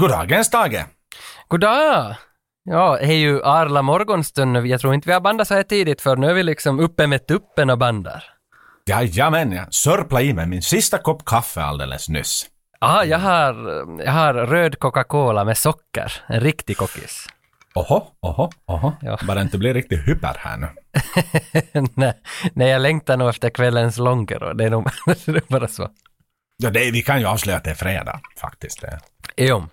Goddagens Tage! Goddag! Ja, det är ju Arla morgonstund nu. Jag tror inte vi har bandat så här tidigt för nu är vi liksom uppe med tuppen och bandar. Jajamän, jag sörplade i mig min sista kopp kaffe alldeles nyss. Ja, jag har, jag har röd Coca-Cola med socker. En riktig kockis. Oho, oho, oho. Ja. Bara inte bli riktigt hyper här nu. nej, nej, jag längtar nog efter kvällens Lonkero. Det är nog bara så. Ja, det, vi kan ju avslöja att det är fredag faktiskt. Jo.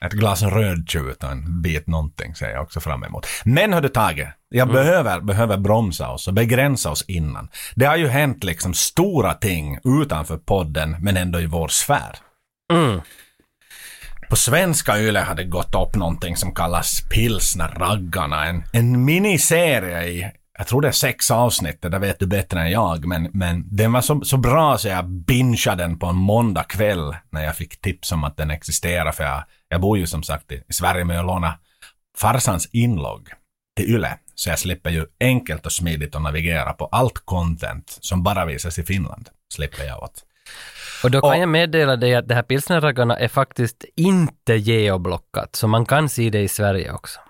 Ett glas rödtjut och en bit någonting ser jag också fram emot. Men hördu Tage, jag behöver, behöver bromsa oss och begränsa oss innan. Det har ju hänt liksom stora ting utanför podden men ändå i vår sfär. Mm. På svenska YLE hade gått upp någonting som kallas Pilsner-raggarna. En, en miniserie i, jag tror det är sex avsnitt, det vet du bättre än jag, men, men den var så, så bra så jag bingeade den på en måndag kväll när jag fick tips om att den existerar, för jag, jag bor ju som sagt i, Sverige med att låna farsans inlogg till YLE. Så jag slipper ju enkelt och smidigt att navigera på allt content som bara visas i Finland. Slipper jag åt. Och då kan Och- jag meddela dig att det här pilsnerraggarna är faktiskt inte geoblockat, så man kan se det i Sverige också.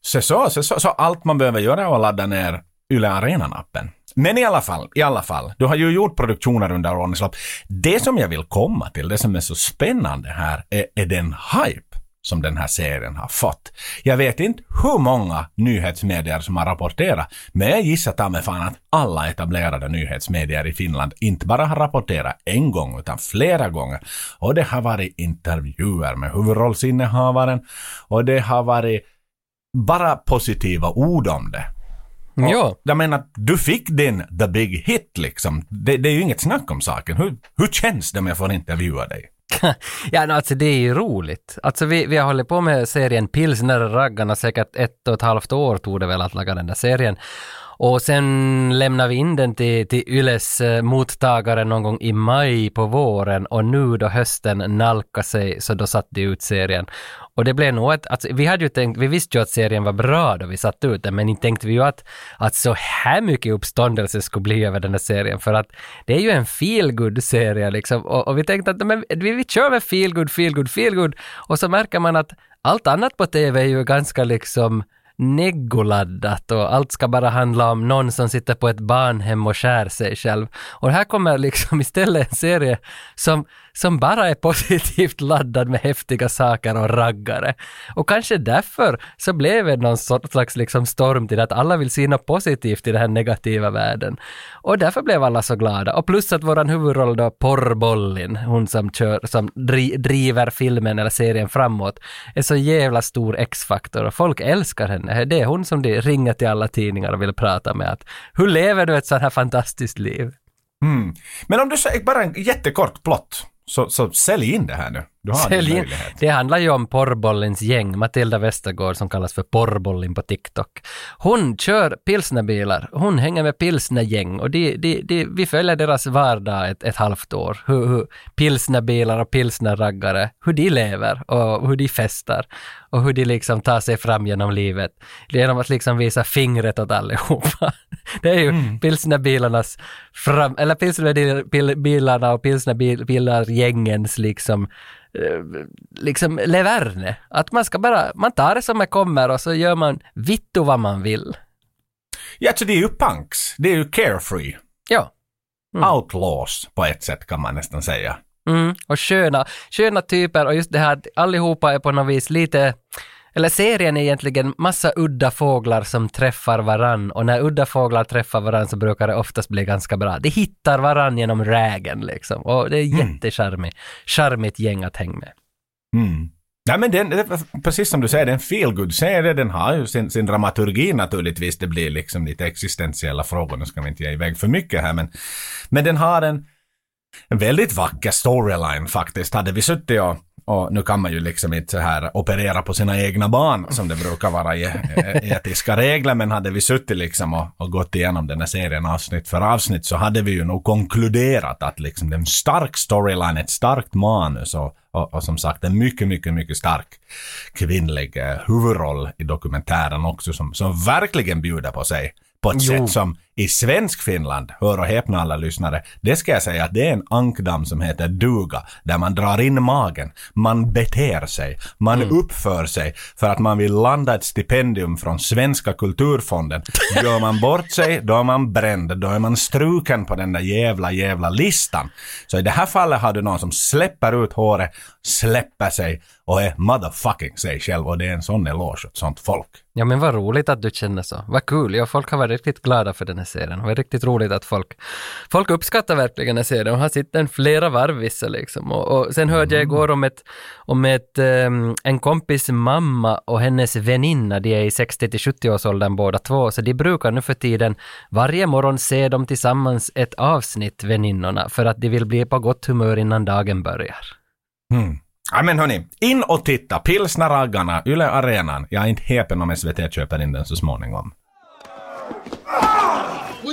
Så, så, så, så, så allt man behöver göra är att ladda ner Yle Arenan-appen. Men i alla fall, i alla fall. Du har ju gjort produktioner under årens lopp. Det som jag vill komma till, det som är så spännande här, är, är den hype som den här serien har fått. Jag vet inte hur många nyhetsmedier som har rapporterat, men jag gissar ta mig fan att alla etablerade nyhetsmedier i Finland inte bara har rapporterat en gång, utan flera gånger. Och det har varit intervjuer med huvudrollsinnehavaren och det har varit bara positiva ord om det. Och Jo. Jag menar, du fick din the big hit liksom. Det, det är ju inget snack om saken. Hur, hur känns det om jag får intervjua dig? Ja, no, alltså det är ju roligt. Alltså vi, vi har hållit på med serien Pilsnerraggarna säkert ett och ett halvt år tog det väl att laga den där serien. Och sen lämnade vi in den till, till Yles eh, mottagare någon gång i maj på våren. Och nu då hösten nalkar sig så då satte de ut serien. Och det blev nog ett, alltså, vi hade ju tänkt, vi visste ju att serien var bra då vi satte ut den, men inte tänkte vi ju att, att så här mycket uppståndelse skulle bli över den här serien, för att det är ju en feel serie liksom, och, och vi tänkte att men, vi, vi kör med feel good, feel good, feel good, och så märker man att allt annat på TV är ju ganska liksom neggoladdat och allt ska bara handla om någon som sitter på ett barnhem och skär sig själv. Och här kommer liksom istället en serie som, som bara är positivt laddad med häftiga saker och raggare. Och kanske därför så blev det någon slags liksom storm till det att alla vill se något positivt i den här negativa världen. Och därför blev alla så glada. Och plus att våran huvudroll då, Porrbollin, hon som, kör, som dri, driver filmen eller serien framåt, är så jävla stor X-faktor och folk älskar henne. Det är hon som de ringer till alla tidningar och vill prata med att hur lever du ett sånt här fantastiskt liv? Mm. Men om du säger bara en jättekort plott, så, så sälj in det här nu. Du har Sälj in. Det handlar ju om porrbollens gäng, Matilda Westergård som kallas för porrbollen på TikTok. Hon kör pilsnerbilar, hon hänger med pilsnergäng och de, de, de, vi följer deras vardag ett, ett halvt år. Hur, hur pilsnerbilar och pilsnerraggare, hur de lever och hur de festar och hur de liksom tar sig fram genom livet. Genom att liksom visa fingret åt allihopa. Det är ju pilsnerbilarnas fram, eller pilsnerbilarna och pilsnerbilargängens liksom liksom leverne. Att man ska bara, man tar det som det kommer och så gör man vittu vad man vill. Ja, så det är ju punks. Det är ju carefree. Ja. Mm. Outlaws på ett sätt kan man nästan säga. Mm. Och sköna, sköna typer och just det här att allihopa är på något vis lite eller serien är egentligen massa udda fåglar som träffar varann och när udda fåglar träffar varann så brukar det oftast bli ganska bra. De hittar varann genom rägen liksom och det är Mm. jättecharmigt charmigt gäng att hänga med. Mm. Nej men den, precis som du säger, det är en feel serie Den har ju sin, sin dramaturgi naturligtvis. Det blir liksom lite existentiella frågor. Nu ska vi inte ge iväg för mycket här men, men den har en, en väldigt vacker storyline faktiskt. Hade vi suttit och, och nu kan man ju liksom inte så här operera på sina egna barn som det brukar vara i etiska regler men hade vi suttit liksom och, och gått igenom den här serien avsnitt för avsnitt så hade vi ju nog konkluderat att liksom det är en stark storyline, ett starkt manus och, och, och som sagt en mycket, mycket, mycket stark kvinnlig eh, huvudroll i dokumentären också som, som verkligen bjuder på sig på ett Jo. sätt som I svensk Finland, hör och häpna alla lyssnare, det ska jag säga att det är en ankdamm som heter duga, där man drar in magen, man beter sig, man Mm. uppför sig för att man vill landa ett stipendium från Svenska kulturfonden. Gör man bort sig, då är man bränd, då är man struken på den där jävla, jävla listan. Så i det här fallet har du någon som släpper ut håret, släpper sig och är motherfucking sig själv och det är en sån eloge åt sånt folk. Ja men vad roligt att du känner så. Vad kul. Ja, folk har varit riktigt glada för den här serien. Det var riktigt roligt att folk, folk uppskattar verkligen den här serien och har sett den flera varv vissa liksom. Och, och sen hörde jag igår om ett, om ett, ehm, en kompis mamma och hennes väninna, de är i 60 till 70 års åldern båda två, så de brukar nu för tiden varje morgon se dem tillsammans ett avsnitt, väninnorna, för att de vill bli på gott humör innan dagen börjar. Hmm. Ja men hörni, in och titta. Pilsnerraggarna, Yle Arenan. Jag är inte häpen om SVT köper in den så småningom.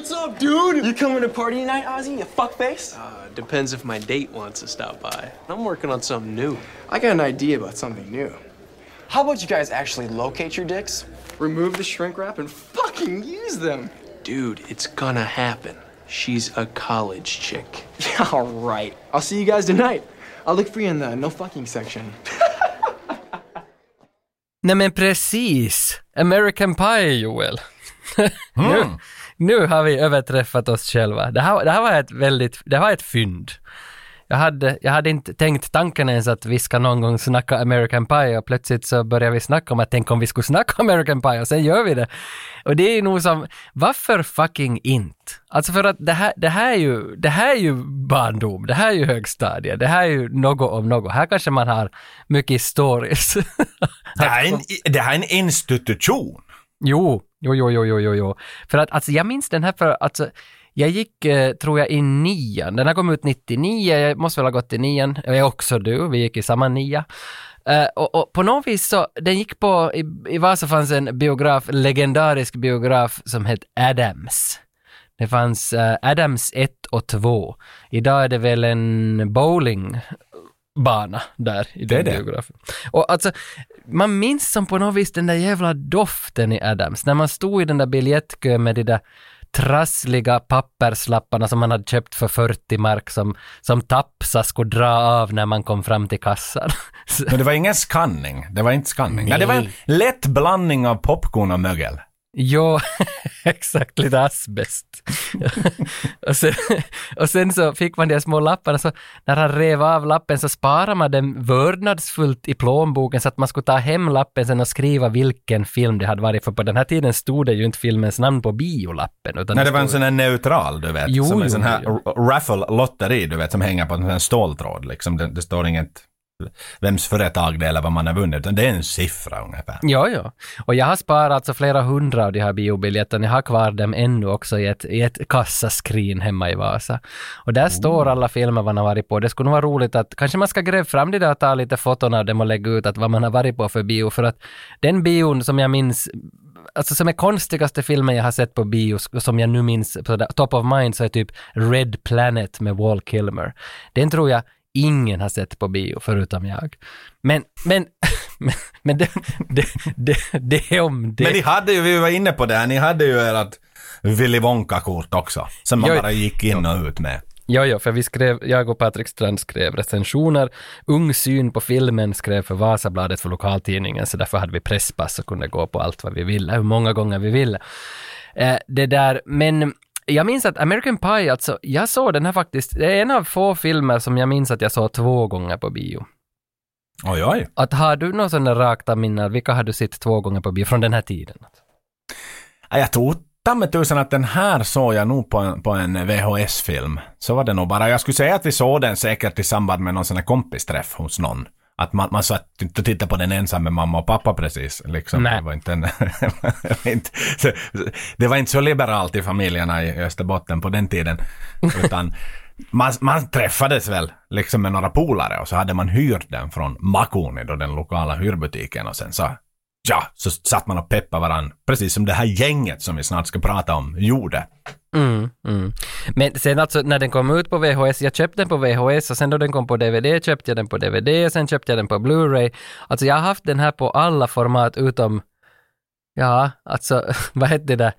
What's up, dude? You coming to party tonight, Ozzy? You fuckface? Uh, depends if my date wants to stop by. I'm working on something new. I got an idea about something new. How about you guys actually locate your dicks, remove the shrink wrap, and fucking use them? Dude, it's gonna happen. She's a college chick. Yeah, all right. I'll see you guys tonight. I'll look for you in the no fucking section. Nej men precis! American Pie, Joel. nu, nu har vi överträffat oss själva. Det här, det här var ett väldigt, det var ett fynd. Jag hade, jag hade inte tänkt tanken ens att vi ska någon gång snacka American Pie och plötsligt så börjar vi snacka om att tänk om vi skulle snacka American Pie och sen gör vi det. Och det är nog som, varför fucking inte? Alltså för att det här, det här är ju, det här är ju barndom, det här är ju högstadiet, det här är ju något om något. Här kanske man har mycket stories. Det här, är en, det här är en institution. Jo, jo, jo, jo, jo, jo, jo. För att alltså jag minns den här för alltså jag gick, eh, tror jag, i nian. Den här kom ut 99, jag måste väl ha gått i nian. Jag är också du, vi gick i samma nia. Eh, och, och på något vis så, den gick på, i, i Vasa fanns en biograf, legendarisk biograf som hette Adams. Det fanns eh, Adams 1 och 2. Idag är det väl en bowlingbana där i Det den det. biografen. Och alltså, man minns som på något vis den där jävla doften i Adams. När man stod i den där biljettkön med de där trassliga papperslapparna som man hade köpt för 40 mark som, som Tapsa skulle dra av när man kom fram till kassan. Men det var ingen skanning. Det var inte skanning. Nej. det var en lätt blandning av popcorn och mögel. Jo, exakt, lite asbest. och, sen, och sen så fick man de små lapparna, så när han rev av lappen så sparade man den vördnadsfullt i plånboken så att man skulle ta hem lappen sen och skriva vilken film det hade varit, för på den här tiden stod det ju inte filmens namn på biolappen. Utan Nej, det var en sån här neutral, du vet. Jo, som en jo, sån här raffle-lotteri, du vet, som hänger på en sån här ståltråd. Liksom. Det, det står inget vems företag det är eller vad man har vunnit, utan det är en siffra ungefär. Ja, ja. Och jag har sparat alltså flera hundra av de här biobiljetterna. Jag har kvar dem ännu också i ett, i ett kassaskrin hemma i Vasa. Och där står alla filmer man har varit på. Det skulle nog vara roligt att kanske man ska gräva fram det där och ta lite foton av dem och lägga ut att vad man har varit på för bio. För att den bion som jag minns Alltså som är konstigaste filmen jag har sett på bio, som jag nu minns på top of mind, så är typ Red Planet med Wall Kilmer. Den tror jag ingen har sett på bio förutom jag. Men, men, men, men det, det, det, det om det. Men ni hade ju, vi var inne på det här, ni hade ju ert Willy Wonka-kort också. Som man Jo, bara gick in och ut med. Ja, ja, för vi skrev, jag och Patrik Strand skrev recensioner. Ung syn på filmen skrev för Vasabladet för lokaltidningen, så därför hade vi presspass och kunde gå på allt vad vi ville, hur många gånger vi ville. Eh, det där, men jag minns att American Pie, alltså, jag såg den här faktiskt, det är en av få filmer som jag minns att jag såg två gånger på bio. Oj, oj. Att har du någon sån där rakt av minnen, vilka har du sett två gånger på bio från den här tiden? Ja, Jag tror ta med tusan att den här såg jag nog på en, på en VHS-film. Så var det nog bara. Jag skulle säga att vi såg den säkert i samband med någon sån här kompisträff hos någon. Att man, man satt inte och tittade på den ensam med mamma och pappa precis. Liksom. Det, var inte en, det var inte så liberalt i familjerna i Österbotten på den tiden. Utan man, man träffades väl liksom med några polare och så hade man hyrt den från Makuni, då den lokala hyrbutiken och sen så Ja, så satt man och peppade varandra, precis som det här gänget som vi snart ska prata om gjorde. Mm, mm. Men sen alltså när den kom ut på VHS, jag köpte den på VHS och sen då den kom på DVD köpte jag den på DVD och sen köpte jag den på Blu-ray. Alltså jag har haft den här på alla format utom, ja, alltså vad hette det där?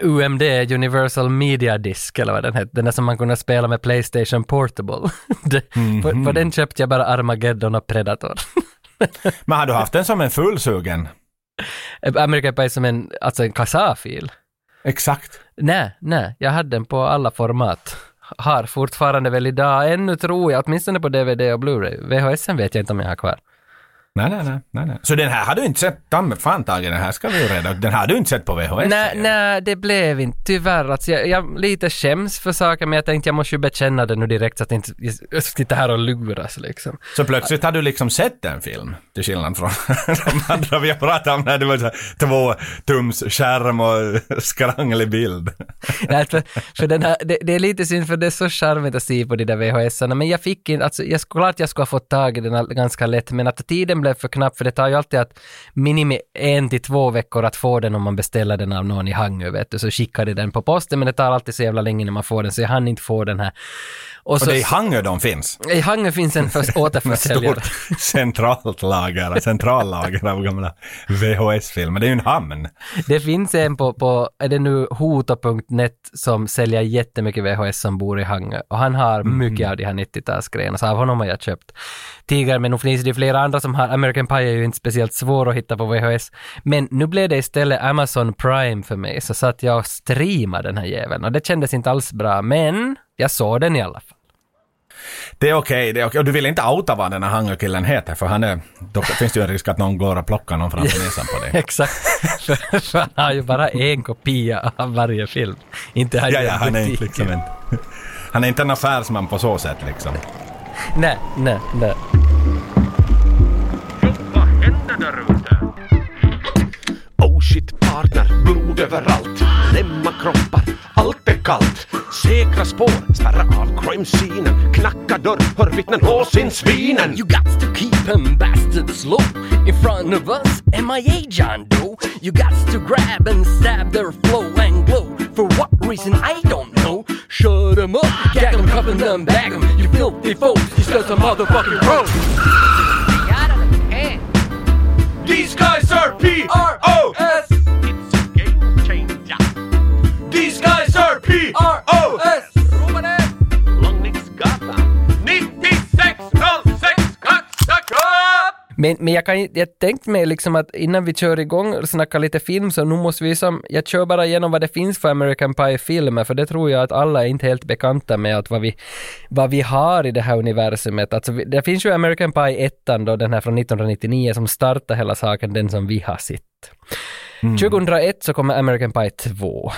UMD, Universal Media Disc eller vad den hette, den där som man kunde spela med Playstation Portable. det, Mhm. på, på den köpte jag bara Armageddon och Predator. Men har du haft den som en fullsugen? American Pie som en, alltså en kasafil. Exakt. Nej, nej, jag hade den på alla format. Har fortfarande väl idag, ännu tror jag, åtminstone på DVD och Blu-ray. VHS vet jag inte om jag har kvar. Nej, nej, nej, nej, nej. Så den här har du inte sett, ta fan Tage, den här ska vi ju reda ut. Den har du inte sett på VHS? Nej, nej, det blev inte tyvärr. Alltså, jag, jag lite skäms för saker, men jag tänkte jag måste ju bekänna det nu direkt så att jag inte jag sitter här och luras liksom. Så plötsligt har du liksom sett en film, till skillnad från de andra vi har pratat om när det var så här, två tums skärm och skranglig bild. Nej, för, för den här, det, det är lite synd för det är så charmigt att se på de där VHS-arna, men jag fick inte, alltså jag, klart jag skulle ha fått tag i den ganska lätt, men att tiden blev för knapp, för det tar ju alltid att minimi en till två veckor att få den om man beställer den av någon i Hangö, vet du, så skickar de den på posten, men det tar alltid så jävla länge när man får den, så jag hann inte få den här. Och Och så, det är i Hangö de finns. I Hangö finns en för, återförsäljare. stort centralt lager, centrallager av gamla VHS-filmer. Det är ju en hamn. Det finns en på, på är det nu hoto.net som säljer jättemycket VHS som bor i Hangö och han har mycket av de här 90-talsgrejerna så av honom har jag köpt Tiger men nu finns det flera andra som har American Pie är ju inte speciellt svår att hitta på VHS men nu blev det istället Amazon Prime för mig så satt jag och streamade den här jäveln och det kändes inte alls bra men jag såg den i alla fall. Det är okej, det är okej. Och du vill inte outa vad den här Hangö-killen heter, för han är... Då finns det ju en risk att någon går och plockar någon framför näsan på dig. Exakt, för, för han har ju bara en kopia av varje film. Inte har Ja, ja, han är inte liksom en... Han är inte en affärsman på så sätt liksom. Nej, nej, nej. Vad händer där ute? Oh shit partner, blod överallt Lämma kroppar, Säkra spår, spärra av crime-scenen Knacka dörr, hör vittnen åsinsvinen You got to keep them bastards low in front of us. MIA John Doe. You got to grab and stab their flow and glow. For what reason I don't know. Shut them up, gag them, cuff 'em, them, bag 'em. You filthy folks, you still some motherfucking road. These guys are P-R-O-S It's a game changer These guys are P-R-O-S Men, men jag, kan, jag tänkte mig liksom att innan vi kör igång och snackar lite film så nu måste vi som, jag kör bara igenom vad det finns för American Pie-filmer för det tror jag att alla är inte helt bekanta med att vad vi, vad vi har i det här universumet. Alltså det finns ju American Pie 1 då, den här från 1999 som startar hela saken, den som vi har sett. 2001 så kommer American Pie 2.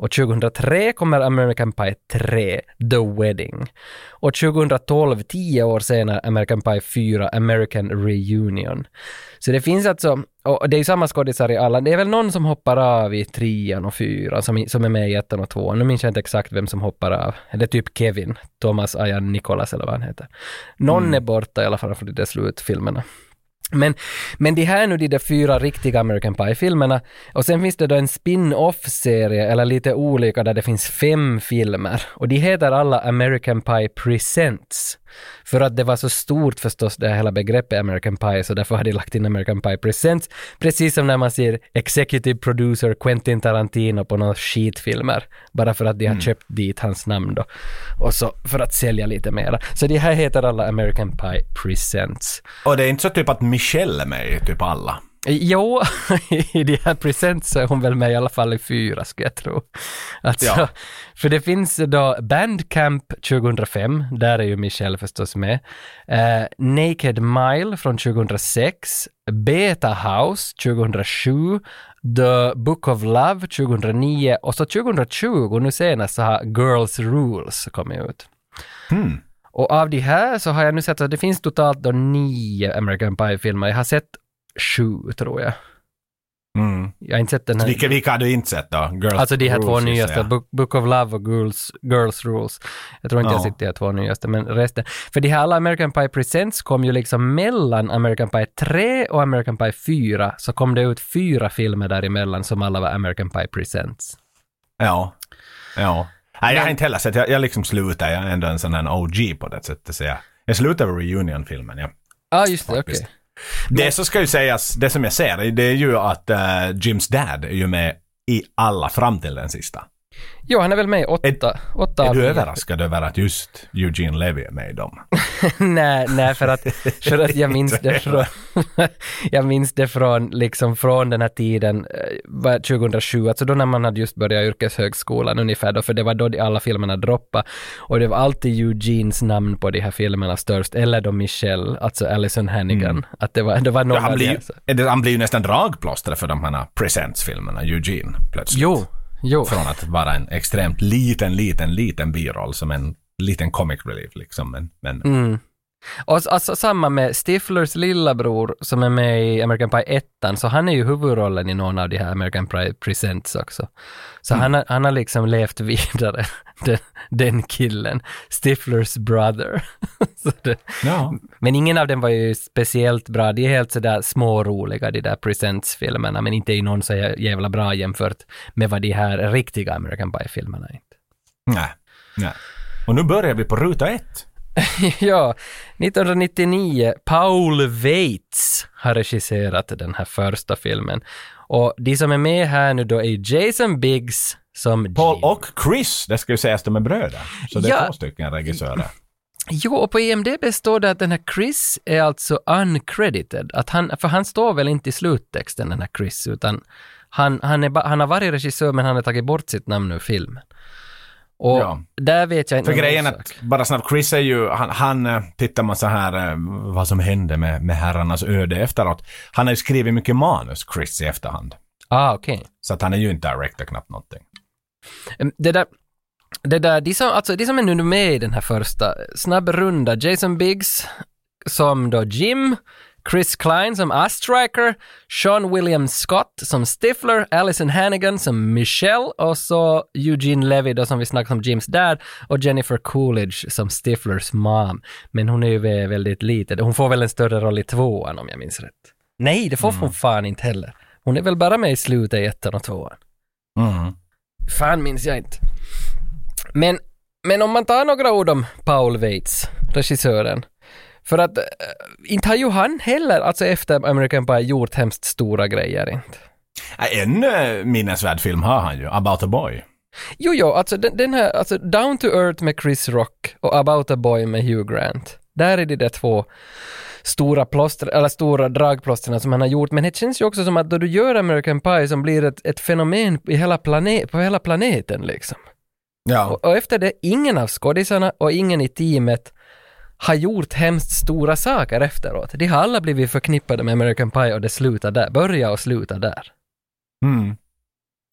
Och 2003 kommer American Pie 3, The Wedding. Och 2012, tio år senare, American Pie 4, American Reunion. Så det finns alltså, och det är ju samma skådisar i alla, det är väl någon som hoppar av i trean och fyran som, som är med i ettan och tvåan. Nu minns jag inte exakt vem som hoppar av. Det är typ Kevin, Thomas Ayan Nicholas eller vad han heter. Någon är borta i alla fall från de där slutfilmerna. Men, men de här är nu de där fyra riktiga American Pie-filmerna och sen finns det då en spin-off-serie eller lite olika där det finns fem filmer och de heter alla American Pie Presents. För att det var så stort förstås det här hela begreppet American Pie så därför har de lagt in American Pie Presents. Precis som när man ser Executive Producer Quentin Tarantino på några skitfilmer. Bara för att de har köpt dit hans namn då. Och så för att sälja lite mera. Så de här heter alla American Pie Presents. Och det är inte så typ att Michelle är med i typ alla. Jo, i de här presents så är hon väl med i alla fall i fyra skulle jag tro. Alltså, Ja. För det finns då Bandcamp 2005, där är ju Michelle förstås med. Eh, Naked Mile från 2006, Beta House 2007, The Book of Love 2009 och så 2020, nu senast, så har Girls Rules kommit ut. Och av de här så har jag nu sett att det finns totalt då nio American Pie-filmer. Jag har sett sju, tror jag. Mm. Jag har inte sett den här. Vilka, vilka har du inte sett då? Girls Alltså de här två Rules, gissar nyaste, jag. Book, Book of Love och Girls, Girls Rules. Jag tror inte jag Ja. har sett de här två nyaste, men resten. För de här alla American Pie Presents kom ju liksom mellan American Pie 3 och American Pie 4, så kom det ut fyra filmer däremellan som alla var American Pie Presents. Ja. Ja. Nej, jag har inte heller sett, jag, jag liksom slutar, jag är ändå en sån här OG på det sättet. Så jag, jag slutar med Reunion-filmen, ja. Ja, ah, just det, okej. Faktiskt. Det som ska ju sägas, det som jag ser, det är ju att eh, Jims dad är ju med i alla fram till den sista. Jo, han är väl med i åtta, åtta Är du överraskad över att just Eugene Levy är med i dem? nej, nej, för att, för att jag minns det från, jag minns det från, liksom från den här tiden, eh, var 2007, alltså då när man hade just börjat yrkeshögskolan ungefär då, för det var då de alla filmerna droppade. Och det var alltid Eugenes namn på de här filmerna störst, eller då Michelle, alltså Alison Hannigan. Att det var, det var någon Ja, han, blir, de ju- här, så- är det, han blir ju nästan dragplåster för de här Presents-filmerna, Eugene, plötsligt. Jo, jo. Från att vara en extremt liten, liten, liten biroll som en liten comic relief liksom. Men, men Mm. Och alltså, samma med Stiflers lillabror som är med i American Pie 1, så han är ju huvudrollen i någon av de här American Pie Presents också. Så han, har, han har liksom levt vidare, den, den killen, Stiflers brother. det, ja. men ingen av dem var ju speciellt bra, de är helt sådär småroliga de där Presents-filmerna, men inte i någon så jä- jävla bra jämfört med vad de här riktiga American Pie-filmerna är. Nej. Nej. Och nu börjar vi på ruta ett. ja, 1999, Paul Weitz har regisserat den här första filmen. Och de som är med här nu då är Jason Biggs som Paul Jim. och Chris, det ska ju sägas de är bröder. Så det är Ja. två stycken regissörer. Jo, och på IMDB står det att den här Chris är alltså uncredited. Att han, för han står väl inte i sluttexten, den här Chris, utan han, han, är han har varit regissör men han har tagit bort sitt namn ur filmen. Och Ja. där vet jag inte För grejen är att, bara snabbt, Chris är ju, han, han eh, tittar man så här eh, vad som hände med, med herrarnas öde efteråt. Han har ju skrivit mycket manus, Chris, i efterhand. Ah, okej. Så att han är ju inte director knappt någonting. Det där, det där, de som, alltså de som är nu med i den här första, snabb runda, Jason Biggs som då Jim, Chris Klein som Astriker, Sean William Scott som Stifler, Allison Hannigan som Michelle och så Eugene Levy då som vi snackade om Jims dad och Jennifer Coolidge som Stiflers mom. Men hon är ju vä- väldigt liten. Hon får väl en större roll i tvåan om jag minns rätt. Nej, det får hon fan inte heller. Hon är väl bara med i slutet i ettan och tvåan. Mm. Fan minns jag inte. Men, men om man tar några ord om Paul Weitz, regissören. För att äh, inte har ju han heller, alltså efter American Pie, gjort hemskt stora grejer inte. En eh, minnesvärd film har han ju, About a Boy. Jo, jo, alltså den, den här, alltså Down to Earth med Chris Rock och About a Boy med Hugh Grant. Där är det de två stora plåster, eller stora dragplåstren som han har gjort. Men det känns ju också som att då du gör American Pie som blir ett, ett fenomen i hela planet, på hela planeten liksom. Ja. Och, och efter det, ingen av skådisarna och ingen i teamet har gjort hemskt stora saker efteråt. De har alla blivit förknippade med American Pie och det slutar där, börja och sluta där. Mm.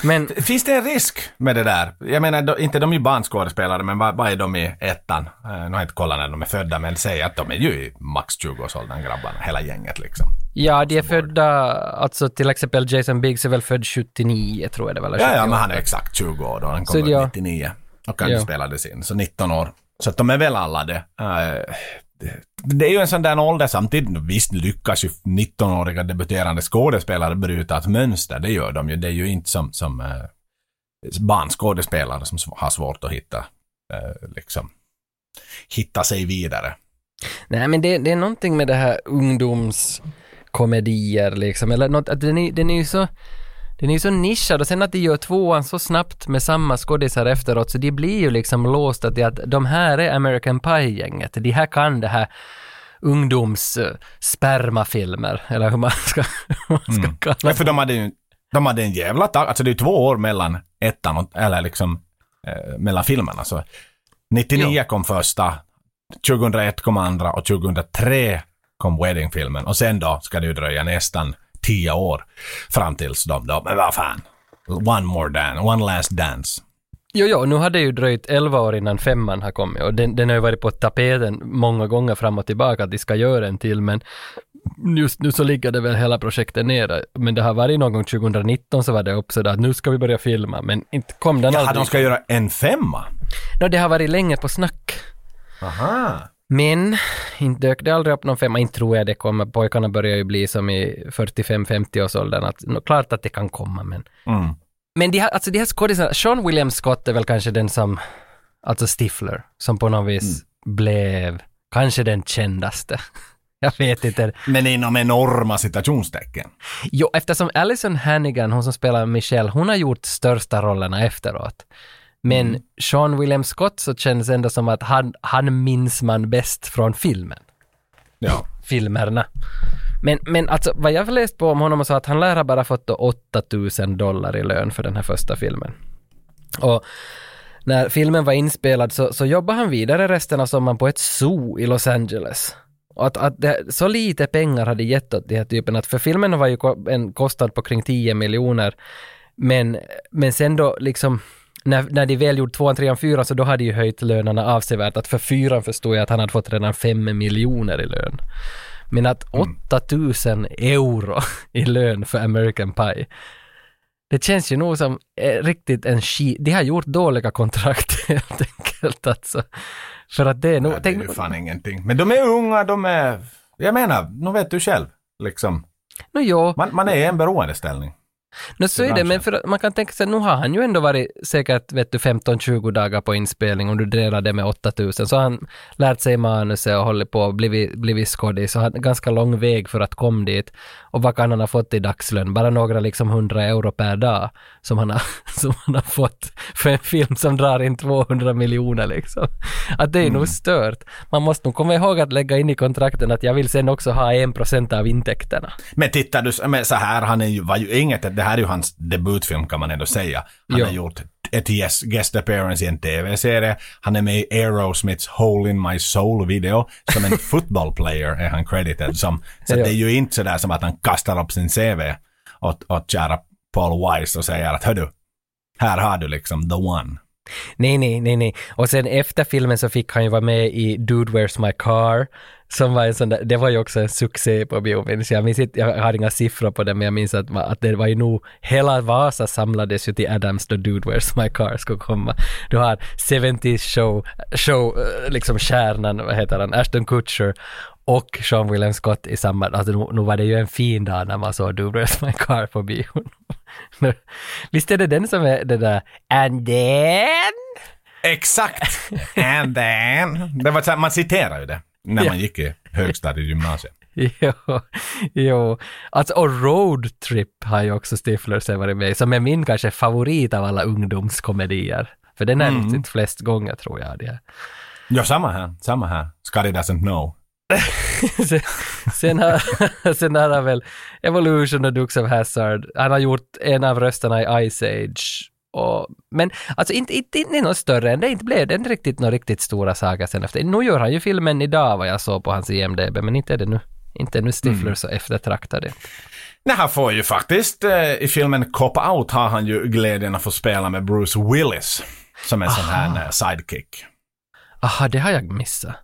Men Finns det en risk med det där? Jag menar, inte de är ju barnskådespelare, men vad, vad är de i ettan? Eh, nu har jag inte kollat när de är födda, men säg att de är ju i max 20-årsåldern, grabbarna, hela gänget liksom. ja, de är födda, alltså till exempel Jason Biggs är väl född 79 tror jag det var. Ja, ja, 78. men han är exakt 20 år då. Han kom ut 99 och kanske Ja. spelades in, så 19 år. Så att de är väl alla eh, det. Det- är ju en sån där ålder samtidigt. Visst lyckas ju 19-åriga debuterande skådespelare bryta ett mönster. Det gör de ju. Det är ju inte som, som eh, barnskådespelare som har svårt att hitta, eh, liksom, hitta sig vidare. Nej, men det, det är någonting med det här ungdomskomedier liksom, eller något, att den är, den är ju så den är ju så nischad och sen att de gör tvåan så snabbt med samma skådisar efteråt så de blir ju liksom låsta till att de här är American Pie-gänget. De här kan det här ungdoms eh, eller hur man ska, man ska Ja, kalla för de hade ju de hade en jävla tag. Alltså det är två år mellan ettan och, eller liksom, eh, mellan filmerna. Så 99 kom första, 2001 kom andra och 2003 kom Wedding-filmen. Och sen då ska det ju dröja nästan 10 år fram tills de då, men vad fan. One more dance, one last dance. Jo, jo, nu har det ju dröjt 11 år innan femman har kommit och den, den har ju varit på tapeten många gånger fram och tillbaka att de ska göra en till men just nu så ligger det väl hela projektet nere. Men det har varit någon gång 2019 så var det upp sådär att nu ska vi börja filma men inte kom den Jaha, aldrig. de ska göra en femma? Nå, det har varit länge på snack. Aha. Men inte dök det aldrig upp någon femma, inte tror jag det kommer. Pojkarna börjar ju bli som i 45-50 års åldern. Att, nå, klart att det kan komma men Mm. Men de här, alltså de här skådisarna, Sean William Scott är väl kanske den som, alltså Stifler, som på något vis blev kanske den kändaste Jag vet inte. Men inom enorma citationstecken. Jo, eftersom Alison Hannigan, hon som spelar Michelle, hon har gjort största rollerna efteråt. Men Mm. Sean William Scott så känns det ändå som att han, han minns man bäst från filmen. Ja. filmerna. Men, men alltså vad jag har läst på om honom så att han lär ha bara fått då 8000 dollar i lön för den här första filmen. Och när filmen var inspelad så, så jobbade han vidare resten av sommaren på ett zoo i Los Angeles. Och att, att det, så lite pengar hade gett åt de här typen att för filmen var ju en kostnad på kring 10 miljoner men, men sen då liksom när, när de väl gjorde tvåan, trean, fyran så då hade ju höjt lönerna avsevärt. Att för fyran förstod jag att han hade fått redan fem miljoner i lön. Men att 8000 euro i lön för American Pie. Det känns ju nog som eh, riktigt en skit. De har gjort dåliga kontrakt helt enkelt alltså. För att det är nog... Ja, det är ju fan ingenting. Men de är unga, de är... Jag menar, nu vet du själv. Liksom. Nå jo, Man, man är i en beroendeställning. No, så är det, men för man kan tänka sig, nu har han ju ändå varit säkert, vet du, 15-20 dagar på inspelning, om du delar det med 8000, så har han lärt sig manuset och hållit på och blivit, blivit skådis, så har ganska lång väg för att komma dit. Och vad kan han ha fått i dagslön? Bara några liksom 100 euro per dag som han har, som han har fått för en film som drar in 200 miljoner liksom. Att det är nog stört. Man måste nog komma ihåg att lägga in i kontrakten att jag vill sen också ha 1% av intäkterna. Men tittar du, men så här, han är ju, var ju inget, det här är ju hans debutfilm kan man ändå säga. Han Ja. har gjort ett yes, guest appearance i en tv-serie. Han är med i Aerosmiths Hole in My Soul-video. Som en football player är han credited som. Så det är ju inte sådär som att han kastar upp sin CV åt, åt kära Paul Weiss och säger att hördu, här har du liksom the one. Nej, nej, nej, nej. Och sen efter filmen så fick han ju vara med i Dude Where's My Car, som var en sån där, det var ju också en succé på bio, minns jag. minns inte, jag har inga siffror på det, men jag minns att, att det var ju nog, hela Vasa samlades ju till Adams då Dude Where's My Car skulle komma. Du har 70s show, show, eh, liksom stjärnan, vad heter han, Ashton Kutcher och Sean William Scott i samma, alltså nu, nu var det ju en fin dag när man såg Dude Where's My Car på bion. Visst är det den som är det där And then? Exakt! And then. Det var så här, man citerar ju det när man gick i högstadiegymnasiet. Jo, jo. Alltså, och Road Trip har ju också Stifler sig varit med som är min kanske favorit av alla ungdomskomedier. För den är mm. sitt flest gånger tror jag. Det. Ja, samma här. Samma här. Scotty doesn't know. sen, sen, har, sen har han väl Evolution och Dukes of Hazzard. Han har gjort en av rösterna i Ice Age. Och, men alltså inte, inte, inte något större än det. Inte blev det inte riktigt några riktigt stora saker sen efter. Nu gör han ju filmen idag vad jag såg på hans IMDB, men inte är det nu. Inte nu Stifler så eftertraktade. Nej, han får ju faktiskt, eh, i filmen Cop Out har han ju glädjen att få spela med Bruce Willis. Som en sån här eh, sidekick. Aha, det har jag missat.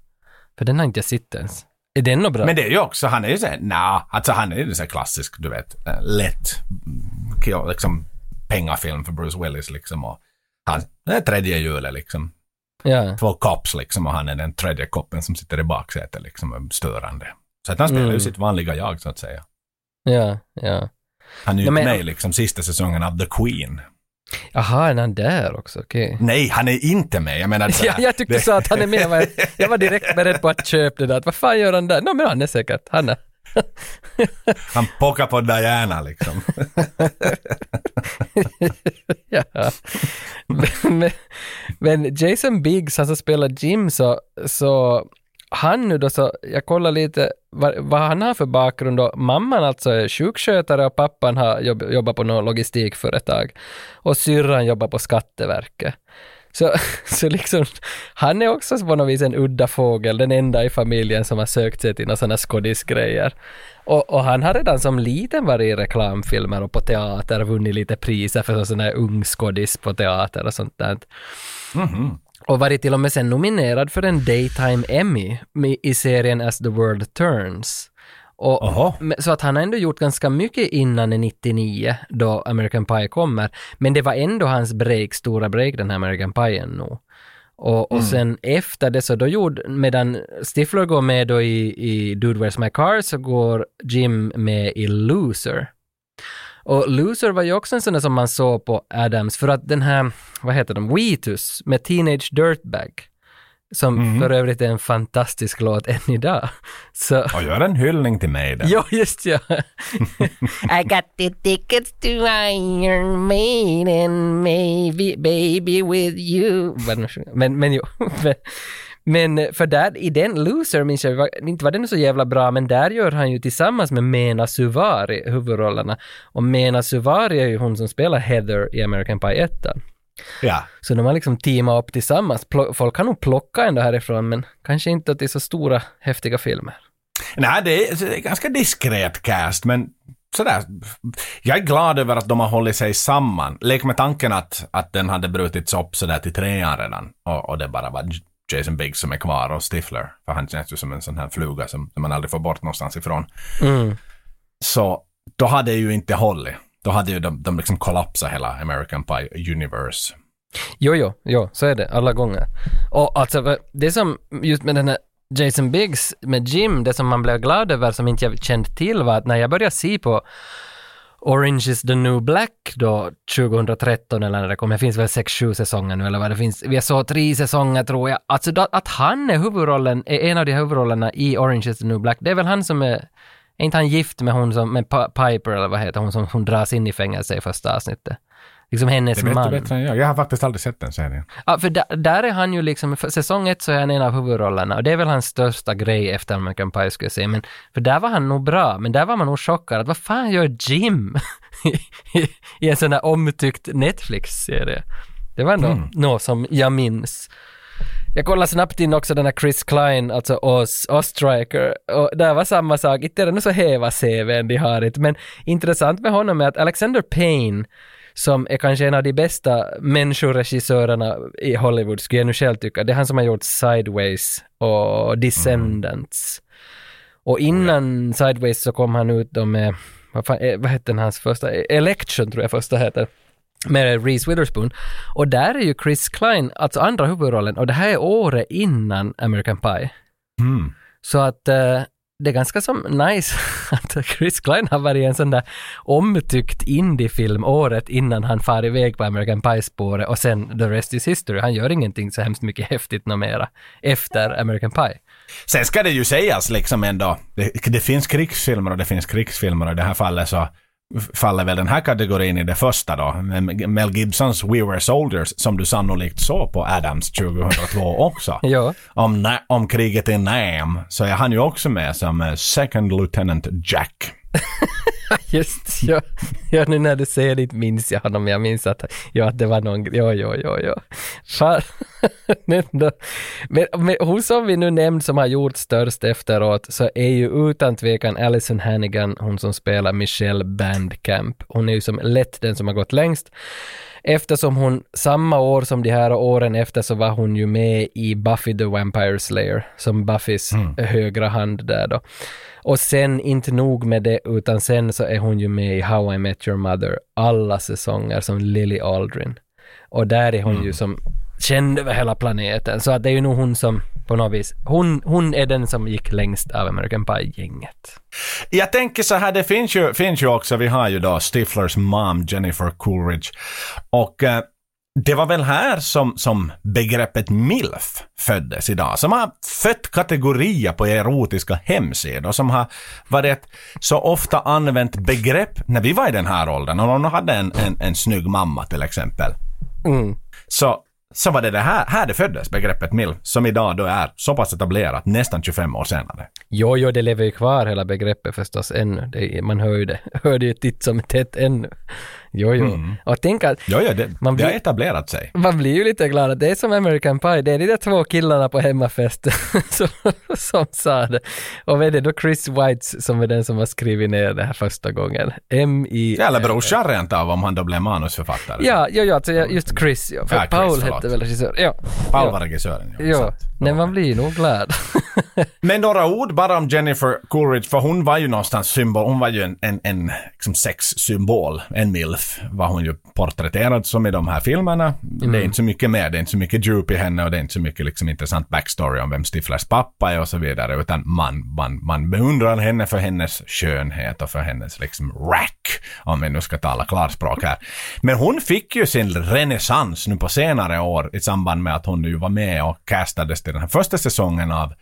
För den har inte jag sett ens. Är den något bra? Men det är ju också, han är ju såhär, nah, alltså han är ju så här klassisk, du vet, eh, lätt, mm, liksom pengafilm för Bruce Willis liksom. Och han, det är tredje hjulet liksom. ja. Två cops liksom och han är den tredje koppen som sitter i baksätet liksom, och störande. Så att han spelar ju Mm. sitt vanliga jag så att säga. Ja, ja. Han är ju men- med liksom sista säsongen av The Queen. Jaha, är han där också? Okej. Nej, han är inte med. Jag menar Ja, jag tyckte det- så att han är med. Jag var, direkt beredd på att köpa det där. Att Vad fan gör han där? Nå, men han är säkert. Han är. Han pockar på Diana liksom. ja. men, men, men Jason Biggs, han som spelar Jim, så, så han nu då så, jag kollar lite vad, vad han har för bakgrund då. Mamman alltså är sjukskötare och pappan har jobb, jobbar på något logistikföretag. Och syrran jobbar på Skatteverket. Så, så liksom, han är också på något vis en udda fågel, den enda i familjen som har sökt sig till några sådana skådisgrejer. Och, och han har redan som liten varit i reklamfilmer och på teater och vunnit lite priser för sån här ung skådis på teater och sånt där. Och varit till och med sen nominerad för en Daytime Emmy i serien As the World Turns. Och, så att han har ändå gjort ganska mycket innan 99 då American Pie kommer. Men det var ändå hans break, stora break, den här American Pie nu. Och, och sen efter det så då gjorde, medan Stifler går med då i, i Dude Where's My Car så går Jim med i Loser. Och Loser var ju också en sån där som man såg på Adams för att den här, vad heter de, Wheatus med Teenage Dirtbag. Som för övrigt är en fantastisk låt än idag. Så, Och gör en hyllning till mig där. ja, just ja. I got the tickets to Iron Maiden, maybe baby with you. Men, men jo. Men, men för där, i den Loser minns jag, inte var den så jävla bra, men där gör han ju tillsammans med Mena Suvari huvudrollerna. Och Mena Suvari är ju hon som spelar Heather i American Pie 1. Ja. Så de har liksom teamat upp tillsammans. Folk kan nog plocka ändå härifrån, men kanske inte till så stora, häftiga filmer. Nej, det är, det är ganska diskret cast, men sådär. Jag är glad över att de har hållit sig samman. Lek med tanken att, att den hade brutits upp sådär till trean redan och, och det bara var Jason Biggs som är kvar och Stifler. För han känns ju som en sån här fluga som, som man aldrig får bort någonstans ifrån. Mm. Så då hade det ju inte hållit. Då hade ju de, de liksom kollapsat hela American Pie Universe. Jo, jo, jo, så är det alla gånger. Och alltså, det som just med den här Jason Biggs med Jim, det som man blev glad över som inte jag kände till var att när jag började se på Orange is the new black då 2013 eller när det kom, det finns väl sex, sju säsonger nu eller vad det finns, vi såg tre säsonger tror jag, alltså då, att han är huvudrollen, är en av de huvudrollerna i Orange is the new black, det är väl han som är, är inte han gift med hon som, med Piper eller vad heter hon som hon dras in i fängelse i första avsnittet? Liksom hennes Det vet man. du bättre än jag. Jag har faktiskt aldrig sett den serien. Ja, för där, där är han ju liksom, för säsong ett så är han en av huvudrollerna och det är väl hans största grej efter American Pie skulle jag säga. Men, för där var han nog bra, men där var man nog chockad att vad fan gör Jim i, en sån här omtyckt Netflix-serie? Det var nog något som jag minns. Jag kollade snabbt in också den här Chris Klein, alltså Oz, Ostriker, och där var samma sak. Inte är det nog så heva CVn de har inte, men intressant med honom är att Alexander Payne, som är kanske en av de bästa människoregissörerna i Hollywood, skulle jag nu själv tycka. Det är han som har gjort Sideways och Descendants. Och innan Sideways så kom han ut då med, vad, fan, eh, vad hette hans första, Election tror jag första heter med Reese Witherspoon. Och där är ju Chris Klein, alltså andra huvudrollen, och det här är året innan American Pie. Mm. Så att eh, det är ganska som nice att Chris Klein har varit en sån där omtyckt indiefilm året innan han far iväg på American Pie-spåret och sen the rest is history. Han gör ingenting så hemskt mycket häftigt något mera efter American Pie. Sen ska det ju sägas liksom ändå, det, det finns krigsfilmer och det finns krigsfilmer och i det här fallet så faller väl den här kategorin i det första då. Mel Gibsons We Were Soldiers som du sannolikt såg på Adams 2002 också. Ja, Om, om kriget i Nam så är han ju också med som eh, Second Lieutenant Jack. just ja. ja. nu när du säger det minns jag honom. Jag minns att, ja, att det var någon, ja, ja, ja, ja. Fan. men, men, hon som vi nu nämnt som har gjort störst efteråt så är ju utan tvekan Alison Hannigan, hon som spelar Michelle Bandcamp. Hon är ju som lätt den som har gått längst. Eftersom hon samma år som de här åren efter så var hon ju med i Buffy the Vampire Slayer som Buffys högra hand där då. Och sen inte nog med det utan sen så är hon ju med i How I Met Your Mother alla säsonger som Lily Aldrin. Och där är hon ju som känd över hela planeten så att det är ju nog hon som på något vis, hon, hon är den som gick längst av American Pie-gänget. Jag tänker så här, det finns ju, finns ju också, vi har ju då Stiflers mom Jennifer Coolidge. Och eh, det var väl här som, som begreppet MILF föddes idag. Som har fött kategorier på erotiska hemsidor. Som har varit ett så ofta använt begrepp när vi var i den här åldern. Och någon hade en, en, en snygg mamma till exempel. Mm. Så, så var det det här, här det föddes, begreppet MILF. Som idag då är så pass etablerat, nästan 25 år senare. Jo, jo, det lever ju kvar hela begreppet förstås ännu. Det, man hör ju det, hör det ju titt som tätt ännu. Jo, jo. Och tänk att Jo, jo, det, Man det har blir- etablerat sig. man blir ju lite glad att det är som American Pie, det är de där två killarna på hemmafest som, som sa det. Och vad är det då Chris Whites som är den som har skrivit ner det här första gången? M-I... Ja, eller brorsan rent av om han då blev manusförfattare. Ja, ja, ja, alltså just Chris, ja. För Ja, Chris, Paul förlåt. hette väl regissör. Ja. Paul ja. var regissören. Ja. Ja. Nej man blir nog glad. Men några ord bara om Jennifer Coolidge, för hon var ju någonstans symbol, hon var ju en, en, en liksom sexsymbol, en milf, var hon ju porträtterad som i de här filmerna. Det är inte så mycket mer, det är inte så mycket djup i henne och det är inte så mycket liksom intressant backstory om vem Stiflers pappa är och så vidare, utan man, man, man beundrar henne för hennes skönhet och för hennes liksom rack, om vi nu ska tala klarspråk här. Men hon fick ju sin renässans nu på senare år i samband med att hon nu var med och castades till den här första säsongen av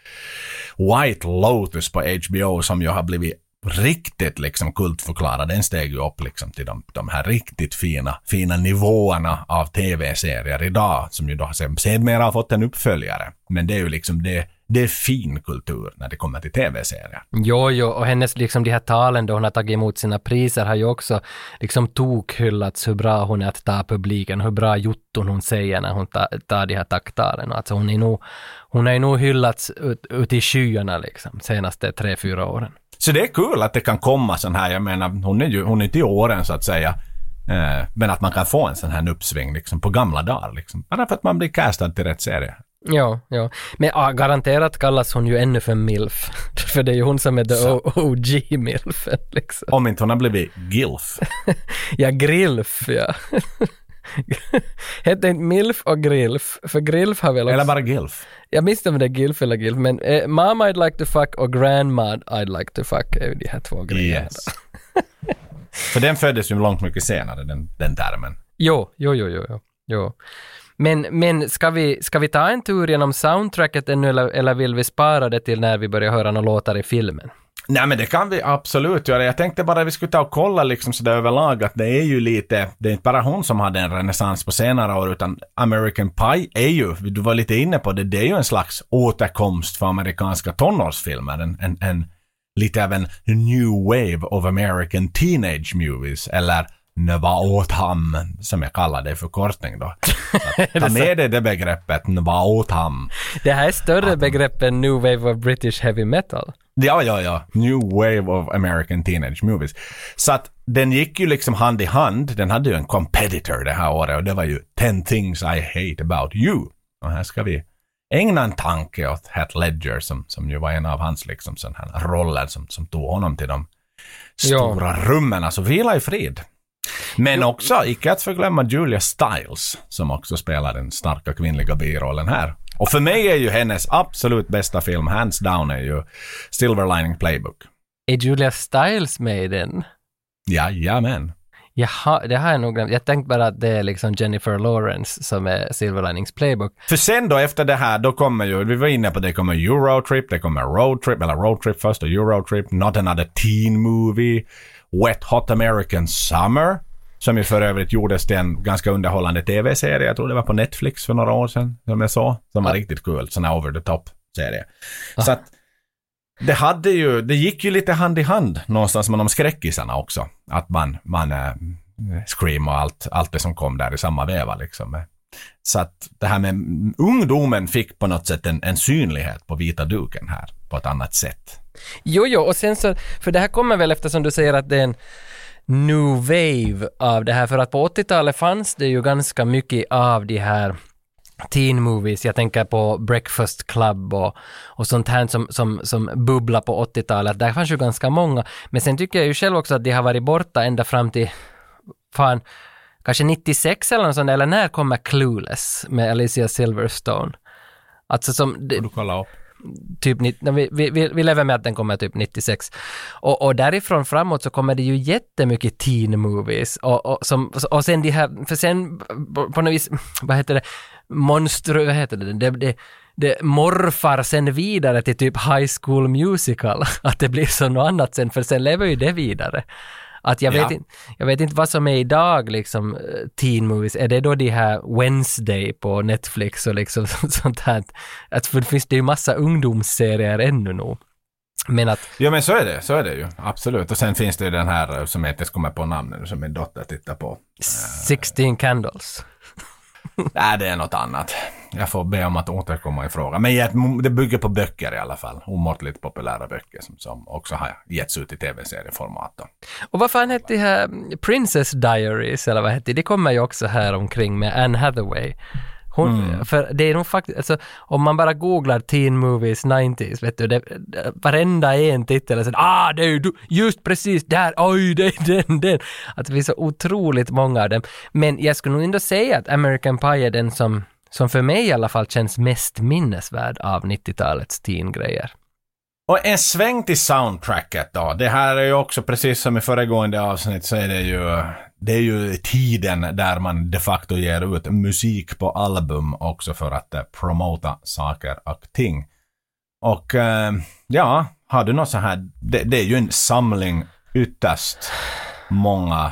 White Lotus på HBO som ju har blivit riktigt liksom kultförklarad. Den steg ju upp liksom till de, de här riktigt fina, fina nivåerna av tv-serier idag som ju då sedermera har fått en uppföljare. Men det är ju liksom det det är fin kultur när det kommer till tv-serier. Jo, jo, och hennes liksom de här talen då hon har tagit emot sina priser har ju också liksom tokhyllats hur bra hon är att ta publiken, hur bra jotton hon säger när hon tar, tar de här tacktalen. Alltså hon är nog, hon har ju nog hyllats ut, ut i skyarna liksom senaste tre, fyra åren. Så det är kul att det kan komma sån här, jag menar hon är ju, hon är inte i åren så att säga. Eh, men att man kan få en sån här uppsving liksom på gamla dagar liksom. Bara för att man blir castad till rätt serie. Ja, ja. Men ah, garanterat kallas hon ju ännu för milf. för det är ju hon som är the OG milf liksom. Om inte hon har blivit gilf. ja, grilf ja. Hette inte milf och grilf? För grilf har väl också... Eller bara gilf. Jag minns inte om det är gilf eller gilf, men eh, mom I'd like to fuck och grandma I'd like to fuck är ju de här två grejerna. Yes. för den föddes ju långt mycket senare, den, den termen. Jo, jo, jo, jo. jo. Men, men ska, vi, ska vi ta en tur genom soundtracket ännu eller, eller vill vi spara det till när vi börjar höra några låtar i filmen? Nej men det kan vi absolut göra. Jag tänkte bara att vi skulle ta och kolla liksom sådär överlag att det är ju lite, det är inte bara hon som hade en renässans på senare år utan American Pie är ju, du var lite inne på det, det är ju en slags återkomst för amerikanska tonårsfilmer. En, en, en lite av en new wave of American teenage movies eller Nvaotham, som jag kallar det i förkortning då. Ta med dig det begreppet, Nvaotham. Det här är större begrepp än New Wave of British Heavy Metal. Ja, ja, ja. New Wave of American Teenage Movies. Så att den gick ju liksom hand i hand. Den hade ju en competitor det här året och det var ju 10 things I hate about you. Och här ska vi ägna en tanke åt Heath Ledger som, som ju var en av hans liksom sån här roller som, som tog honom till de stora ja. rummen. Alltså vila i frid. Men också, icke att förglömma Julia Stiles, som också spelar den starka kvinnliga birollen här. Och för mig är ju hennes absolut bästa film, hands down, är ju Silver Lining Playbook. Är Julia Stiles med i den? Jajamän. Jaha, det har jag nog glömt. Jag tänkte bara att det är liksom Jennifer Lawrence som är Silver Linings Playbook. För sen då efter det här, då kommer ju, vi var inne på det, kommer Eurotrip, det kommer Roadtrip, eller Roadtrip först och Eurotrip, Not Another Teen Movie, Wet Hot American Summer, som ju för övrigt gjordes till en ganska underhållande tv-serie. Jag tror det var på Netflix för några år sedan, som jag såg. Som var riktigt kul. Sån här over the top-serie. Ja. Så att det hade ju, det gick ju lite hand i hand någonstans med de skräckisarna också. Att man, man äh, Scream och allt, allt det som kom där i samma veva liksom. Så att det här med ungdomen fick på något sätt en, en synlighet på vita duken här på ett annat sätt. Jo, jo, och sen så, för det här kommer väl eftersom du säger att det är en new wave av det här, för att på 80-talet fanns det ju ganska mycket av de här teen movies, jag tänker på Breakfast Club och, och sånt här som, som, som bubblar på 80-talet, där fanns ju ganska många. Men sen tycker jag ju själv också att de har varit borta ända fram till, fan, kanske 96 eller något sånt, eller när kommer Clueless med Alicia Silverstone? Alltså som... Det, du kolla upp typ, vi, vi, vi lever med att den kommer typ 96. Och, och därifrån framåt så kommer det ju jättemycket teen movies och, och, som, och sen de här, för sen på något vis, vad heter det, monster, vad heter det, det, det det morfar sen vidare till typ High School Musical, att det blir så något annat sen, för sen lever ju det vidare. Att jag, ja. vet, in, jag vet inte vad som är idag liksom eh, teen movies. Är det då de här Wednesday på Netflix och liksom sånt här? Att för det finns det ju massa ungdomsserier ännu nog. Men att... Ja men så är det, så är det ju. Absolut. Och sen finns det ju den här eh, som jag inte kommer på namnet som min dotter tittar på. 16 Candles. Nej, det är något annat. Jag får be om att återkomma i frågan. Men det bygger på böcker i alla fall. Omåttligt populära böcker som, som också har getts ut i tv-serieformat. Och vad fan hette det här Princess Diaries, eller vad hette det? Det kommer ju också här omkring med Anne Hathaway. Hon, mm. För det är nog faktiskt, alltså, om man bara googlar teen movies 90s, vet du, det, varenda en titel är så ah, det är ju just precis där, oj, det är den, den. Att det finns så otroligt många av dem. Men jag skulle nog ändå säga att American Pie är den som, som för mig i alla fall känns mest minnesvärd av 90-talets teen-grejer. Och en sväng till soundtracket då. Det här är ju också precis som i föregående avsnitt så är det ju, det är ju tiden där man de facto ger ut musik på album också för att eh, promota saker och ting. Och eh, ja, har du något så här, det, det är ju en samling ytterst många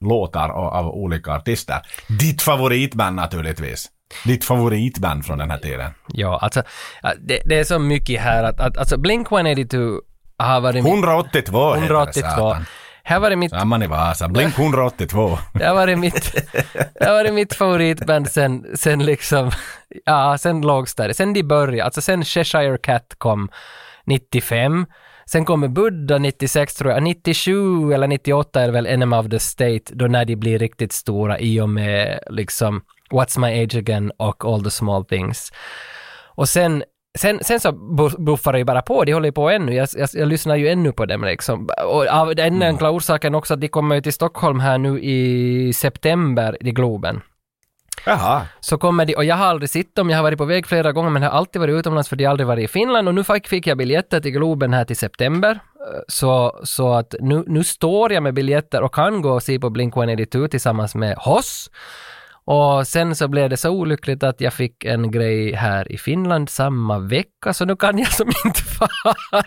låtar av, av olika artister. Ditt favoritband naturligtvis. Ditt favoritband från den här tiden. Ja, alltså ja, det, det är så mycket här att, att alltså Blink 182 har varit... mitt- 182 heter det, 182. satan. Här var det mitt Samman i Vasa. Blink 182. Det har varit mitt, det har varit mitt favoritband sen, sen liksom, ja, sen lågstadiet, sen de började, alltså sen Cheshire Cat kom 95, sen kommer Buddha 96 tror jag, 97 eller 98 är väl Enema of the State, då när de blir riktigt stora i och med liksom What's My Age Again och All the Small Things. Och sen Sen, sen så bu- buffar det ju bara på, de håller ju på ännu, jag, jag, jag lyssnar ju ännu på dem liksom. Och av den enkla orsaken också att de kommer ju till Stockholm här nu i september i Globen. Jaha. Så kommer de, och jag har aldrig sett dem, jag har varit på väg flera gånger men har alltid varit utomlands för de har aldrig varit i Finland och nu fick, jag biljetter till Globen här till september. Eh, så, så att nu, nu står jag med biljetter och kan gå och se på Blink-182 tillsammans med Hoss. Och sen så blev det så olyckligt att jag fick en grej här i Finland samma vecka, så nu kan jag som inte far.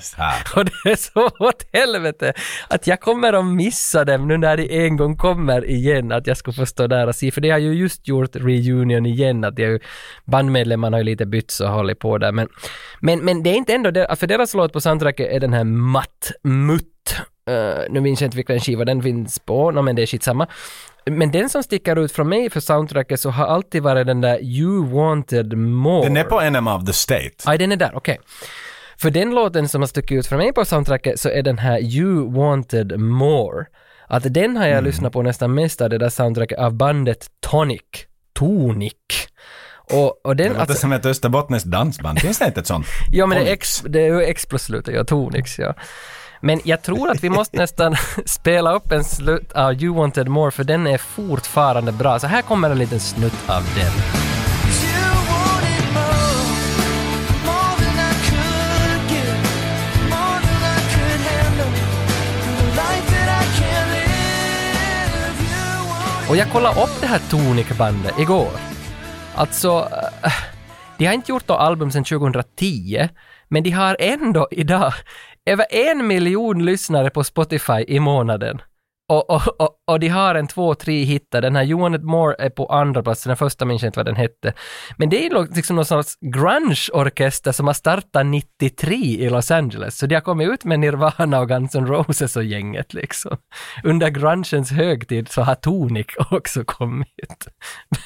Så här. Och det är så åt helvete att jag kommer att missa dem nu när de en gång kommer igen, att jag ska få stå där och se, för det har ju just gjort reunion igen, att jag, bandmedlemmarna har ju lite bytts och hållit på där, men, men, men det är inte ändå det, för deras låt på soundtracket är den här Matt Mutt, uh, nu minns jag inte vilken skiva den finns på, no, men det är skitsamma. Men den som sticker ut från mig för soundtracket så har alltid varit den där You Wanted More. Den är på Enema of the State. Aj, den är där, okej. För den låten som har stuckit ut för mig på soundtracket så är den här You Wanted More. Att den har jag lyssnat på nästan mest av det där soundtracket av bandet Tonic. Tonic. Och, och Det den, låter alltså, som ett österbottniskt dansband. Finns det inte ett sånt? ja men det är. X, det är X plus slutet, ja, Tonics, ja. Men jag tror att vi måste nästan spela upp en slut av You Wanted More för den är fortfarande bra. Så här kommer en liten snutt av den. Och jag kollade upp det här Tonic-bandet igår. Alltså, äh, de har inte gjort något album sedan 2010, men de har ändå idag över en miljon lyssnare på Spotify i månaden. Och, och, och, och de har en två, tre hittar. Den här You Want It More är på andra plats, den första minns jag inte vad den hette. Men det är liksom någon sorts grunge-orkester som har startat 93 i Los Angeles. Så de har kommit ut med Nirvana och Guns N' Roses och gänget liksom. Under grungens högtid så har Tonic också kommit.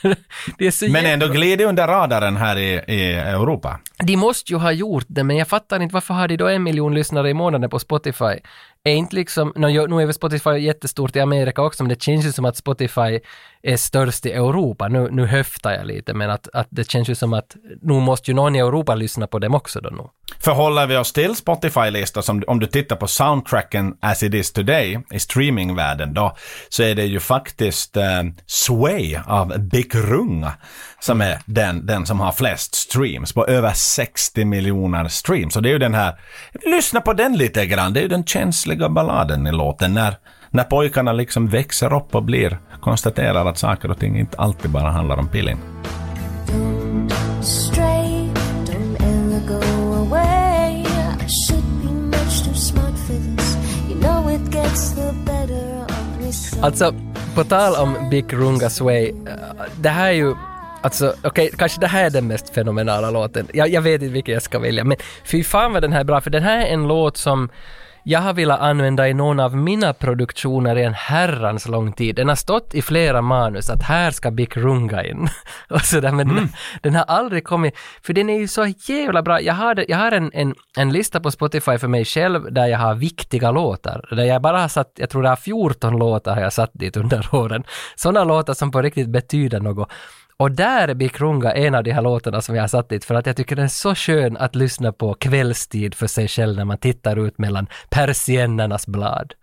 Men ändå glider under radaren här i, i Europa. de måste ju ha gjort det, men jag fattar inte varför har de då en miljon lyssnare i månaden på Spotify? Är inte liksom, no, nu är väl Spotify jättestort i Amerika också, men det känns ju som att Spotify är störst i Europa. Nu, nu höftar jag lite, men att, att det känns ju som att nu måste ju någon i Europa lyssna på dem också då nu. Förhåller vi oss till Spotify-listor, som om du tittar på soundtracken as it is today i streamingvärlden då, så är det ju faktiskt eh, Sway av Big Runga som är den, den som har flest streams på över 60 miljoner streams. Och det är ju den här, lyssna på den lite grann, det är ju den känsliga balladen i låten när, när pojkarna liksom växer upp och blir, konstaterar att saker och ting inte alltid bara handlar om pilling. Alltså, på tal om Big Runga Sway, eh, det här är ju Alltså okej, kanske det här är den mest fenomenala låten. Jag, jag vet inte vilken jag ska välja, men fy fan vad den här är bra, för den här är en låt som jag har velat använda i någon av mina produktioner i en herrans lång tid. Den har stått i flera manus att här ska Big Runga in. Och sådär, men den, den har aldrig kommit, för den är ju så jävla bra. Jag har, jag har en, en, en lista på Spotify för mig själv där jag har viktiga låtar. Där jag bara har satt, jag tror det är 14 låtar har jag satt dit under åren. Sådana låtar som på riktigt betyder något. Och där är Bikrunga en av de här låtarna som jag har satt dit för att jag tycker den är så skön att lyssna på kvällstid för sig själv när man tittar ut mellan persiennernas blad.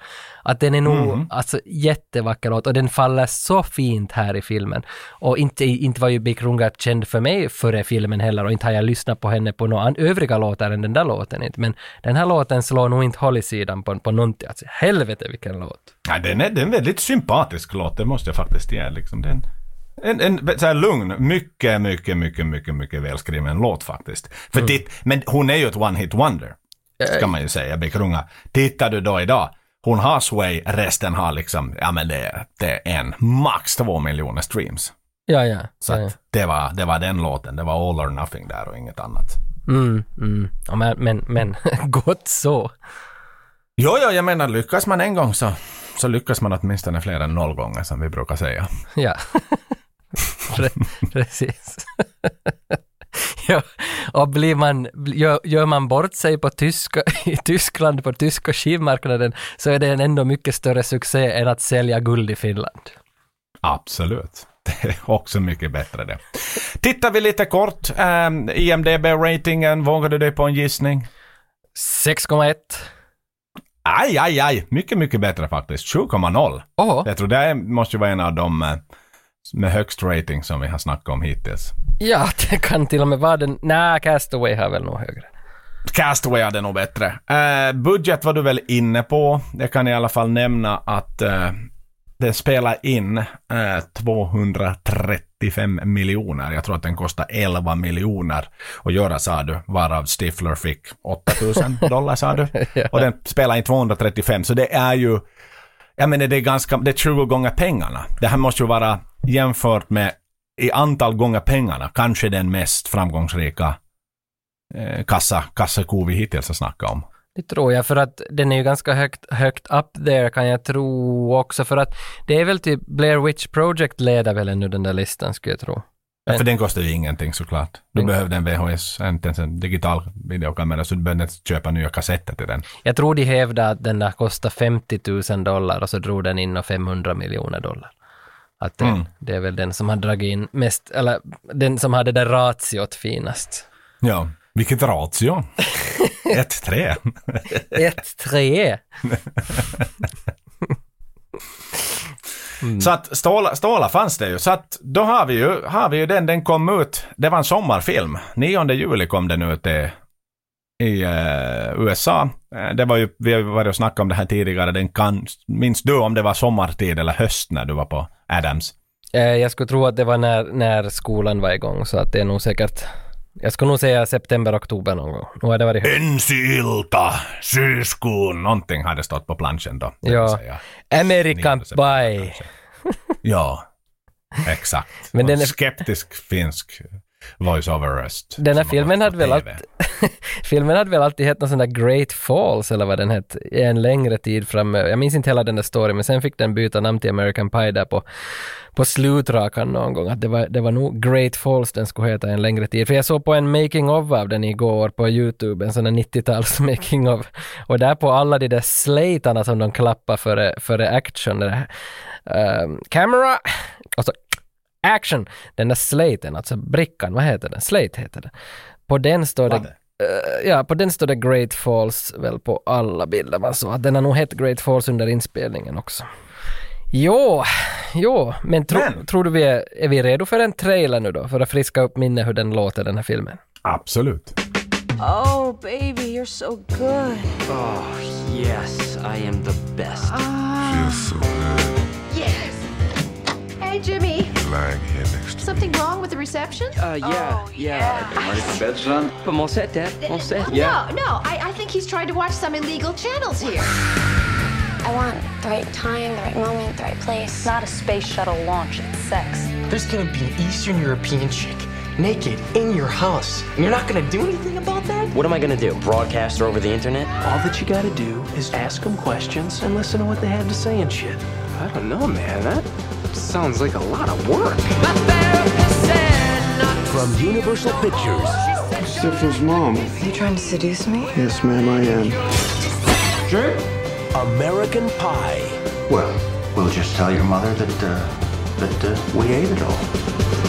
Att den är nog alltså jättevacker låt och den faller så fint här i filmen. Och inte, inte var ju Bikrunga känd för mig före filmen heller och inte har jag lyssnat på henne på några övriga låtar än den där låten inte. Men den här låten slår nog inte håll i sidan på, på någonting. Alltså, helvete vilken låt. Ja, den, är, den är en väldigt sympatisk låt, det måste jag faktiskt ge. Liksom. Den, en, en så här lugn, mycket, mycket, mycket, mycket, mycket välskriven låt faktiskt. För titt, men hon är ju ett one-hit wonder, ska man ju säga, Bikrunga. Tittar du då idag, hon har Sway, resten har liksom, ja men det, det är en, max två miljoner streams. Ja, ja. Så ja, ja. att det, var, det var den låten, det var all or nothing där och inget annat. Mm, mm. Ja, men, men, men gott så. Jo, jo, jag menar lyckas man en gång så, så lyckas man åtminstone fler än noll gånger som vi brukar säga. Ja. Pre- Precis. ja. Och blir man, gör, gör man bort sig på tyska, i Tyskland på tyska skivmarknaden så är det en ändå mycket större succé än att sälja guld i Finland. Absolut. Det är också mycket bättre det. Tittar vi lite kort. Um, IMDB-ratingen, vågar du dig på en gissning? 6,1. Aj, aj, aj. Mycket, mycket bättre faktiskt. 7,0. Åh, Jag tror det måste ju vara en av de eh, med högst rating som vi har snackat om hittills. ja, det kan till och med vara den. Nej, Castaway har väl nog högre. Castaway hade nog bättre. Eh, budget var du väl inne på. Jag kan i alla fall nämna att eh, det spelar in eh, 235 miljoner. Jag tror att den kostar 11 miljoner att göra sa du, varav Stifler fick 8000 dollar sa du. Och den spelar in 235, så det är ju, jag menar det är ganska, det är 20 gånger pengarna. Det här måste ju vara jämfört med i antal gånger pengarna, kanske den mest framgångsrika eh, kassa, kassako vi hittills har snackat om. Det tror jag, för att den är ju ganska högt, högt up there kan jag tro också, för att det är väl typ Blair Witch Project leder väl ännu den där listan skulle jag tro. Ja, för den kostar ju ingenting såklart. Du Den- behövde en VHS, inte ens en digital videokamera, så du behövde inte köpa nya kassetter till den. Jag tror de hävdade att den där kostade 50 000 dollar och så drog den in och 500 miljoner dollar. Att det, Mm. det är väl den som har dragit in mest, eller den som hade det ratiot finast. Ja, vilket ratio. 1-3. 1-3. Så att Ståla, Ståla fanns det ju. Så att då har vi ju, har vi ju den, den kom ut, det var en sommarfilm. 9 juli kom den ut i, i eh, USA. Eh, det var ju, vi har varit och snackat om det här tidigare, den kan, minns du om det var sommartid eller höst när du var på Adams? Eh, Jag skulle tro att det var när, när skolan var igång, så att det är nog säkert, jag skulle nog säga september, oktober någon gång. Nu har det varit höst. Ensi ilta, syyskuun, någonting hade stått på planschen då. Ja. American 9 september Pie. Ja, exakt. Men den är- skeptisk finsk voice-over-röst. Den här som har filmen hade väl alltid, filmen hade väl alltid hett någon sån där Great Falls eller vad den hette en längre tid framöver. Jag minns inte hela den där storyn men sen fick den byta namn till American Pie där på, på slutrakan någon gång. Att det var, det var nog Great Falls den skulle heta en längre tid. För jag såg på en making of av den igår på YouTube, en sån där 90-tals making of. Och där på alla de där slatarna som de klappar före, före action, det där, ehm, camera, och så action, den där slaten, alltså brickan, vad heter den? Slate heter den. På den står det? Eh, ja, på den står det Great Falls väl på alla bilder man såg. Den har nog hett Great Falls under inspelningen också. Jo, jo, men, tro, Men- tror du vi är, är vi redo för en trailer nu då? För att friska upp minne hur den låter den här filmen. Absolut. Oh, baby, you're so good. Oh, yes, I am the best. Yes. Hey, Jimmy. Lying here next to Something wrong with the reception? Uh, yeah, yeah. Ready for bed, son? But mon set, Dad. Mon set. No, no. I, I think he's trying to watch some illegal channels here. I want the right time, the right moment, the right place. not a space shuttle launch, it's sex. There's gonna be an Eastern European chick naked in your house. And you're not gonna do anything about that? What am I gonna do? Broadcast her over the internet? All that you gotta do is ask them questions and listen to what they have to say and shit. I don't know, man. That sounds like a lot of work. From Universal Pictures, Stephanie's mom. Are you trying to seduce me? Yes, ma'am, I am. Sure. American Pie. Well, we'll just tell your mother that, uh, that uh, we ate it all.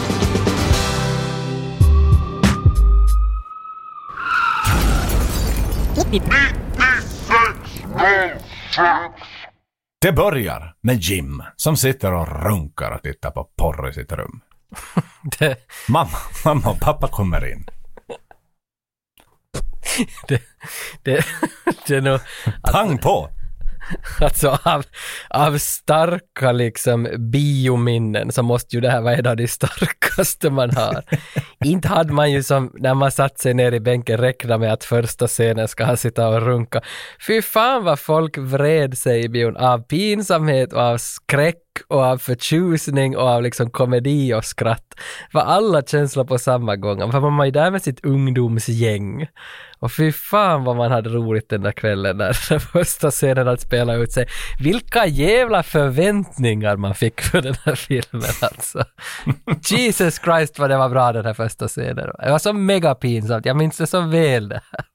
Det börjar med Jim som sitter och runkar och tittar på porr i sitt rum. Det, Mamma, mamma och pappa kommer in. det, det, det är nog... Pang på! Alltså av, av starka liksom biominnen så måste ju det här vara en av de starkaste man har. Inte hade man ju som när man satt sig ner i bänken räknat med att första scenen ska han sitta och runka. Fy fan vad folk vred sig i bion av pinsamhet och av skräck och av förtjusning och av liksom komedi och skratt. Var alla känslor på samma gång. För man var ju där med sitt ungdomsgäng. Och fy fan vad man hade roligt den där kvällen när den första scenen att spela ut sig. Vilka jävla förväntningar man fick för den här filmen alltså. Jesus Christ vad det var bra den här första scenen. Det var så mega pinsamt, jag minns det så väl det här.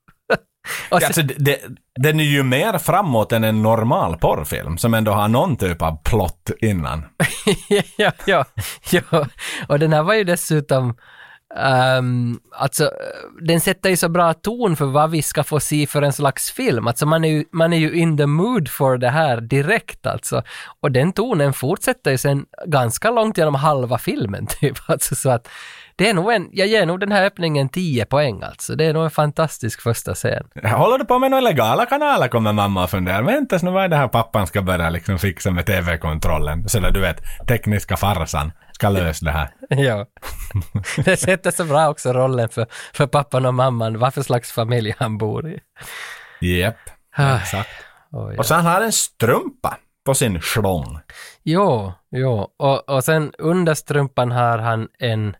Och sen- Alltså, det, den är ju mer framåt än en normal porrfilm som ändå har någon typ av plott innan. ja, ja, ja. Och den här var ju dessutom Um, alltså, den sätter ju så bra ton för vad vi ska få se för en slags film. Alltså man är ju, man är ju in the mood for det här direkt alltså. Och den tonen fortsätter ju sen ganska långt genom halva filmen typ. Alltså, så att det är nog en, jag ger nog den här öppningen 10 poäng alltså. Det är nog en fantastisk första scen. Håller du på med några legala kanaler kommer mamma och funderar. Vänta nu vad är det här pappan ska börja liksom fixa med TV-kontrollen. Så där du vet, tekniska farsan ska lösa det här. ja. Det sätter så bra också rollen för, för pappan och mamman, vad för slags familj han bor i. Ah. exakt. Oj, Och sen har han en strumpa på sin schlong. Jo, jo. Och, och sen under strumpan har han en,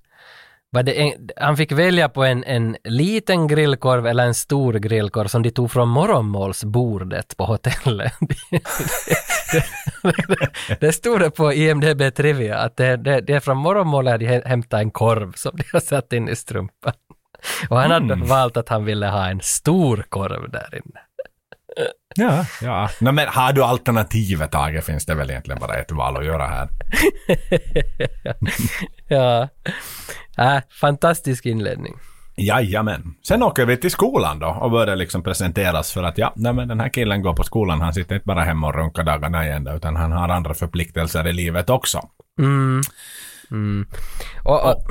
en, han fick välja på en, en liten grillkorv eller en stor grillkorv som de tog från morgonmålsbordet på hotellet. det, det, det stod det på IMDB Trivia att det, det, det är från morgonmålet de hä- hämtat en korv som de har satt in i strumpan. Och han hade valt att han ville ha en stor korv där inne. Ja, ja. No, men har du alternativet Tage finns det väl egentligen bara ett val att göra här. ja. Äh, fantastisk inledning. Jajamän. Sen åker vi till skolan då och börjar liksom presenteras för att ja, nej men den här killen går på skolan. Han sitter inte bara hemma och runkar dagarna igen utan han har andra förpliktelser i livet också. Mm. Mm. Och, och,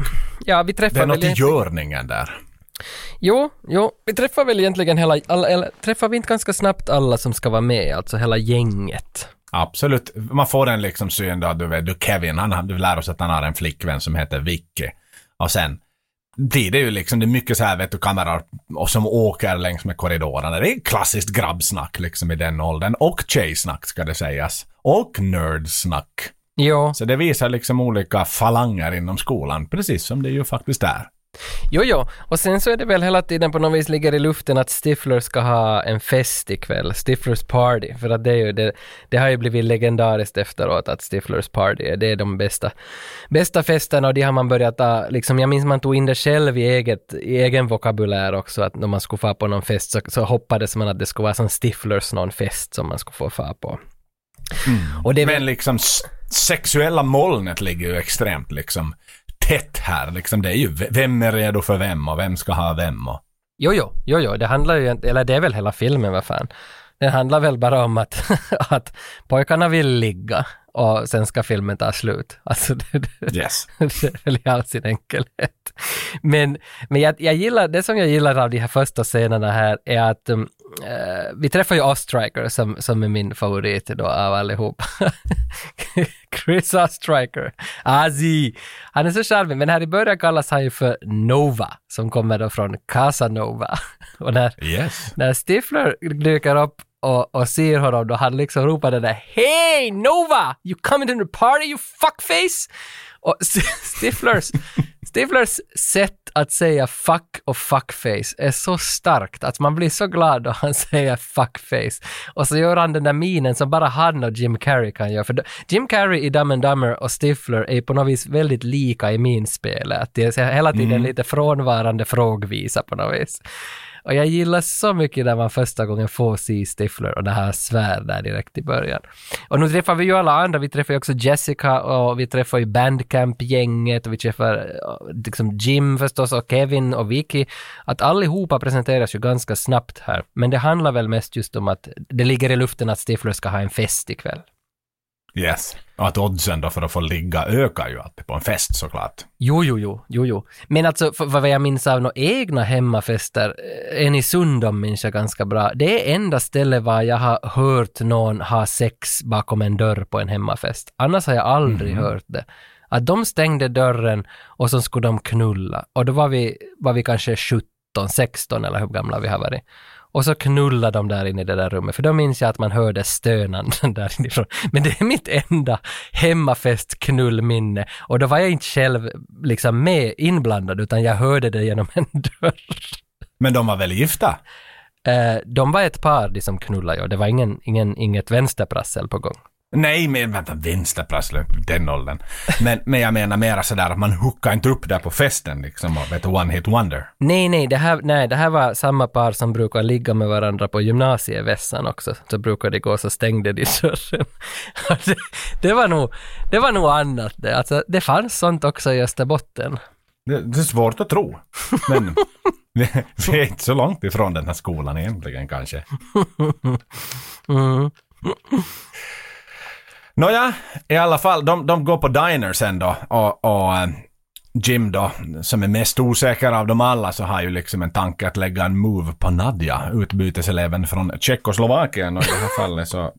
ja, vi träffar Det är något i görningen där. Jo, jo, vi träffar väl egentligen hela, alla, eller träffar vi inte ganska snabbt alla som ska vara med, alltså hela gänget? Absolut. Man får en liksom syn då, du vet, du Kevin, han, du lär oss att han har en flickvän som heter Vicky. Och sen blir det ju liksom, det är mycket så här vet du, kameror och som åker längs med korridorerna. Det är klassiskt grabbsnack liksom i den åldern. Och tjejsnack ska det sägas. Och nerdsnack. Jo, Så det visar liksom olika falanger inom skolan, precis som det ju faktiskt är. Jo, jo. Och sen så är det väl hela tiden på något vis ligger i luften att Stifler ska ha en fest ikväll, Stiflers party, för att det är ju det, det har ju blivit legendariskt efteråt att Stiflers party, det är de bästa, bästa festerna. Och de har man börjat ta, liksom, jag minns man tog in det själv i, eget, i egen vokabulär också, att när man skulle få på någon fest så, så hoppades man att det skulle vara som Stiflers någon fest som man skulle få få på. Och det Men liksom sexuella molnet ligger ju extremt liksom tätt här. Liksom det är ju vem är redo för vem och vem ska ha vem och Jo, jo, jo, jo, det handlar ju, inte- eller det är väl hela filmen, vad fan. Den handlar väl bara om att, att pojkarna vill ligga och sen ska filmen ta slut. Alltså det, det, yes. det är väl i all sin enkelhet. Men, men jag, jag gillar, det som jag gillar av de här första scenerna här är att um, eh, vi träffar ju Ostriker som, som är min favorit då av allihop. Chris Ostriker, Ozzy. Han är så charmig, men här i början kallas han ju för Nova, som kommer då från Casanova. Och när, Yes. när Stifler dyker upp och, och ser honom då han liksom ropar den där Hey Nova! You coming to the party you fuckface! Och Stiflers, Stiflers sätt att säga fuck och fuckface är så starkt att man blir så glad då han säger fuckface. Och så gör han den där minen som bara han och Jim Carrey kan göra. För Jim Carrey i Dumb and Dumber och Stifler är på något vis väldigt lika i minspelet. Det är hela tiden lite frånvarande frågvisa på något vis. Och jag gillar så mycket när man första gången får se Stifler och det här svär där direkt i början. Och nu träffar vi ju alla andra, vi träffar ju också Jessica och vi träffar ju Bandcamp-gänget och vi träffar eh, liksom Jim förstås och Kevin och Vicky. Att allihopa presenteras ju ganska snabbt här. Men det handlar väl mest just om att det ligger i luften att Stifler ska ha en fest ikväll. Yes. Och att oddsen då för att få ligga ökar ju alltid på en fest såklart. Jo, jo, jo, jo, jo. Men alltså, för, vad jag minns av några egna hemmafester, eh, en i Sundom minns jag ganska bra. Det är enda stället var jag har hört någon ha sex bakom en dörr på en hemmafest. Annars har jag aldrig hört det. Att de stängde dörren och så skulle de knulla. Och då var vi, var vi kanske 17, 16 eller hur gamla vi har varit. Och så knullade de där inne i det där rummet, för då minns jag att man hörde stönanden där inifrån. Men det är mitt enda hemmafest-knullminne. Och då var jag inte själv liksom med inblandad, utan jag hörde det genom en dörr. Men de var väl gifta? Eh, de var ett par, de som knullade, och det var ingen, ingen, inget vänsterprassel på gång. Nej, men vänta, vänsterprassel, den åldern. Men, men jag menar mera sådär att man hookar inte upp där på festen liksom och vet one hit wonder. Nej, nej, det här, nej, det här var samma par som brukar ligga med varandra på gymnasievässan också. Så brukar de gå så stängde de dörren. det, det, var nog, det var nog annat det. Alltså, det fanns sånt också i Österbotten. Det, det är svårt att tro. Men vi är inte så långt ifrån den här skolan egentligen kanske. Mm. Nåja, i alla fall, de, de går på diner sen då och, och eh, Jim då, som är mest osäker av dem alla, så har ju liksom en tanke att lägga en move på Nadja, utbyteseleven från Tjeckoslovakien och i det här fallet så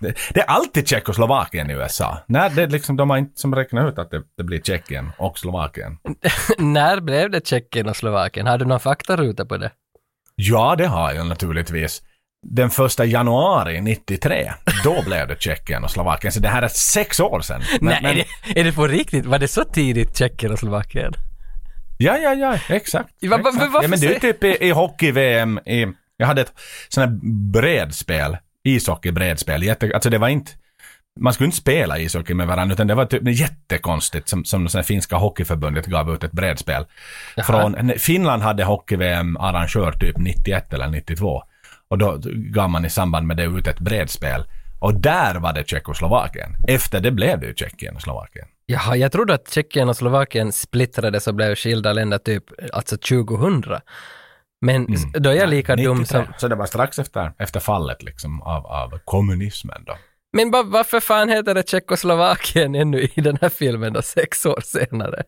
det, det är alltid Tjeckoslovakien i USA. När det liksom, de har inte som räknat ut att det, det blir Tjeckien och Slovakien. När blev det Tjeckien och Slovakien? Har du någon faktaruta på det? Ja, det har jag naturligtvis. Den första januari 93, då blev det Tjeckien och Slovakien. Så det här är sex år sedan. Men- Nej, men- är det, är det på riktigt? Var det så tidigt Tjeckien och Slovakien? Ja, ja, ja, exakt. Va- va- exakt. ja, men det är typ i, i hockey-VM, i, jag hade ett sånt här bredspel, ishockey-bredspel, jätte, alltså det var inte, man skulle inte spela ishockey med varandra, utan det var typ jättekonstigt som, som det finska hockeyförbundet gav ut ett bredspel. Från, Finland hade hockey-VM arrangör typ 91 eller 92. Och då gav man i samband med det ut ett bredspel. Och där var det Tjeckoslovakien. Efter det blev det ju Tjeckien och Slovakien. Jaha, jag trodde att Tjeckien och Slovakien splittrades och blev skilda länder typ, alltså 2000. Men s- då är jag lika dum 93. som... Så det var strax efter, efter fallet liksom av, av kommunismen då. Men va, varför fan heter det Tjeckoslovakien ännu i den här filmen då, sex år senare?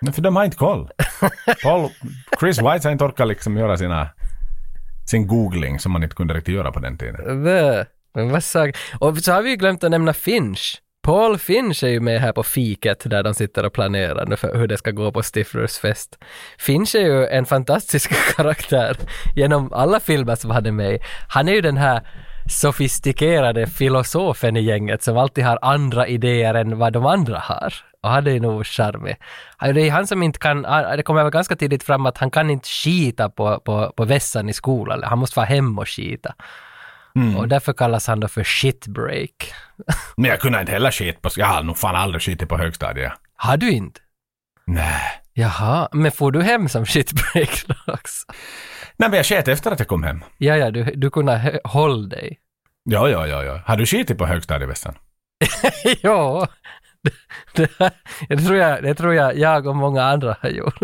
Men för de har inte koll. Paul, Chris White har inte orkat liksom göra sina, sin googling som man inte kunde riktigt göra på den tiden. Eh, men vad sa Och så har vi ju glömt att nämna Finch. Paul Finch är ju med här på fiket där de sitter och planerar nu för hur det ska gå på Stiflers fest. Finch är ju en fantastisk karaktär genom alla filmer som han är med i. Han är ju den här sofistikerade filosofen i gänget som alltid har andra idéer än vad de andra har. Och han är nog charmig. Det är han som inte kan, det kommer väl ganska tidigt fram att han kan inte skita på, på, på vässan i skolan. Han måste vara hemma och skita. Och därför kallas han då för shitbreak. Men jag kunde inte heller skit på, jag har nog fan aldrig skitit på högstadiet. Har du inte? Nej. Jaha, men får du hem som shitbreak då också? Nej men jag sket efter att jag kom hem. Ja, ja, du, du kunde hålla dig. Ja, ja, ja, ja. Har du skitit på högstadievässan? ja, det, tror jag, det tror jag jag och många andra har gjort.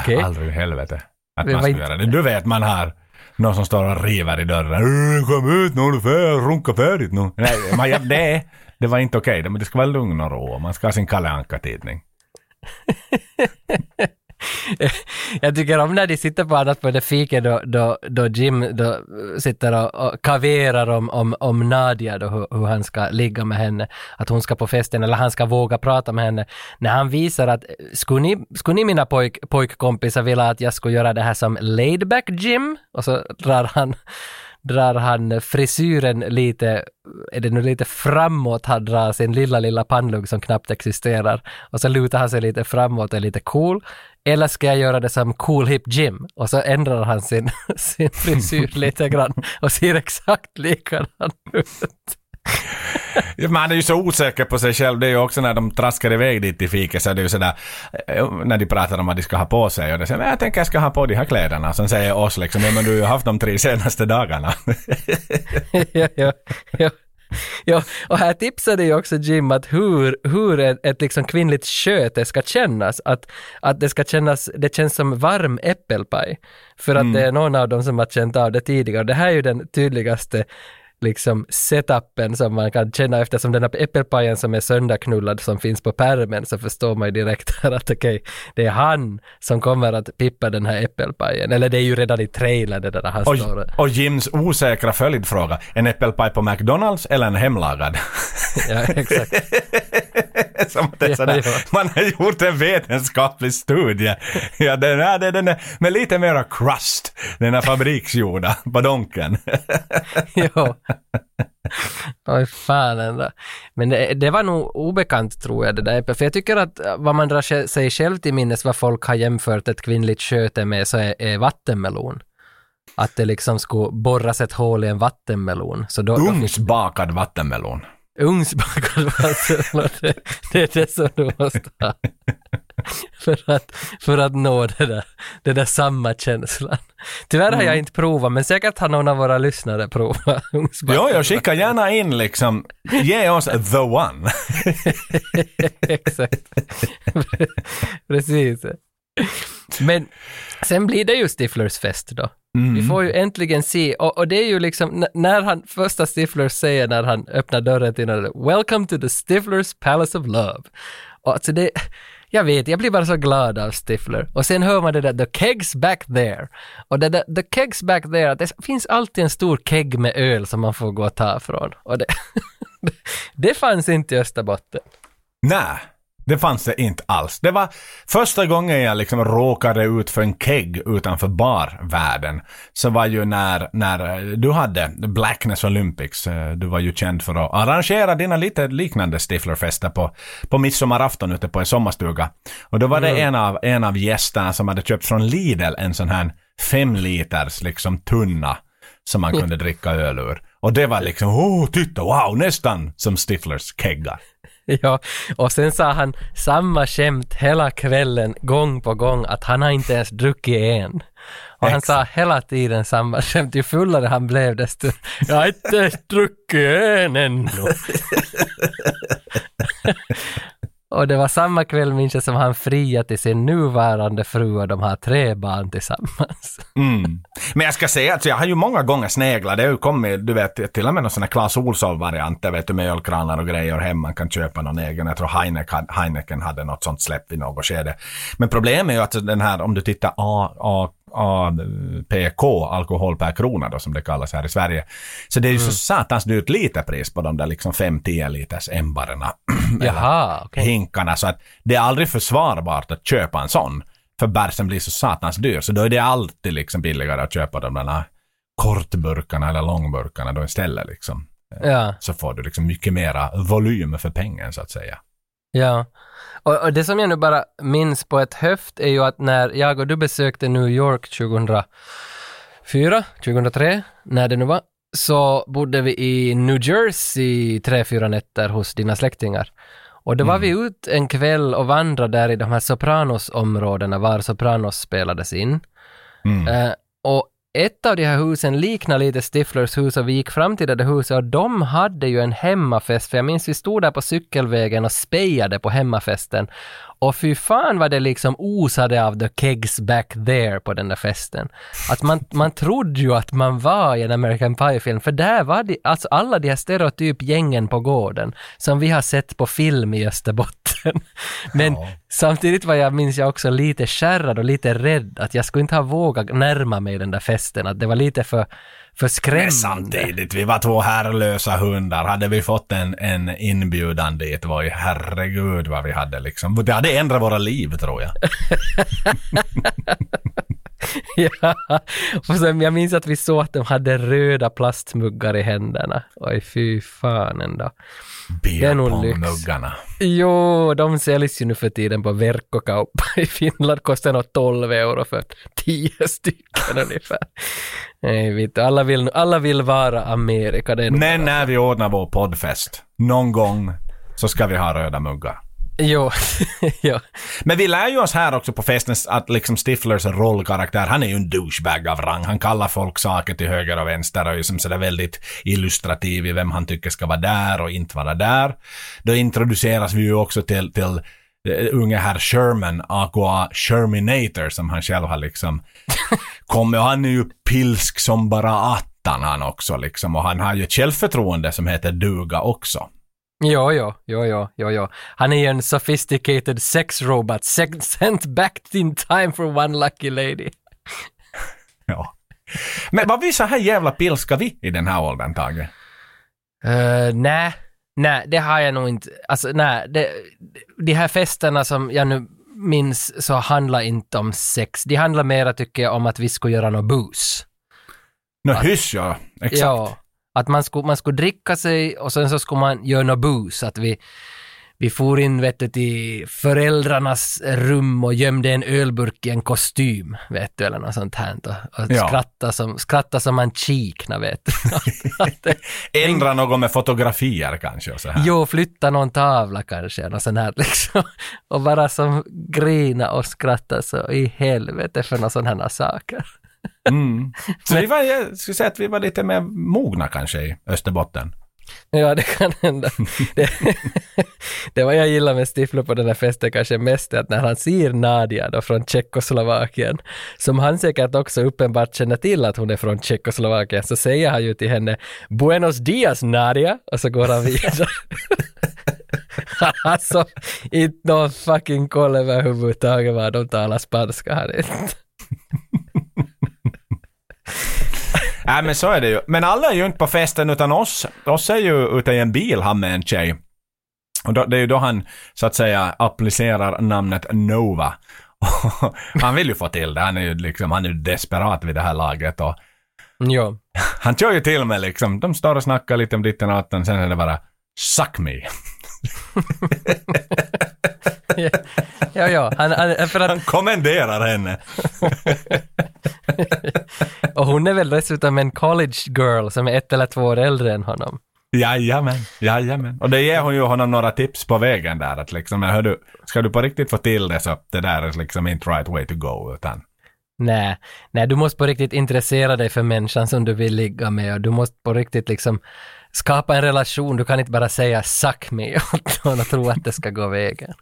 Okej. Äh, Aldrig i helvete. Att man ska inte- göra det. Du vet man har någon som står och river i dörren. "Äh, Kom ut nu, du får runka färdigt nu. Nej, man, ja, det, det var inte okej. Men det ska vara lugn och ro. Man ska ha sin Kalle Anka-tidning. Jag tycker om när de sitter på annat på det fiket då, då, då Jim då sitter och, och kaverar om, om, om Nadia då, hur, hur han ska ligga med henne, att hon ska på festen eller han ska våga prata med henne. När han visar att skulle ni, skulle ni mina pojk, pojkkompisar vilja att jag skulle göra det här som laidback Jim? Och så drar han drar han frisyren lite, är det nu lite framåt, han drar sin lilla, lilla pannlugg som knappt existerar och så lutar han sig lite framåt och är lite cool. Eller ska jag göra det som cool hip Jim? Och så ändrar han sin, sin frisyr lite grann och ser exakt likadan ut. Man är ju så osäker på sig själv. Det är ju också när de traskar iväg dit i fiket så är det ju sådär eh, när de pratar om vad de ska ha på sig och det säger jag tänker jag ska ha på de här kläderna. Sen säger oss liksom, ja men du har ju haft de tre senaste dagarna. ja, ja, ja. Ja, och här tipsade ju också Jim att hur, hur ett, ett liksom kvinnligt sköte ska kännas. Att, att det ska kännas, det känns som varm äppelpaj. För att det är någon av dem som har känt av det tidigare. Det här är ju den tydligaste liksom setupen som man kan känna eftersom den här äppelpajen som är sönderknullad som finns på pärmen så förstår man ju direkt här att okej, det är han som kommer att pippa den här äppelpajen. Eller det är ju redan i trailern det där han Och, står och Jims osäkra följdfråga, en äppelpaj på McDonalds eller en hemlagad? Ja, exakt. Som att det är Ja, sådär, ja. Man har gjort en vetenskaplig studie. Ja, den, är, den, den är med lite mera crust. Den är fabriksgjorda på donken. jo. Oj fan ändå. Men det, det var nog obekant tror jag det där. För jag tycker att vad man drar sig- själv till minnes vad folk har jämfört ett kvinnligt sköte med så är, är vattenmelon. Att det liksom skulle borras ett hål i en vattenmelon. Så då Ugnsbakad vattenmelon. Ugnsbakad vattenmelon, det, det är det som du måste ha. för, att, för att nå det där, det där samma känslan. Tyvärr har jag inte provat, men säkert har någon av våra lyssnare provat Jo, jag skicka gärna in liksom, ge oss the one. Exakt. Precis. Men sen blir det ju Stiflers fest då. Vi får ju äntligen se, och, och det är ju liksom när han, första Stiflers säger när han öppnar dörren till den, Welcome to the Stiflers Palace of Love. Och alltså det, jag vet, jag blir bara så glad av Stifler. Och sen hör man det där, the kegs back there. Och det där, the kegs back there, det finns alltid en stor keg med öl som man får gå och ta från. Och det, det fanns inte i Österbotten. Nej, det fanns det inte alls. Det var första gången jag liksom råkade ut för en keg utanför barvärlden. Så var ju när, när du hade Blackness Olympics. Eh, Du var ju känd för att arrangera dina lite liknande Stiflerfester på, på midsommarafton ute på en sommarstuga. Och då var det en, av, en av gästerna som hade köpt från Lidl en sån här fem liters liksom tunna som man kunde dricka öl ur. Och det var liksom, oh titta, wow, nästan som Stiflers keggar. Ja, och sen sa han samma skämt hela kvällen, gång på gång, att han har inte ens druckit en. Och han sa hela tiden samma skämt. Ju fullare han blev desto... Jag har inte druckit en ännu. och det var samma kväll minns jag som han friade till sin nuvarande fru och de har tre barn tillsammans. Mm. Men jag ska säga att jag har ju många gånger sneglat. Det har ju kommit, du vet, till och med någon sån här Clas Ohlson-varianter, vet du, med ölkranar och grejer hem. Man kan köpa någon egen. Jag tror Heineken, Heineken hade något sånt släpp i något skede. Men problemet är ju att den här, om du tittar A, A, APK, alkohol per krona då som det kallas här i Sverige. Så det är ju så satans dyrt literpris på de där liksom 5-10 liters ämbarna. Jaha, okej. hinkarna. Så att det är aldrig försvarbart att köpa en sån. För bärsen blir så satans dyr. Så då är det alltid liksom billigare att köpa de där kortburkarna eller långburkarna då istället liksom. Ja. Så får du liksom mycket mera volym för pengen så att säga. Ja. Och, och det som jag nu bara minns på ett höft är ju att när jag och du besökte New York 2004, 2003, när det nu var, så bodde vi i New Jersey tre, fyra nätter hos dina släktingar. Och då var vi ut en kväll och vandrade där i de här Sopranos-områdena var Sopranos spelades in. Eh, och ett av de här husen liknar lite Stiflers hus och vi gick fram till det där huset och de hade ju en hemmafest, för jag minns vi stod där på cykelvägen och spejade på hemmafesten. Och fy fan vad det liksom osade av the kegs back there på den där festen. Att man, man trodde ju att man var i en American Pie-film, för där var det, alltså alla de här stereotypgängen på gården som vi har sett på film i Österbotten. Men samtidigt var jag, minns jag också lite skärrad och lite rädd att jag skulle inte ha vågat närma mig den där festen, att det var lite för, för skrämmande. Men samtidigt, vi var två herrlösa hundar. Hade vi fått en, en inbjudan dit var ju herregud vad vi hade liksom. Det hade ändrat våra liv tror jag. ja, och sen, jag minns att vi såg att de hade röda plastmuggar i händerna. Oj, fy fan ändå. Beerpong-muggarna. Jo, de säljs ju nu för tiden på verkkokauppa i Finland. Kostar nog 12 euro för 10 stycken ungefär. Nej, vet alla vill, alla vill vara Amerika. Det är bara- när vi ordnar vår poddfest, någon gång, så ska vi ha röda muggar. Jo, jo. Men vi lär ju oss här också på festen att liksom Stiflers rollkaraktär, han är ju en douchebag av rang. Han kallar folk saker till höger och vänster och är som sådär väldigt illustrativ i vem han tycker ska vara där och inte vara där. Då introduceras vi ju också till, till eh, unge herr Sherman, aka Sherminator, som han själv har liksom kommit. Och han är ju pilsk som bara attan han också liksom. Och han har ju ett självförtroende som heter duga också. Jo, jo, jo, jo, jo, jo. Han är en sophisticated sex robot sent sent back in time for one lucky lady. Ja. Men var vi så här jävla pilska vi i den här åldern, Tage? Uh, nej, nej, det har jag nog inte. Alltså, nej, det, de här festerna som jag nu minns så handlar inte om sex. De handlar mera, tycker jag, om att vi skulle göra något bus. Nå, hyss ja. Exakt. Ja, att man skulle, man skulle dricka sig och sen så skulle man göra något bus. Att vi, vi for in vet du, till föräldrarnas rum och gömde en ölburk i en kostym, vet du, eller något sånt här. Och, och Ja. skratta, som, skratta som man kikna, vet du. Ändra något med fotografier kanske och så här. Jo, flytta någon tavla kanske, eller sån här liksom. Och bara som grina och skratta så i helvete för några sådana här saker. Mm. Så vi var, jag skulle säga att vi var lite mer mogna kanske i Österbotten. Ja, det kan hända. Det, det var jag gillar med Stifler på den här festen kanske mest att när han ser Nadia då från Tjeckoslovakien, som han säkert också uppenbart känner till att hon är från Tjeckoslovakien, så säger han ju till henne ”Buenos dias Nadia” och så går han vidare. alltså, inte någon fucking koll överhuvudtaget vad de talar spanska här inte. Nej men så är det ju. Men alla är ju inte på festen utan oss. Oss är ju ute i en bil han med en tjej. Och då, det är ju då han så att säga applicerar namnet Nova. han vill ju få till det. Han är ju liksom, han är desperat vid det här laget och Jo. han kör ju till med liksom, de står och snackar lite om ditten och datten, sen är det bara Suck me. Ja, ja, han, han, för att Han kommenderar henne. Och hon är väl dessutom en college girl som är ett eller två år äldre än honom. Jajamän, jajamän. Och det ger hon ju honom några tips på vägen där att liksom, hör du, ska du på riktigt få till det så det där är liksom inte right way to go utan Nej, nej, du måste på riktigt intressera dig för människan som du vill ligga med och du måste på riktigt liksom skapa en relation. Du kan inte bara säga suck me åt någon och tro att det ska gå vägen.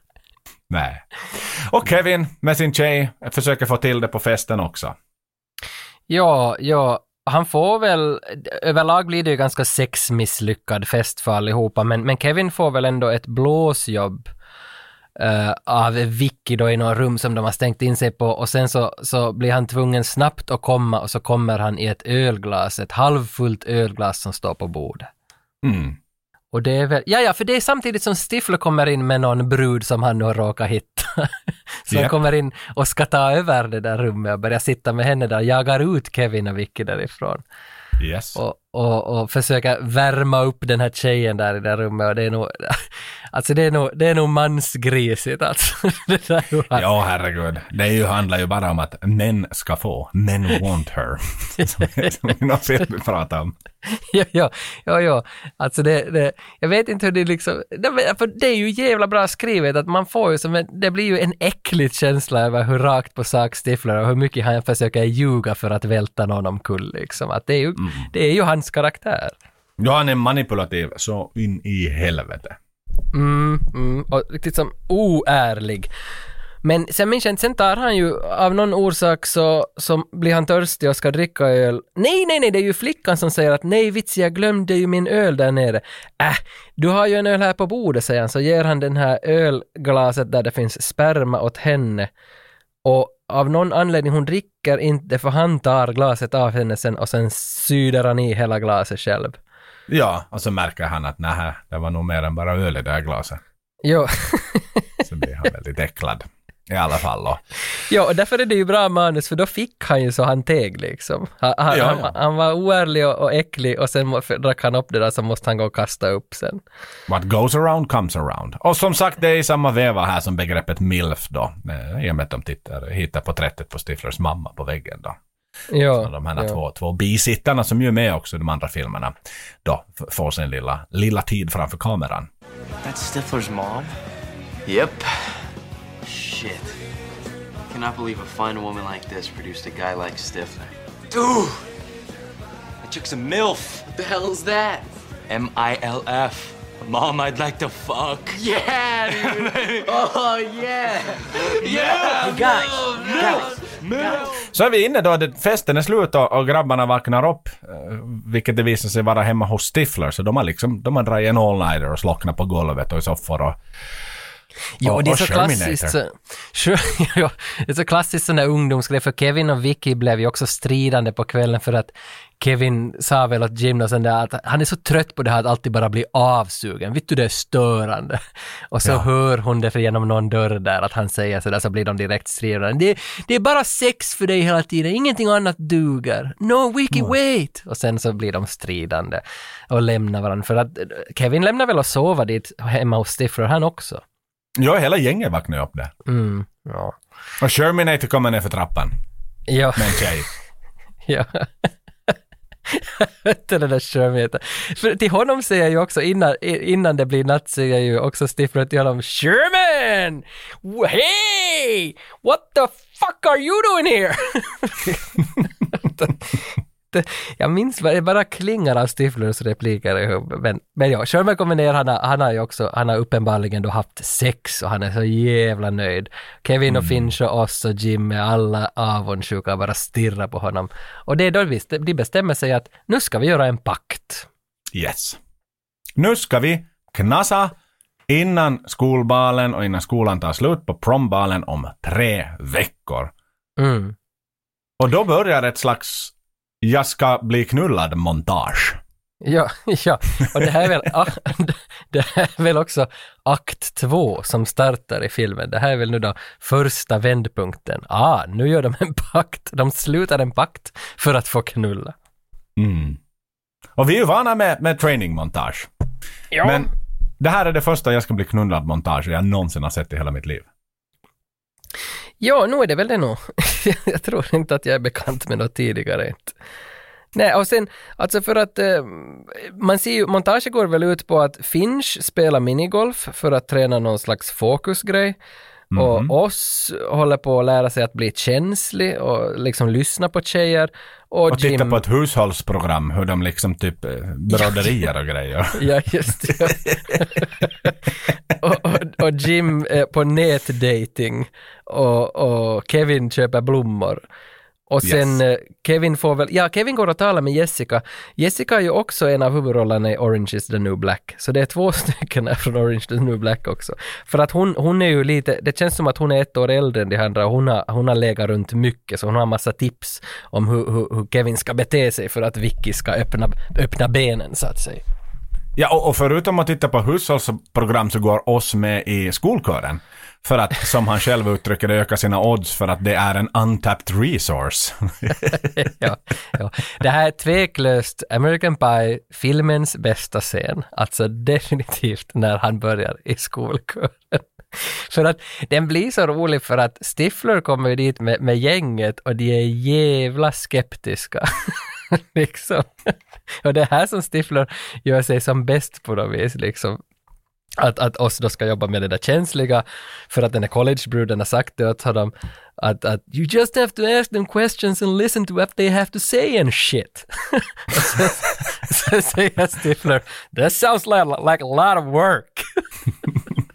Nej. Och Kevin med sin tjej försöker få till det på festen också. Ja, ja, han får väl, överlag blir det ju ganska sexmisslyckad fest för allihopa, men, men Kevin får väl ändå ett blåsjobb eh, av Vicky då i något rum som de har stängt in sig på och sen så, så blir han tvungen snabbt att komma och så kommer han i ett ölglas, ett halvfullt ölglas som står på bordet. Mm. Och det är väl, ja ja, för det är samtidigt som Stifler kommer in med någon brud som han nu har råkat hitta. Ja. han kommer in och ska ta över det där rummet och börja sitta med henne där jagar ut Kevin och Vicky därifrån. Yes. Och, och, och försöka värma upp den här tjejen där i det rummet och det är nog, alltså det är nog, det är nog mansgrisigt alltså. Ja, herregud. Det är ju, handlar ju bara om att män ska få. Men want her. som, som vi någon film pratade om. ja, ja, ja, ja. Alltså det, det, jag vet inte hur det liksom, för det är ju jävla bra skrivet att man får ju som en, det blir ju en äcklig känsla över hur rakt på sak Stifler och hur mycket han försöker ljuga för att välta någon omkull liksom. Att det är ju, det är ju hans karaktär. Ja, han är manipulativ så in i helvete. Mm, mm, och riktigt som oärlig. Men sen minns jag inte, sen tar han ju av någon orsak så, så blir han törstig och ska dricka öl. Nej, nej, nej, det är ju flickan som säger att nej vits, jag glömde ju min öl där nere. Äh, du har ju en öl här på bordet, säger han, så ger han den här ölglaset där det finns sperma åt henne. Och av någon anledning, hon dricker inte för han tar glaset av henne sen och sen syder han i hela glaset själv. Ja, och så märker han att nej, det var nog mer än bara öl i det här glaset. Jo. Så blir han väldigt äcklad. I alla fall. Då. Ja, och därför är det ju bra manus, för då fick han ju så han teg liksom. Han, han, Ja, han, ja. han var oärlig och, och äcklig och sen drack han upp det där så måste han gå och kasta upp sen. What goes around comes around. Och som sagt, det är i samma veva här som begreppet MILF då. eh, I och med att de tittar, hittar porträttet på Stiflers mamma på väggen då. Ja, Så de här ja. två, två bisittarna som ju är med också i de andra filmerna då får sin lilla, lilla tid framför kameran. That's Stifler's mom? Yep. Shit. Cannot believe a fine woman like this produced a guy like Stifler. Dude! That chick's a MILF. What the hell is that? M I L F. A mom I'd like to fuck. Yeah, dude. oh, yeah. Yeah! Guys, Så är vi inne då, det- festen är slut och, och grabbarna vaknar upp, eh, vilket det visar sig vara hemma hos Stifler, så de har liksom, de har dragit en all-nighter och slocknat på golvet och i soffor och Jo, och- det är och så Sherminator. klassiskt. så- Sure, ja, det är så klassiskt sån där ungdomsgrej, för Kevin och Vicky blev ju också stridande på kvällen för att Kevin sa väl åt Jim och sån där att han är så trött på det här att alltid bara bli avsugen. Vet du, det är störande. Och så Ja. hör hon det genom någon dörr där att han säger sådär så blir de direkt stridande. Det, det är bara sex för dig hela tiden, ingenting annat duger. No, Vicky, wait! Och sen så blir de stridande och lämnar varandra. För att eh, Kevin lämnar väl och sova dit hemma hos Stifler han också. Ja, hela gänget vaknar upp där. Mm, ja. Och Sherminator kommer ner för trappan Ja, med en tjej. ja. Den där Sherminator? För till honom säger jag ju också, innan, innan det blir natt, säger jag ju också Stifler till honom, Sherman! Hey! What the fuck are you doing here? Jag minns bara, det bara klingar av Stiflers repliker. Men, men ja, Sherman kommer ner, han har, han har ju också, han har uppenbarligen då haft sex och han är så jävla nöjd. Kevin och Finch och oss och Jim är alla avundsjuka och bara stirrar på honom. Och det är då vi, de bestämmer sig att nu ska vi göra en pakt. Yes. Nu ska vi knasa innan skolbalen och innan skolan tar slut på prombalen om tre veckor. Mm. Och då börjar ett slags jag ska bli knullad montage. Ja, ja, och det här är väl, det här är väl också akt två som startar i filmen. Det här är väl nu då första vändpunkten. Ah, nu gör de en pakt. De slutar en pakt för att få knulla. Mm. Och vi är ju vana med, med training montage. Ja. Men det här är det första jag ska bli knullad montage jag någonsin har sett i hela mitt liv. Ja, nu är det väl det nog. jag tror inte att jag är bekant med något tidigare. Nej, och sen, alltså för att eh, man ser ju, montaget går väl ut på att Finch spelar minigolf för att träna någon slags fokusgrej. Mhm. Och oss håller på att lära sig att bli känslig och liksom lyssna på tjejer. Och, Och titta på ett hushållsprogram, hur de liksom typ eh, broderier och grejer. Ja, just det. och, och, och Jim är på nätdating och, och Kevin köper blommor. Och sen Yes. eh, Kevin får väl, ja Kevin går och talar med Jessica. Jessica är ju också en av huvudrollerna i Orange is the new black. Så det är två stycken från Orange is the new black också. För att hon, hon är ju lite, det känns som att hon är ett år äldre än de andra och hon har, hon har legat runt mycket så hon har massa tips om hur, hur, hur Kevin ska bete sig för att Vicky ska öppna, öppna benen så att säga. Ja, och, och förutom att titta på hushållsprogram så går oss med i skolkören. För att, som han själv uttrycker det, öka sina odds för att det är en untapped resource. ja, ja. Det här är tveklöst American Pie, filmens bästa scen. Alltså definitivt när han börjar i skolkören. För att den blir så rolig för att Stifler kommer ju dit med, med gänget och de är jävla skeptiska. liksom. Och det är här som Stifler gör sig som bäst på något vis. Liksom. Att, att oss då ska jobba med det där känsliga, för att den här collegebruden har sagt det åt honom, att, att you just have to ask them questions and listen to what they have to say and shit. Så, så säger Stifler, that sounds like, like a lot of work.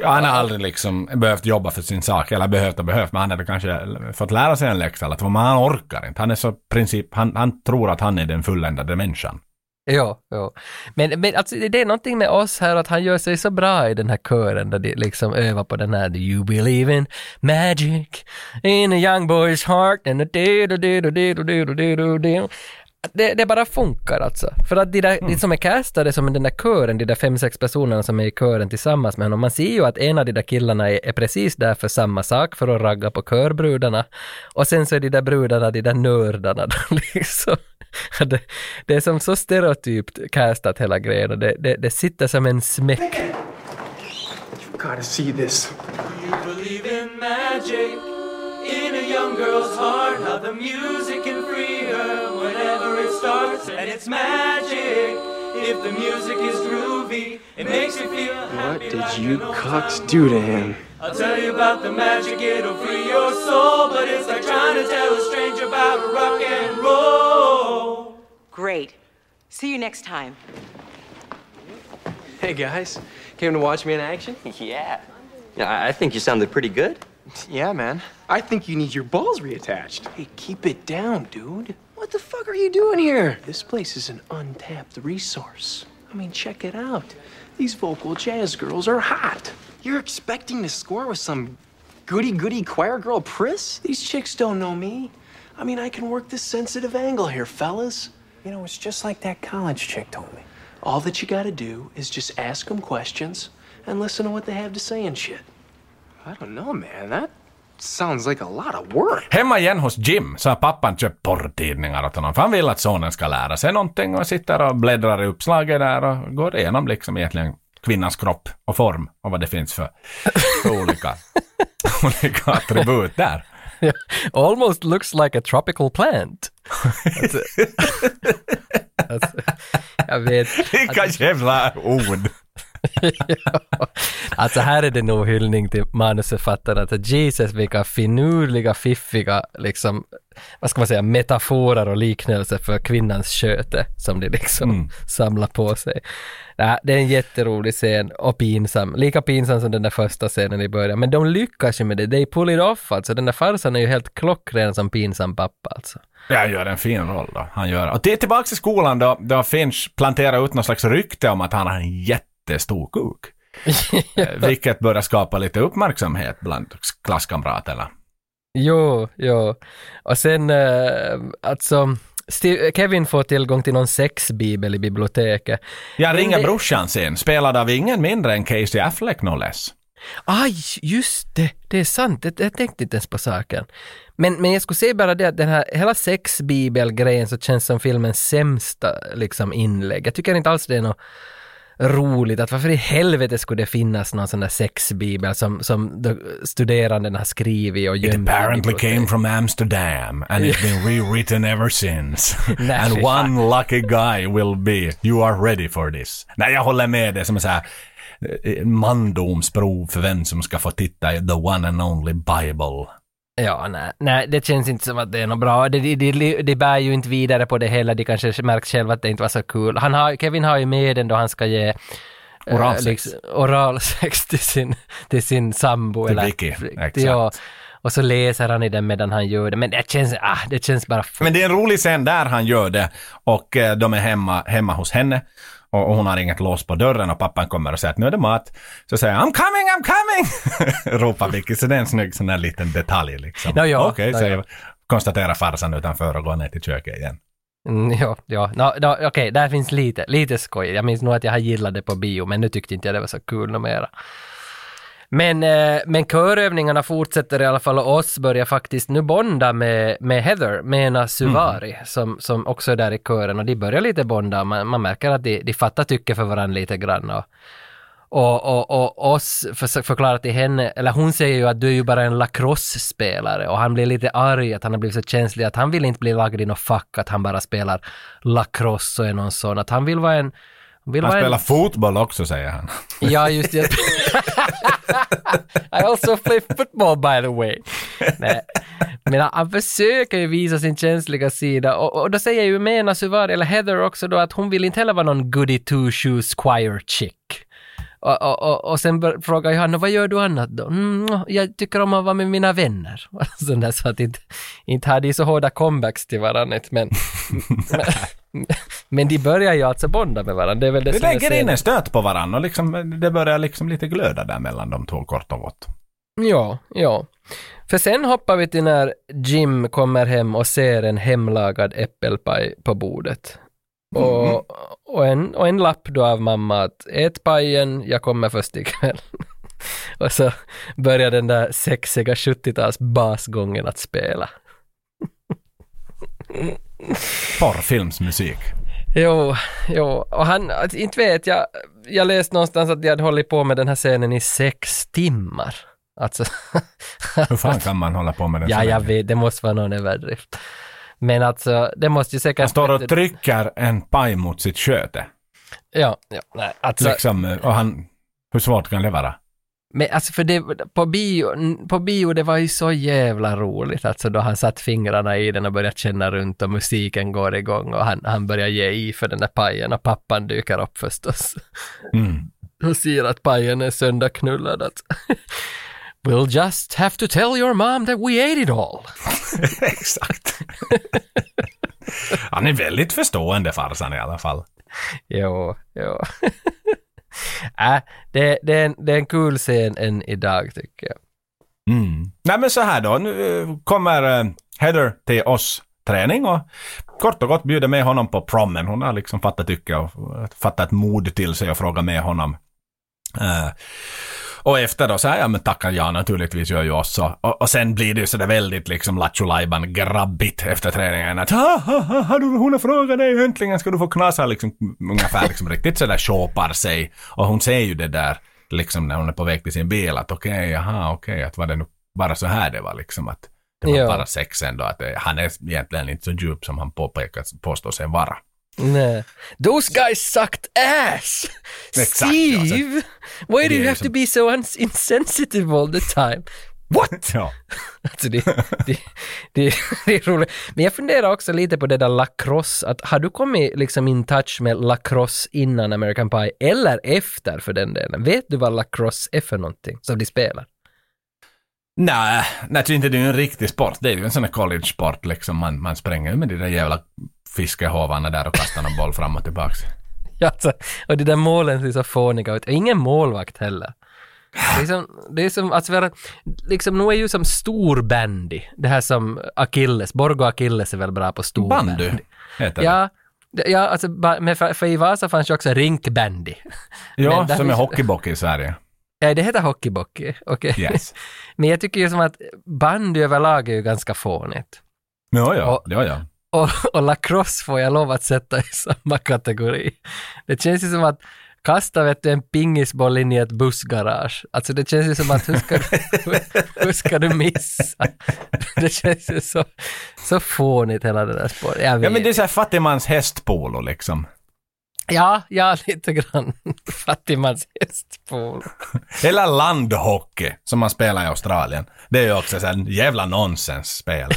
Ja, han har aldrig liksom behövt jobba för sin sak, eller behövt och behövt, men han hade kanske fått lära sig en läxa eller två, men han orkar inte. Han är så princip, han, han tror att han är den fulländade människan. Ja, ja. Men, men alltså, det är någonting med oss här att han gör sig så bra i den här kören där de liksom övar på den här Do you believe in magic in a young boy's heart and a do do do do do do do do do det, det bara funkar alltså. För att de, där, de som är castade som den där kören, de där fem, sex personerna som är i kören tillsammans med honom, man ser ju att en av de där killarna är, är precis där för samma sak, för att ragga på körbrudarna. Och sen så är de där brudarna de där nördarna då, liksom. Det, det är som så stereotypt castat hela grejen och det, det, det sitter som en smäck. You've gotta see this. You believe in magic in a young girl's heart. How the music can free starts, and it's magic. If the music is groovy, it makes you feel What did like you an old cucks do to him? I'll tell you about the magic, it'll free your soul, but it's like trying to tell a stranger about rock and roll. Great. See you next time. Hey guys, came to watch me in action? Yeah. Yeah, I- I think you sounded pretty good. Yeah, man. I think you need your balls reattached. Hey, keep it down, dude. What the fuck are you doing here? This place is an untapped resource. I mean, check it out. These vocal jazz girls are hot. You're expecting to score with some goody goody choir girl priss? These chicks don't know me. I mean, I can work this sensitive angle here, fellas. You know, it's just like that college chick told me. All that you gotta do is just ask them questions and listen to what they have to say and shit. I don't know, man. That sounds like a lot of work. Hemma igen hos Jim så har pappan köpt porrtidningar åt honom för han vill att sonen ska lära sig någonting och sitter och bläddrar i uppslaget där och går igenom liksom egentligen kvinnans kropp och form och vad det finns för, för olika, olika attribut där. Almost looks like a tropical plant. Alltså, alltså, jag vet. Vilka jävla ord! Ja. Alltså här är det nog hyllning till manusförfattaren att Jesus vilka finurliga, fiffiga, liksom, vad ska man säga, metaforer och liknelser för kvinnans sköte som de liksom Mm. samlar på sig. Ja, det är en jätterolig scen och pinsam, lika pinsam som den där första scenen i början, men de lyckas ju med det, they pull it off alltså, den där farsan är ju helt klockren som pinsam pappa alltså. Ja, han gör en fin roll då. Han gör. Och det är tillbaka till skolan då, då Finch planterar ut någon slags rykte om att han har en jättestor kuk. Eh, Vilket börjar skapa lite uppmärksamhet bland klasskamraterna. Jo, jo. Och sen, eh, alltså, Steve, Kevin får tillgång till någon sexbibel i biblioteket. Jag ringer det- brorsan sen, spelad av ingen mindre än Casey Affleck no less. Aj, just det, det är sant, jag, jag tänkte inte ens på saken. Men, men jag skulle säga bara det att den här hela sexbibelgrejen så känns som filmens sämsta liksom inlägg. Jag tycker inte alls det är något roligt att varför i helvete skulle det finnas någon sån där sexbibel som, som de studerandena har skrivit och It gömt i apparently came from Amsterdam and it's been rewritten ever since. And one lucky guy will be, you are ready for this. Nej, jag håller med det som är så här eh, mandomsprov för vem som ska få titta i the one and only Bible. Ja, nej, nej, det känns inte som att det är något bra. Det, det, det, det bär ju inte vidare på det heller. De kanske märkt själva att det inte var så kul. Han har, Kevin har ju med den då han ska ge eh, Oralsex. liksom, oralsex till sin, till sin sambo. Till eller, Vicky, exakt. Ja, och så läser han i den medan han gör det. Men det känns, ah, det känns bara... f- Men det är en rolig scen där han gör det och eh, de är hemma, hemma hos henne och, och hon har inget lås på dörren och pappan kommer och säger att nu är det mat. Så säger han I'm coming, I'm coming! Ropar Vicky, så det är en snygg sån där liten detalj liksom. Ja, ja, Okej, ja, säger ja. konstaterar farsan utanför och går ner till köket igen. Mm, ja, ja. No, no, Okej, där finns lite, lite skoj. Jag minns nog att jag har gillat det på bio, men nu tyckte inte jag det var så kul något mera. Men, eh, men körövningarna fortsätter i alla fall och oss börjar faktiskt nu bonda med, med Heather, Mena Suvari, som, som också är där i kören och de börjar lite bonda. Man, man märker att de, de fattar tycke för varandra lite grann. Och, och, och, och oss för, förklarar till henne, eller hon säger ju att du är ju bara en lacrosse-spelare och han blir lite arg att han har blivit så känslig att han vill inte bli lagd i något fack, att han bara spelar lacrosse och är någon sån, att han vill vara en vill Han spelar en, fotboll också säger han. Ja, just det. I also play football by the way. Nej. Men han, försöker ju visa sin känsliga sida och, och då säger ju Mena Suvari, eller Heather också då, att hon vill inte heller vara någon goody two shoes choir chick. Och, och, och, och sen frågar jag honom, vad gör du annat då? Mm, jag tycker om att vara med mina vänner. Så, där, så att inte, inte har de så hårda comebacks till varandra. Men, men, men de börjar ju alltså bonda med varandra. Det är väl det, är lägger in en stöt på varandra och liksom, det börjar liksom lite glöda där mellan de två kort och gott. Ja, ja. För sen hoppar vi till när Jim kommer hem och ser en hemlagad äppelpaj på bordet. Och, och, en, och en lapp då av mamma att ät pajen, jag kommer först ikväll. och så börjar den där sexiga 70-tals basgången att spela. Porrfilmsmusik. Jo, jo, och han, inte vet jag, jag läste någonstans att de hade hållit på med den här scenen i sex timmar. Alltså, Hur fan kan man hålla på med det? ja, jag vet, det måste vara någon överdrift. Men alltså, det måste ju säkert... Han står och trycker en paj mot sitt sköte. Ja, ja, nej, alltså, Liksom, och han... Hur svårt kan det vara? Men alltså för det, på bio, på bio det var ju så jävla roligt alltså då han satt fingrarna i den och började känna runt och musiken går igång och han, han börjar ge i för den där pajen och pappan dyker upp förstås. Mm. och säger att pajen är söndagknullad att We'll just have to tell your mom that we ate it all. Exakt. Han är väldigt förstående farsan i alla fall. Jo, jo äh, det, det, är en, det är en kul scen än idag tycker jag. Mm. Nej men så här då, nu eh, kommer eh, Heather till oss träning och kort och gott bjuder med honom på promen. Hon har liksom fattat tycke och fattat mod till sig och frågar med honom. Uh, och efter då så här, ja men tackar ja naturligtvis gör ju oss så. Och, och sen blir det ju sådär väldigt liksom lattjo grabbigt efter träningen att ha, ha, ha, du, hon har frågat dig äntligen ska du få knasa liksom ungefär liksom riktigt sådär shopar sig. Och hon ser ju det där liksom när hon är på väg till sin bil att okej, jaha, okej, att var det nu bara så här det var liksom att det var Ja. bara sex ändå att det, han är egentligen inte så djup som han påpekar, påstår sig vara. Nej. Those guys sucked ass! Exakt, Steve! Why do you have som- to be so insensitive all the time? What? Ja. Alltså det, det, det, det är roligt. Men jag funderar också lite på det där lacrosse, att har du kommit liksom in touch med lacrosse innan American Pie, eller efter för den delen? Vet du vad lacrosse är för någonting som de spelar? Nej, nej, det är inte det är ju en riktig sport. Det är ju en sån här college-sport liksom. Man, man spränger med de där jävla fiskehovarna där och kastar någon boll fram och tillbaks. Ja, alltså, och de där målen ser så fåniga ut. Och ingen målvakt heller. Det är som, det är som att liksom, nu är ju som storbandy, det här som Achilles, Borgo Achilles är väl bra på storbandy. Bandy heter det. Ja, alltså, men för, för i Vasa fanns ju också rinkbandy. Ja, som är hockeybock i Sverige. Ja, det heter hockeybocky, okej. Yes. Men jag tycker ju som att bandy överlag är ju ganska fånigt. Ja, ja, Och- ja, ja. Och, och lacrosse får jag lov att sätta i samma kategori. Det känns ju som att kasta vet du, en pingisboll in i ett bussgarage. Alltså det känns ju som att hur ska du, hur ska du missa? Det känns ju så, så fånigt hela det där spåret. Ja, men det är såhär fattigmans hästpolo liksom. ja, ja, lite grann. Fattigmans hästpolo. Eller landhockey, som man spelar i Australien. Det är ju också så här en jävla nonsensspel.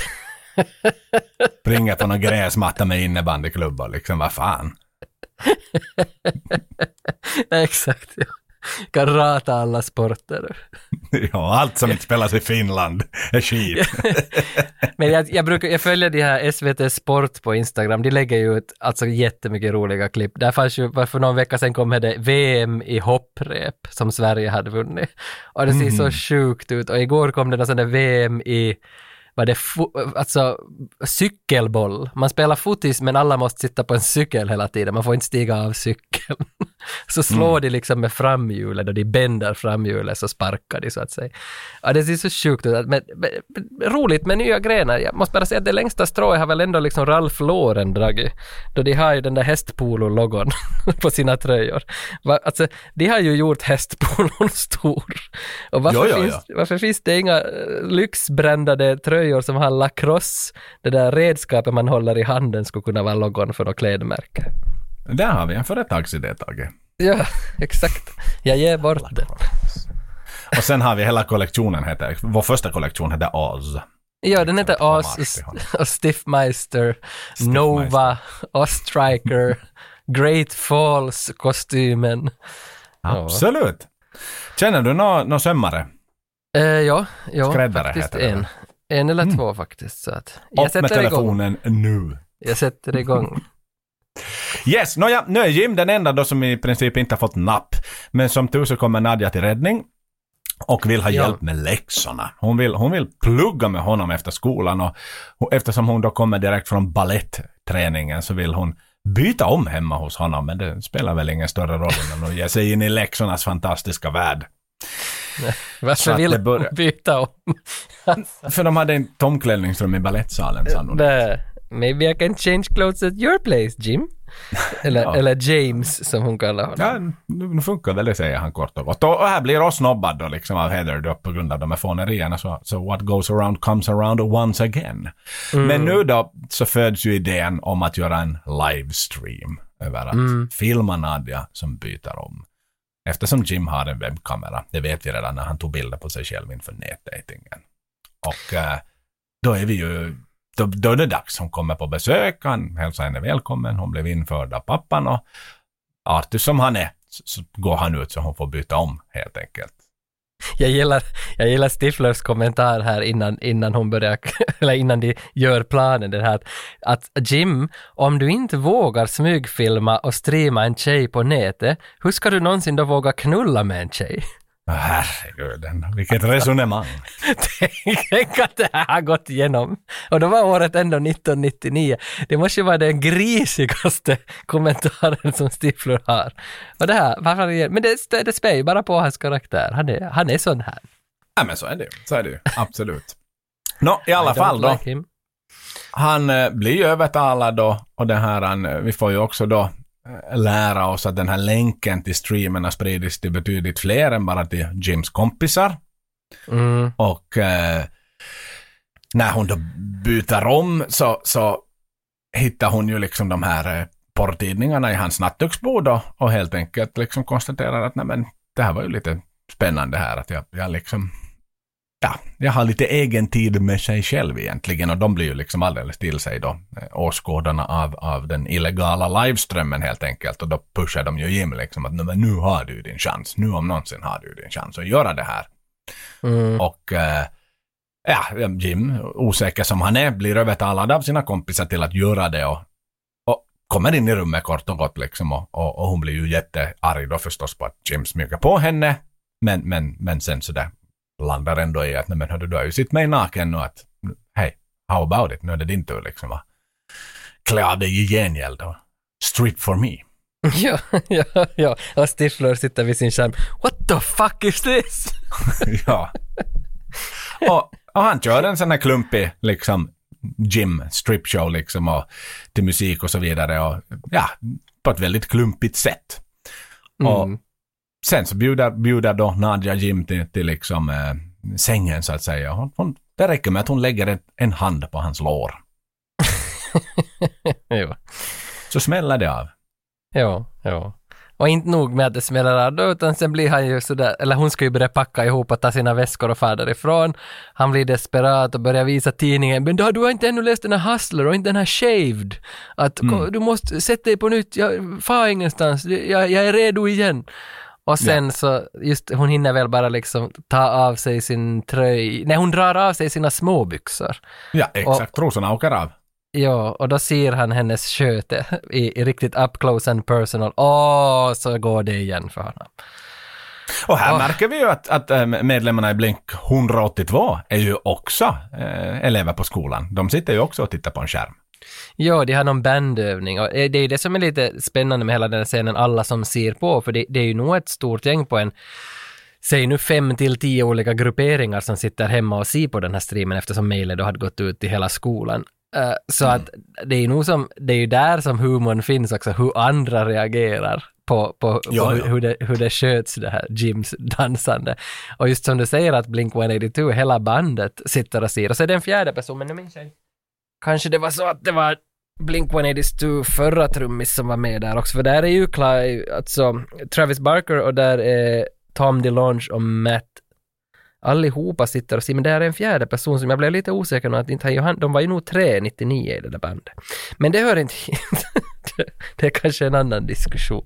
Springer på någon gräsmatta med innebandyklubbor liksom, vad fan. Exakt. Ja. Kan rata alla sporter. Ja, allt som inte spelas i Finland är skit. Men jag, jag, brukar, jag följer de här SVT Sport på Instagram, de lägger ju ut alltså jättemycket roliga klipp. Där fanns ju, för någon vecka sedan kom det VM i hopprep som Sverige hade vunnit. Och det ser så Mhm. sjukt ut. Och igår kom det någon sån där VM i var det alltså cykelboll. Man spelar fotis men alla måste sitta på en cykel hela tiden. Man får inte stiga av cykeln. så slår Mm. de liksom med framhjulet och de bänder framhjulet så sparkar de så att säga. Ja, det ser så sjukt ut. Men, men, roligt med nya grenar. Jag måste bara säga att det längsta strået har väl ändå liksom Ralph Lauren dragit. Då de har ju den där hästpolo-logon på sina tröjor. Va, alltså, de har ju gjort hästpolon stor. Och varför, Ja, ja, finns, varför finns det inga eh, lyxbrändade tröjor som har lacrosse, det där redskapet man håller i handen skulle kunna vara logon för något klädmärke? Där har vi en företagsidé, Tage. Ja, exakt. Jag ger bort den. Och sen har vi hela kollektionen heter, vår första kollektion heter Oz. Ja, den heter Oz och Stiffmeister, Nova, Ostriker, Great Falls-kostymen. Absolut. Känner du någon nå sömmare? Eh, ja, ja Skräddare faktiskt heter det, en. En eller Mm. två faktiskt. Så att Upp med sätter igång. telefonen nu. Jag sätter igång. Yes, nåja, nu är Jim den enda då som i princip inte har fått napp. Men som tur så kommer Nadja till räddning. och vill ha Ja. hjälp med läxorna. Hon vill, hon vill plugga med honom efter skolan och, och eftersom hon då kommer direkt från ballettträningen så vill hon byta om hemma hos honom men det spelar väl ingen större roll innan hon ger sig in i läxornas fantastiska värld. Så Varför vill hon byta om? För de hade ett omklädningsrum i balettsalen sannolikt. Det, maybe I can change clothes at your place, Jim. Eller, Ja. eller James som hon kallar honom. Ja, nu, funkar väl det säger han kort och gott. Och, här blir oss snobbad då liksom av Heather då på grund av de här fånerierna. Så, så what goes around comes around once again. Mm. Men nu då så föds ju idén om att göra en livestream över att Mm. filma Nadja som byter om. Eftersom Jim har en webbkamera, det vet vi redan när han tog bilder på sig själv inför nätdatingen. Och eh, då är vi ju, då, då är det dags. Hon kommer på besök, han hälsar henne välkommen, hon blev införd av pappan och artig som han är så, så går han ut så hon får byta om helt enkelt. Jag gillar, jag gillar Stiflers kommentar här innan, innan hon börjar, eller innan de gör planen, det här att, att Jim, om du inte vågar smygfilma och streama en tjej på nätet, hur ska du någonsin då våga knulla med en tjej? Herregud, vilket resonemang. Tänk att det här har gått igenom. Och då var året ändå 1999. Det måste ju vara den grisigaste kommentaren som Stifler har. Och det här, varför, men det, det spär ju bara på hans karaktär. Han är, han är sån här. Ja men så är det ju. Så är det ju. Absolut. Nå, i alla I don't fall då. like. Han eh, blir ju övertalad då och det här, han, eh, vi får ju också då lära oss att den här länken till streamen har spridits till betydligt fler än bara till Jims kompisar. Mm. Och eh, när hon då byter om så, så hittar hon ju liksom de här eh, porrtidningarna i hans nattduksbord och, och helt enkelt liksom konstaterar att nej men det här var ju lite spännande här att jag, jag liksom ja, jag har lite egen tid med sig själv egentligen och de blir ju liksom alldeles till sig då, eh, åskådarna av, av den illegala liveströmmen helt enkelt och då pushar de ju Jim liksom att "Nej, men nu har du din chans, nu om någonsin har du din chans att göra det här. Mm. Och eh, ja, Jim, osäker som han är, blir övertalad av sina kompisar till att göra det och, och kommer in i rummet kort och gott liksom och, och, och hon blir ju jättearg då förstås på att Jim smyger på henne. Men, men, men sen så där landar ändå i att nej men hördu, du har ju sett mig naken nu att hej, how about it, nu är det din tur liksom att klä av dig i gengäld och strip for me. Ja, ja, ja. Och Stifler sitter vid sin skärm. What the fuck is this? ja. Och, och han kör en sån här klumpig liksom gym strip show liksom och till musik och så vidare och ja, på ett väldigt klumpigt sätt. Och Mm. Sen så bjuder, bjuder då Nadja Jim till, till liksom eh, sängen så att säga. Hon, hon, det räcker med att hon lägger en, en hand på hans lår. jo. Så smäller det av. Ja, ja. Och inte nog med att det smäller av då, utan sen blir han ju sådär, eller hon ska ju börja packa ihop och ta sina väskor och fara därifrån. Han blir desperat och börjar visa tidningen, men du, du har inte ännu läst den här Hustler och inte den här Shaved. Att ko- du måste sätta dig på nytt, jag far ingenstans, jag, jag är redo igen. Och sen så, just hon hinner väl bara liksom ta av sig sin tröja, nej hon drar av sig sina småbyxor. Ja, exakt. Trosorna åker av. Ja, och då ser han hennes sköte i, i riktigt up close and personal. Åh, så går det igen för honom. Och här Åh. märker vi ju att, att eh, medlemmarna i Blink 182 är ju också eh, elever på skolan. De sitter ju också och tittar på en skärm. Ja, de har någon bandövning och eh, det är ju det som är lite spännande med hela den här scenen, alla som ser på, för det, det är ju nog ett stort gäng på en Säg nu fem till tio olika grupperingar som sitter hemma och ser på den här streamen eftersom mejlet då hade gått ut till hela skolan. Eh, så att det är ju nog som, det är ju där som humorn finns också, hur andra reagerar på, på, Ja, på hur, ja. hur, det, hur det sköts det här Jims dansande. Och just som du säger att Blink-182, hela bandet sitter och ser. Och så är det en fjärde person, men nu minns jag inte. Kanske det var så att det var Blink-182 förra trummis som var med där också, för där är ju Clive, alltså Travis Barker och där är Tom DeLonge och Matt allihopa sitter och ser, men där är en fjärde person som jag blev lite osäker på, att inte han, Johan, de var ju nog tre 99 i det där bandet. Men det hör inte hit. Det- det är kanske en annan diskussion.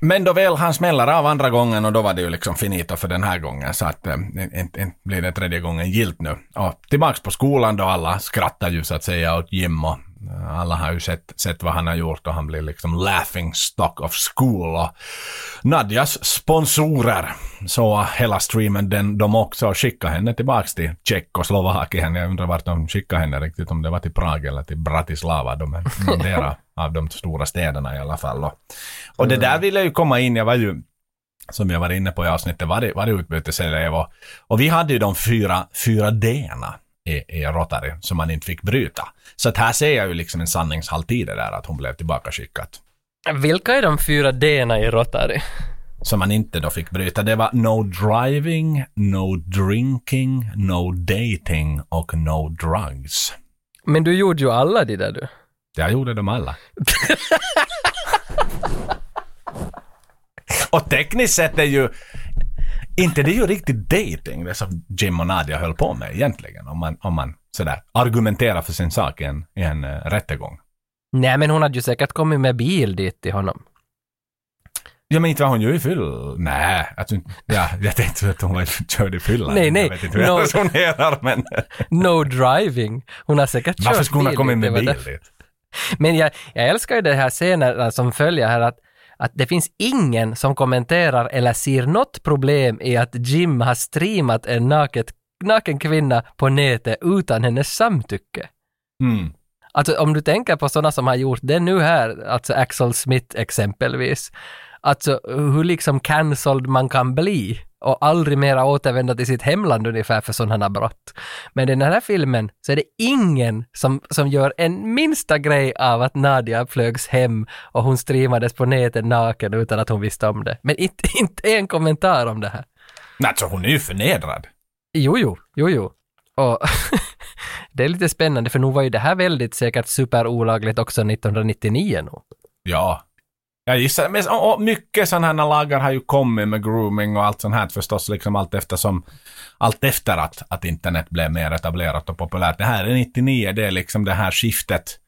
Men då väl han smäller av andra gången och då var det ju liksom finito för den här gången så att eh, inte inte blir det tredje gången gilt nu. Och tillbaks på skolan då alla skrattar ju så att säga åt Jim och alla har ju sett, sett vad han har gjort och han blir liksom laughing stock of school. Och Nadjas sponsorer så hela streamen den, de också skickade henne tillbaks till Tjeckoslovakien. Jag undrar vart de skickade henne riktigt, om det var till Prag eller till Bratislava. De är någondera av de stora städerna i alla fall. Och, och det där ville jag ju komma in, jag var ju som jag var inne på i avsnittet, var det, var utbyteselev och, och vi hade ju de fyra, fyra D-na i, i Rotary som man inte fick bryta. Så att här ser jag ju liksom en sanningshalt i det där att hon blev tillbakaskickad. Vilka är de fyra D-na i Rotary? Som man inte då fick bryta. Det var no driving, no drinking, no dating och no drugs. Men du gjorde ju alla de där du. Jag gjorde dem alla. och tekniskt sett är ju inte det är ju riktigt dating det som Jim och Nadia höll på med egentligen. Om man, om man sådär argumenterar för sin sak i en, i en uh, rättegång. Nej, men hon hade ju säkert kommit med bil dit till honom. Ja, men inte var hon ju i fyll. Nej, alltså, ja, jag tänkte att hon var körd i fyllan. Nej, nej. Jag vet inte hur jag No. resonerar, men No driving. Hon har säkert varför kört skulle hon ha kommit med bil dit? Men jag, jag älskar ju det här scenerna som följer här att, att det finns ingen som kommenterar eller ser något problem i att Jim har streamat en naket, naken kvinna på nätet utan hennes samtycke. Mm. Alltså om du tänker på sådana som har gjort det nu här, alltså Axel Smith exempelvis, alltså hur liksom cancelled man kan bli och aldrig mera återvända till sitt hemland ungefär för sådana brott. Men i den här filmen så är det ingen som, som gör en minsta grej av att Nadia flögs hem och hon streamades på nätet naken utan att hon visste om det. Men inte, inte en kommentar om det här. Nej, alltså hon är ju förnedrad. Jo, jo, jo, jo. Och det är lite spännande för nu var ju det här väldigt säkert superolagligt också 1999 nog. Ja. Jag gissar, men och, och mycket sådana här lagar har ju kommit med grooming och allt sånt här förstås, liksom allt eftersom, allt efter att, att internet blev mer etablerat och populärt. Det här är 99, det är liksom det här skiftet.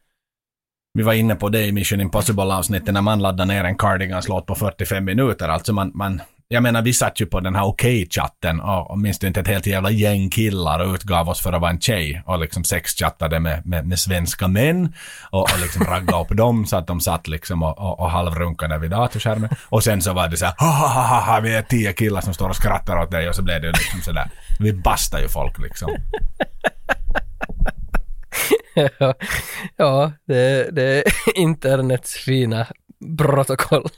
Vi var inne på det i Mission Impossible-avsnittet när man laddar ner en Cardigans-låt på 45 minuter. Alltså man, man, jag menar vi satt ju på den här okej-chatten och, åtminstone minns du inte ett helt jävla gäng killar och utgav oss för att vara en tjej och liksom sexchattade med, med, med svenska män och, och liksom raggade upp dem så att de satt liksom och, och, och halvrunkade vid datorskärmen. Och sen så var det så här, ha, ha, ha, ha, ha, vi är tio killar som står och skrattar åt dig och så blev det liksom sådär. Vi bastar ju folk liksom. ja, ja det, det är internets fina protokoll.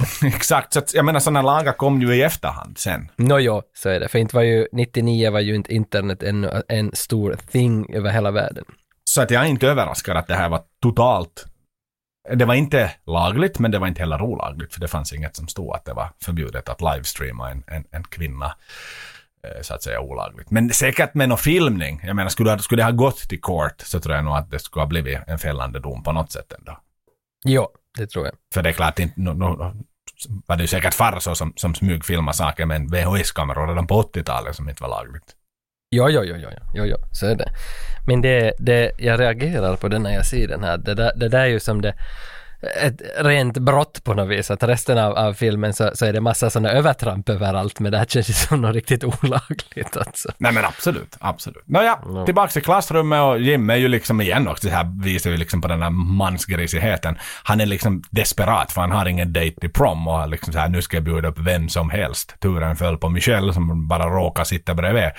Exakt, så att, jag menar sådana lagar kom ju i efterhand sen. Nå jo, så är det. För inte var ju, 99 var ju inte internet ännu en stor thing över hela världen. Så att jag är inte överraskad att det här var totalt det var inte lagligt, men det var inte heller olagligt, för det fanns inget som stod att det var förbjudet att livestreama en, en, en kvinna, eh, så att säga olagligt. Men säkert med någon filmning, jag menar, skulle, skulle det ha gått till court så tror jag nog att det skulle ha blivit en fällande dom på något sätt ändå. Jo, det tror jag. För det är klart, inte, no, no, var det ju säkert farsor som, som smygfilmade saker med en VHS-kamera redan på 80-talet som inte var lagligt. Jo, jo, jo, jo, ja, ja, så är det. Men det, det, jag reagerar på det när jag ser den här. Det där, det där är ju som det, ett rent brott på något vis. Att resten av, av filmen så, så är det massa sådana övertramp överallt, men det här känns ju som något riktigt olagligt alltså. Nej men absolut, absolut. Nåja, tillbaks till klassrummet och Jim är ju liksom igen också, det här visar ju liksom på den här mansgrisigheten. Han är liksom desperat för han har ingen date till prom och liksom så här, nu ska jag bjuda upp vem som helst. Turen föll på Michelle som bara råkar sitta bredvid.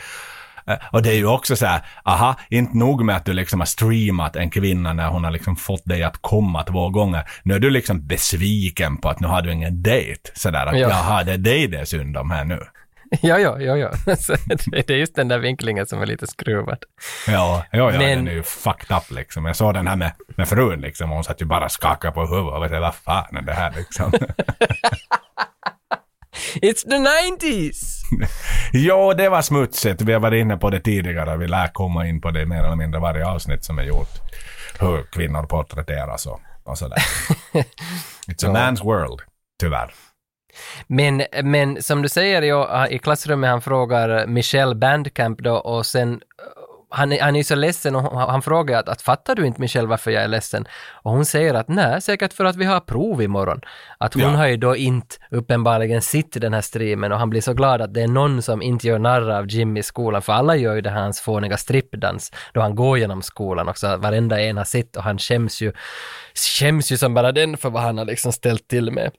Eh, Och det är ju också så här, aha, inte nog med att du liksom har streamat en kvinna när hon har liksom fått dig att komma två gånger. Nu är du liksom besviken på att nu har du ingen dejt. Sådär att Ja. jaha, det är dig det är synd om här nu. Ja, ja, ja, ja. Det, är just den där vinklingen som är lite skruvad. Ja, ja, ja Men- den är ju fucked up liksom. Jag såg den här med, med frun liksom. Hon satt ju bara och skakade på huvudet och vet vad fan är det här liksom. It's the 90s! jo, det var smutsigt. Vi har varit inne på det tidigare. Vi lär komma in på det mer eller mindre varje avsnitt som är gjort. Hur kvinnor porträtteras och, och sådär. It's a man's world, tyvärr. Men, men som du säger, ja, i klassrummet han frågar Michelle Bandcamp då och sen han, är- han är ju så ledsen och han frågar att, att fattar du inte Michelle varför jag är ledsen? Och hon säger att nej, säkert för att vi har prov imorgon. Att hon Ja. har ju då inte uppenbarligen sitt i den här streamen och han blir så glad att det är någon som inte gör narr av Jim i skolan, för alla gör ju det här hans fåniga strippdans då han går genom skolan också, varenda en har sitt och han skäms ju, skäms ju som bara den för vad han har liksom ställt till med.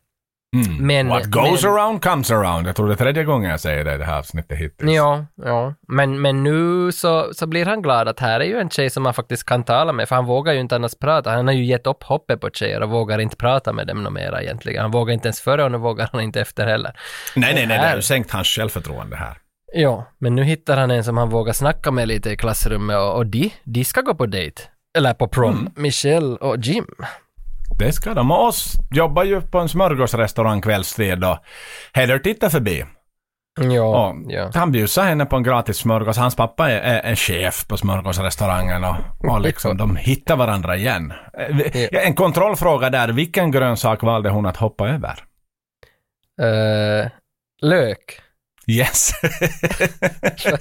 Mm. Men- What goes men- around comes around. Jag tror det är tredje gången jag säger det i det här avsnittet hittills. Ja, ja. Men, men nu så, så blir han glad att här är ju en tjej som man faktiskt kan tala med, för han vågar ju inte annars prata. Han har ju gett upp hoppet på tjejer och vågar inte prata med dem mera egentligen. Han vågar inte ens före och nu vågar han inte efter heller. Nej, nej, nej, det har ju sänkt hans självförtroende här. Ja, men nu hittar han en som han vågar snacka med lite i klassrummet och, och de, de ska gå på dejt. Eller på prom. Mm. Michelle och Jim. Det ska de. Och oss jobbar ju på en smörgåsrestaurang kvällstid och Heather tittar förbi. Ja, Och ja. Han bjussar henne på en gratis smörgås. Hans pappa är, är en chef på smörgåsrestaurangen och, och liksom de hittar varandra igen. En kontrollfråga där. Vilken grönsak valde hon att hoppa över? Eh, lök. Yes.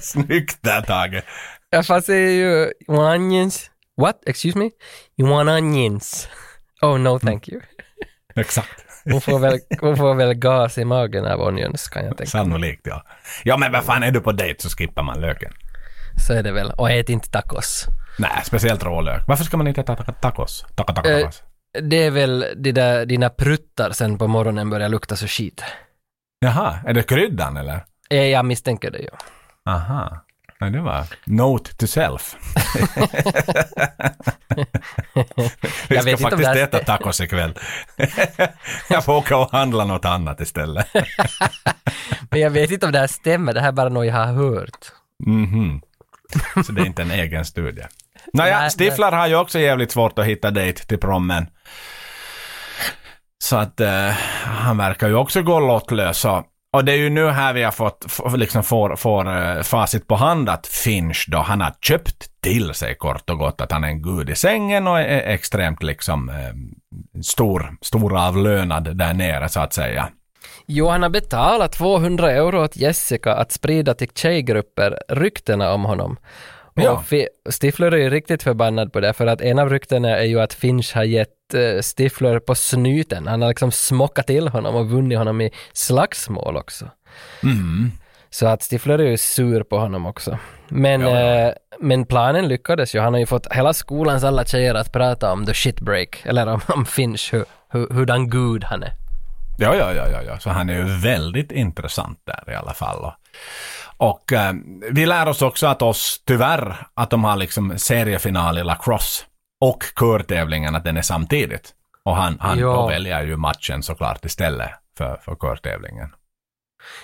Snyggt där Tage. Ja, fast det är ju you want onions. What? Excuse me? You want onions? Oh no thank you. Exakt. Hon får väl, hon får väl gas i magen av onions kan jag tänka. Sannolikt ja. Ja men vad fan är du på dejt så skippar man löken. Så är det väl. Och ät inte tacos. Nej, speciellt rålök. Varför ska man inte äta ta- tacos? Taco, taco, Eh, tacos. Det är väl de där, dina pruttar sen på morgonen börjar lukta så skit. Jaha, är det kryddan eller? Eh, Jag misstänker det ju. Aha. Nej, det var note to self. Vi Jag ska faktiskt det här- äta tacos ikväll. jag får åka och handla något annat istället. Men jag vet inte om det här stämmer, det här är bara något jag har hört. Mhm. Så det är inte en egen studie. Nåja, Nej, Stiflar har ju också jävligt svårt att hitta dejt till prommen. Så att eh, han verkar ju också gå lottlös. Och, och det är ju nu här vi har fått, liksom får, får eh, facit på hand att Finch då, han har köpt till sig kort och gott att han är en gud i sängen och är extremt liksom eh, stor, storavlönad där nere så att säga. Jo, han har betalat 200 euro åt Jessica att sprida till tjejgrupper ryktena om honom. Ja. Och Stifler är ju riktigt förbannad på det, för att en av ryktena är ju att Finch har gett eh, Stifler på snyten. Han har liksom smockat till honom och vunnit honom i slagsmål också. Mm. Så att Stifler är ju sur på honom också. Men, Ja, ja. Eh, men planen lyckades ju. Han har ju fått hela skolans alla tjejer att prata om the shitbreak, eller om, om Finch, hur, hur, hurdan gud han är. Ja, ja, ja, ja, ja. Så han är ju väldigt intressant där i alla fall. Och, eh, vi lär oss också att oss, tyvärr, att de har liksom seriefinal i lacrosse och körtävlingen, att den är samtidigt. Och han, han Ja. väljer ju matchen såklart istället för, för körtävlingen.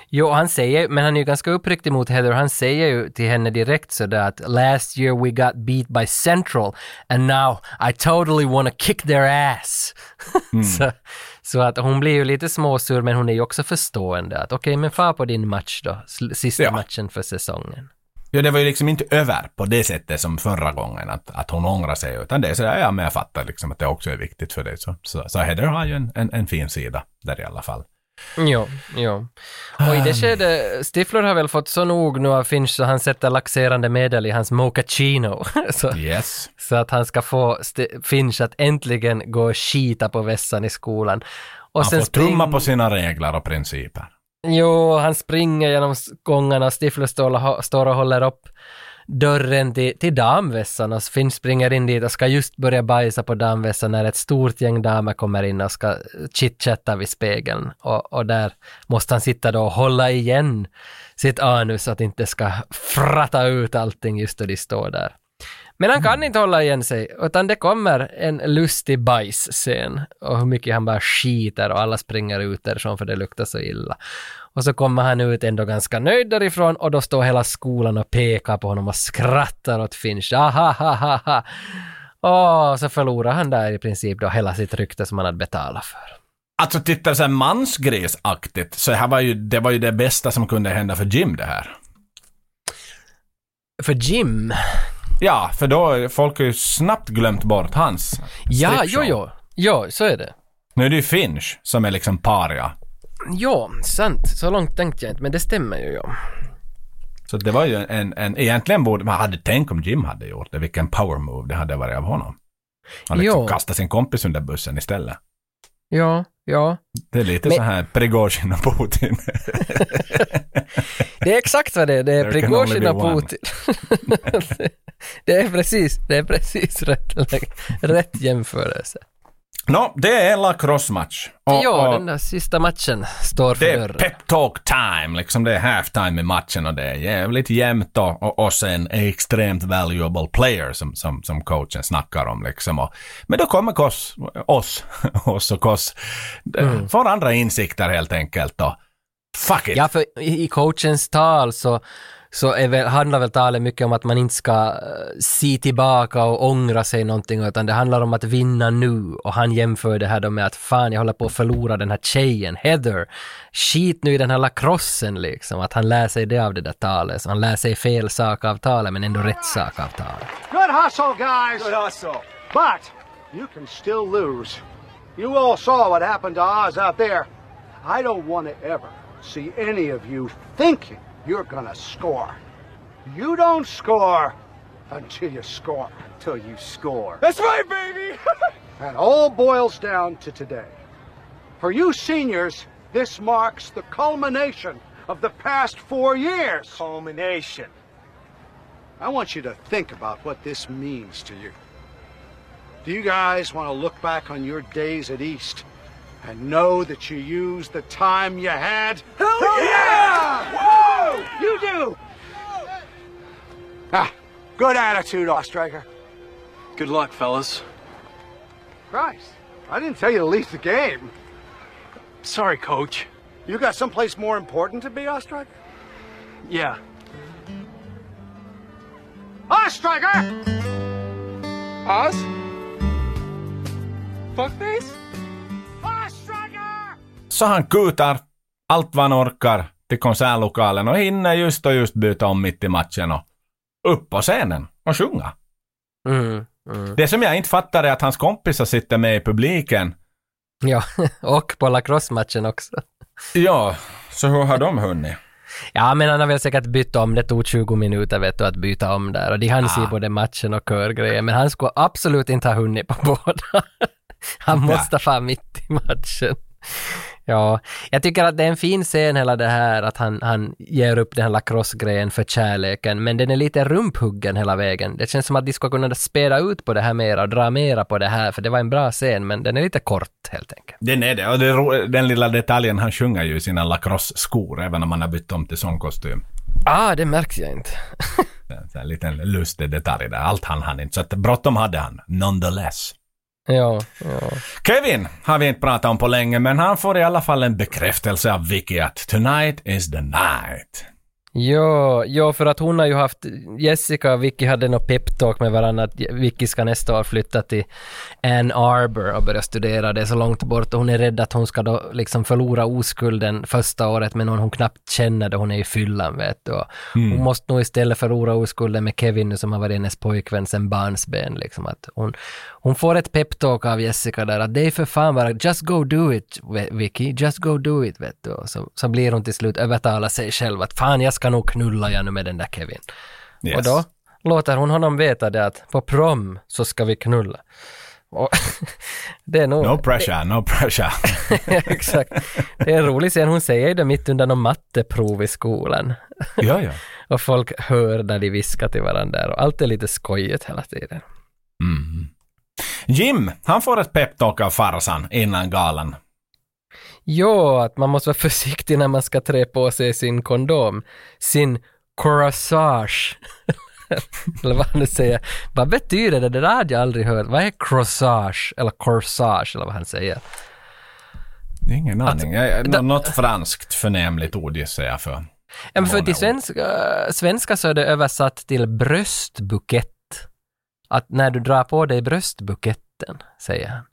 Jo, han säger, men han är ju ganska uppriktig mot Heather. Han säger ju till henne direkt sådär att last year we got beat by Central and now I totally wanna kick their ass. så, så att hon blir ju lite småsur men hon är ju också förstående att okej, men far på din match då, sista Ja. matchen för säsongen. Ja, det var ju liksom inte över på det sättet som förra gången, att, att hon ångrar sig, utan det är sådär, ja men jag fattar liksom att det också är viktigt för dig. Så, så, så Heather har ju en, en, en fin sida där i alla fall. Jo, jo. Och i det skedet, Stifler har väl fått så nog nu av Finch så han sätter laxerande medel i hans mochaccino. så, Yes. så att han ska få St- Finch att äntligen gå och skita på vässan i skolan. Och Han får tumma på sina regler och principer. Jo, han springer genom gångarna och Stifler står och håller upp dörren till, till damvässan och Finch springer in dit och ska just börja bajsa på damvässan när ett stort gäng damer kommer in och ska chitchatta vid spegeln. Och, och där måste han sitta då och hålla igen sitt anus så att inte ska fratta ut allting just då de står där. Men han kan inte hålla igen sig, utan det kommer en lustig bajsscen och hur mycket han bara skiter och alla springer ut därifrån för det luktar så illa. Och så kommer han ut ändå ganska nöjd därifrån och då står hela skolan och pekar på honom och skrattar åt Finch. Aha, ha, ha, ha. Och så förlorar han där i princip då hela sitt rykte som han hade betalat för. Alltså tittar så här mansgrisaktigt, så här var ju, det var ju det bästa som kunde hända för Jim det här. För Jim? Ja, för då folk har ju snabbt glömt bort hans Ja, jo, jo. Jo, så är det. Nu är det ju Finch som är liksom paria. Ja, sant. Så långt tänkte jag inte, men det stämmer ju. Ja. Så det var ju en, en egentligen borde man hade tänkt om Jim hade gjort det, vilken power move det hade varit av honom. Han liksom Jo. kastade sin kompis under bussen istället. Ja, ja. Det är lite Men- så här Prigozjin och Putin. Det är exakt vad det är. Det är Prigozjin och. Putin. det är precis, det är precis rätt, rätt jämförelse. Nå, det är en lacrosse-match. Och- ja, och den där sista matchen står för det är dörren. pep talk time, liksom det är halftime i matchen och det är jävligt jämnt och, och, och sen extremt valuable player som, som, som coachen snackar om liksom. Och, men då kommer Koss, oss, oss och Koss, Mm. får andra insikter helt enkelt och fuck it. Ja, för i coachens tal så, så är väl, handlar väl talet mycket om att man inte ska uh, se tillbaka och ångra sig någonting, utan det handlar om att vinna nu. Och han jämför det här då med att fan, jag håller på att förlora den här tjejen, Heather. Skit nu i den här lacrossen liksom. Att han lär sig det av det där talet. Så han lär sig fel sak av talet, men ändå rätt sak av talet. Good hustle, guys. Good hustle. But you can still lose. You all saw what happened to Oz out there. I don't want to ever see any of you thinking you're gonna score. You don't score until you score. Till you score. That's right, baby! and all boils down to today. For you seniors, this marks the culmination of the past four years. Culmination. I want you to think about what this means to you. Do you guys want to look back on your days at East and know that you used the time you had? Hell, yeah! Whoa! You do! Ah, good attitude, Ostriker. Good luck, fellas. Christ, I didn't tell you to leave the game. Sorry, coach. You got someplace more important to be, Ostriker? Yeah. Ostriker! Oz? Fuckface? Så han kutar allt vad han orkar till konsertlokalen och hinner just och just byta om mitt i matchen och upp på scenen och sjunga. Mm, mm. Det som jag inte fattar är att hans kompisar sitter med i publiken. Ja, och på lacrosse-matchen också. Ja, så hur har de hunnit? Ja, men han har väl säkert bytt om. Det tog 20 minuter vet du, att byta om där. Och de hann se både matchen och körgrejen. Men han skulle absolut inte ha hunnit på båda. han måste vara mitt i matchen. Ja, jag tycker att det är en fin scen hela det här att han, han ger upp den här lacrosse-grejen för kärleken, men den är lite rumphuggen hela vägen. Det känns som att de skulle kunna spela ut på det här mera och dra mera på det här, för det var en bra scen, men den är lite kort helt enkelt. Den är det. Och det den lilla detaljen, han sjunger ju i sina lacrosse-skor även om han har bytt om till sångkostym. Ah, det märks jag inte. En liten lustig detalj där. Allt han hann inte. Så att bråttom hade han, nonetheless. Ja, ja. Kevin har vi inte pratat om på länge, men han får i alla fall en bekräftelse av Vicky att tonight is the night. Ja, ja, för att hon har ju haft, Jessica och Vicky hade något peptalk med varandra att Vicky ska nästa år flytta till Ann Arbor och börja studera. Det är så långt bort och hon är rädd att hon ska då liksom förlora oskulden första året med någon hon knappt känner då hon är i fyllan vet du. Mm. Hon måste nog istället förlora oskulden med Kevin nu som har varit hennes pojkvän sen barnsben liksom. Att hon, hon får ett peptalk av Jessica där att det är för fan bara just go do it Vicky, just go do it vet du. Så, så blir hon till slut övertala sig själv att fan jag ska nog knulla jag nu med den där Kevin. Yes. Och då låter hon honom veta det att på prom så ska vi knulla. Och det är nog... No pressure, no pressure. Exakt. Det är en rolig scen. Hon säger det mitt under någon matteprov i skolan. ja, ja. Och folk hör när de viskar till varandra och allt är lite skojigt hela tiden. Mm. Jim, han får ett peptalk av farsan innan galan. Jo, att man måste vara försiktig när man ska trä på sig sin kondom. Sin corsage. eller vad han nu säger. Vad betyder det? Det där hade jag aldrig hört. Vad är corsage? Eller corsage eller vad han säger. Ingen aning. Jag- nå- Något franskt förnämligt ord gissar jag för. Ja, men för till svenska, svenska så är det översatt till bröstbukett. Att när du drar på dig bröstbuketten, säger han.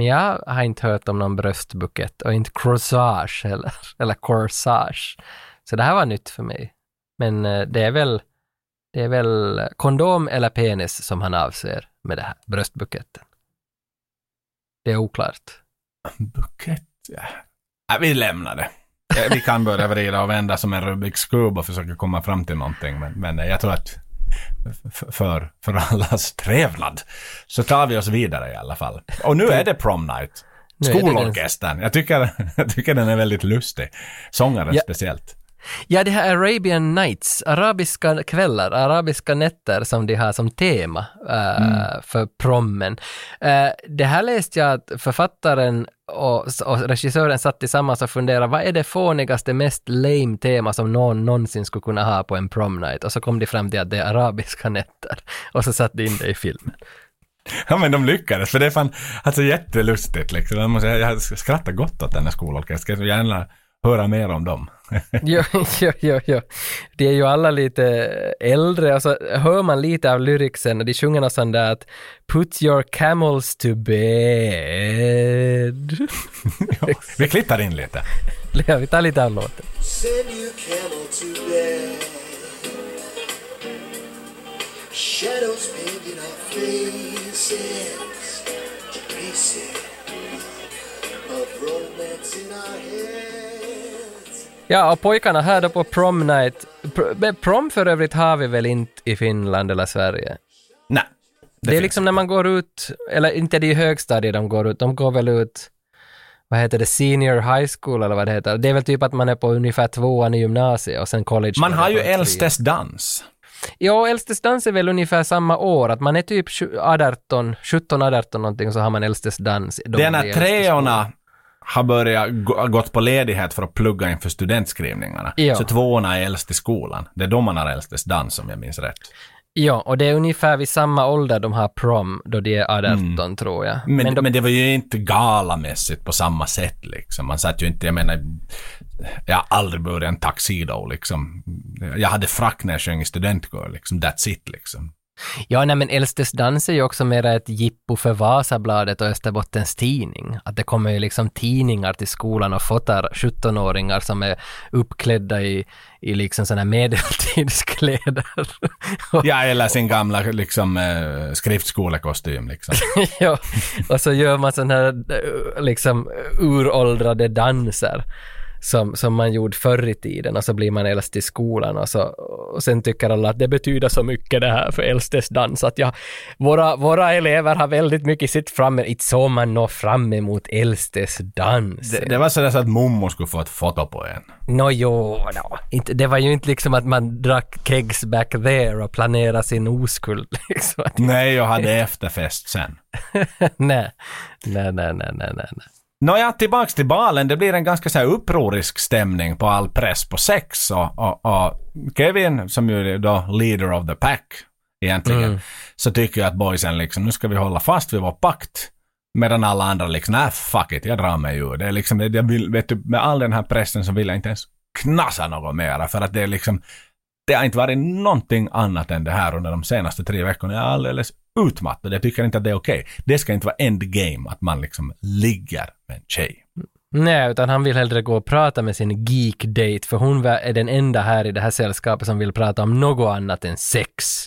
Men jag har inte hört om någon bröstbukett och inte corsage heller, eller corsage. Så det här var nytt för mig. Men eh, det är väl, det är väl kondom eller penis som han avser med det här, bröstbuketten. Det är oklart. Bukett, ja. ja. Vi lämnar det. Vi kan börja vrida och vända som en Rubiks kub och försöka komma fram till någonting. Men, men jag tror att för, för allas trevnad så tar vi oss vidare i alla fall. Och nu är det prom night. Skolorkestern. Jag tycker, jag tycker den är väldigt lustig. Sångaren Ja. speciellt. Ja, det här Arabian Nights, arabiska kvällar, arabiska nätter som de har som tema eh, Mm. för prommen. Eh, det här läste jag att författaren och, och regissören satt tillsammans och funderade, vad är det fånigaste, mest lame tema som någon någonsin skulle kunna ha på en prom night? Och så kom de fram till att det är arabiska nätter. Och så satte de in det i filmen. Ja men de lyckades, för det är fan alltså jättelustigt liksom. Jag, måste, jag skrattar gott åt den här skolorkestern. Jag skulle gärna höra mer om dem. Jo, jo, jo, jo. De är ju alla lite äldre och så hör man lite av lyricsen de sjunger något sånt där att Put your camels to bed. Vi klipper in lite. Ja, vi tar lite av låten. Send your camel to bed. Shadows painting our faces. Traces of romance in our heads. Ja, och pojkarna här då på prom night. Pr- prom för övrigt har vi väl inte i Finland eller Sverige? Nej. Det, är liksom när man går ut, eller inte det är i högstadiet de går ut, de går väl ut, vad heter det, senior high school eller vad det heter. Det är väl typ att man är på ungefär tvåan i gymnasiet och sen college. Man har det ju. Äldstes dans. Ja, Äldstes dans är väl ungefär samma år, att man är typ 18, 17, 18 någonting och så har man Äldstes dans. då Det är man när blir äldste skolan. treorna har börjat gå, gått på ledighet för att plugga inför studentskrivningarna. Ja. Så tvåorna är äldst i skolan. Det är då man har Äldstes dans om jag minns rätt. Ja, och det är ungefär vid samma ålder de har prom, då de är 18 Mm. tror jag. Men, Men men, de, det var ju inte galamässigt på samma sätt liksom. Man satt ju inte, jag menar, jag har aldrig burit en tuxedo liksom. Jag hade frack när jag sjöng i studentkör liksom. That's it liksom. Ja, nej men Äldstes dans är ju också mer ett jippo för Vasabladet och Österbottens Tidning. Att det kommer ju liksom tidningar till skolan och fotar 17-åringar som är uppklädda i, i liksom sådana medeltidskläder. Ja, eller sin gamla liksom eh, skriftskolekostym liksom. ja, och så gör man sådana här eh, liksom uråldrade danser som, som man gjorde förr i tiden och så blir man äldst i skolan och, så, och sen tycker alla att det betyder så mycket det här för äldstes dans att ja, våra, våra elever har väldigt mycket sitt fram inte så man når fram emot äldstes dans. Det, det var sådär så att mommo skulle få ett foto på en. Nå jo, no. inte, det var ju inte liksom att man drack kegs back there och planerade sin oskuld liksom. Nej, jag hade efterfest sen. nej, nej, nej, nej, nej, nej. Nåja, tillbaks till balen. Det blir en ganska så här upprorisk stämning på all press på sex och, och, och Kevin, som ju är då leader of the pack egentligen, Mm. så tycker jag att boysen liksom, nu ska vi hålla fast vid vår pakt. Medan alla andra liksom, nej fuck it, jag drar mig ur. Det är liksom, jag vill, vet du, med all den här pressen så vill jag inte ens knasa något mera för att det är liksom, det har inte varit någonting annat än det här under de senaste tre veckorna. Jag är alldeles utmattad. Jag tycker inte att det är okej. Det ska inte vara endgame att man liksom ligger med en tjej. Nej, utan han vill hellre gå och prata med sin geek-date, för hon är den enda här i det här sällskapet som vill prata om något annat än sex.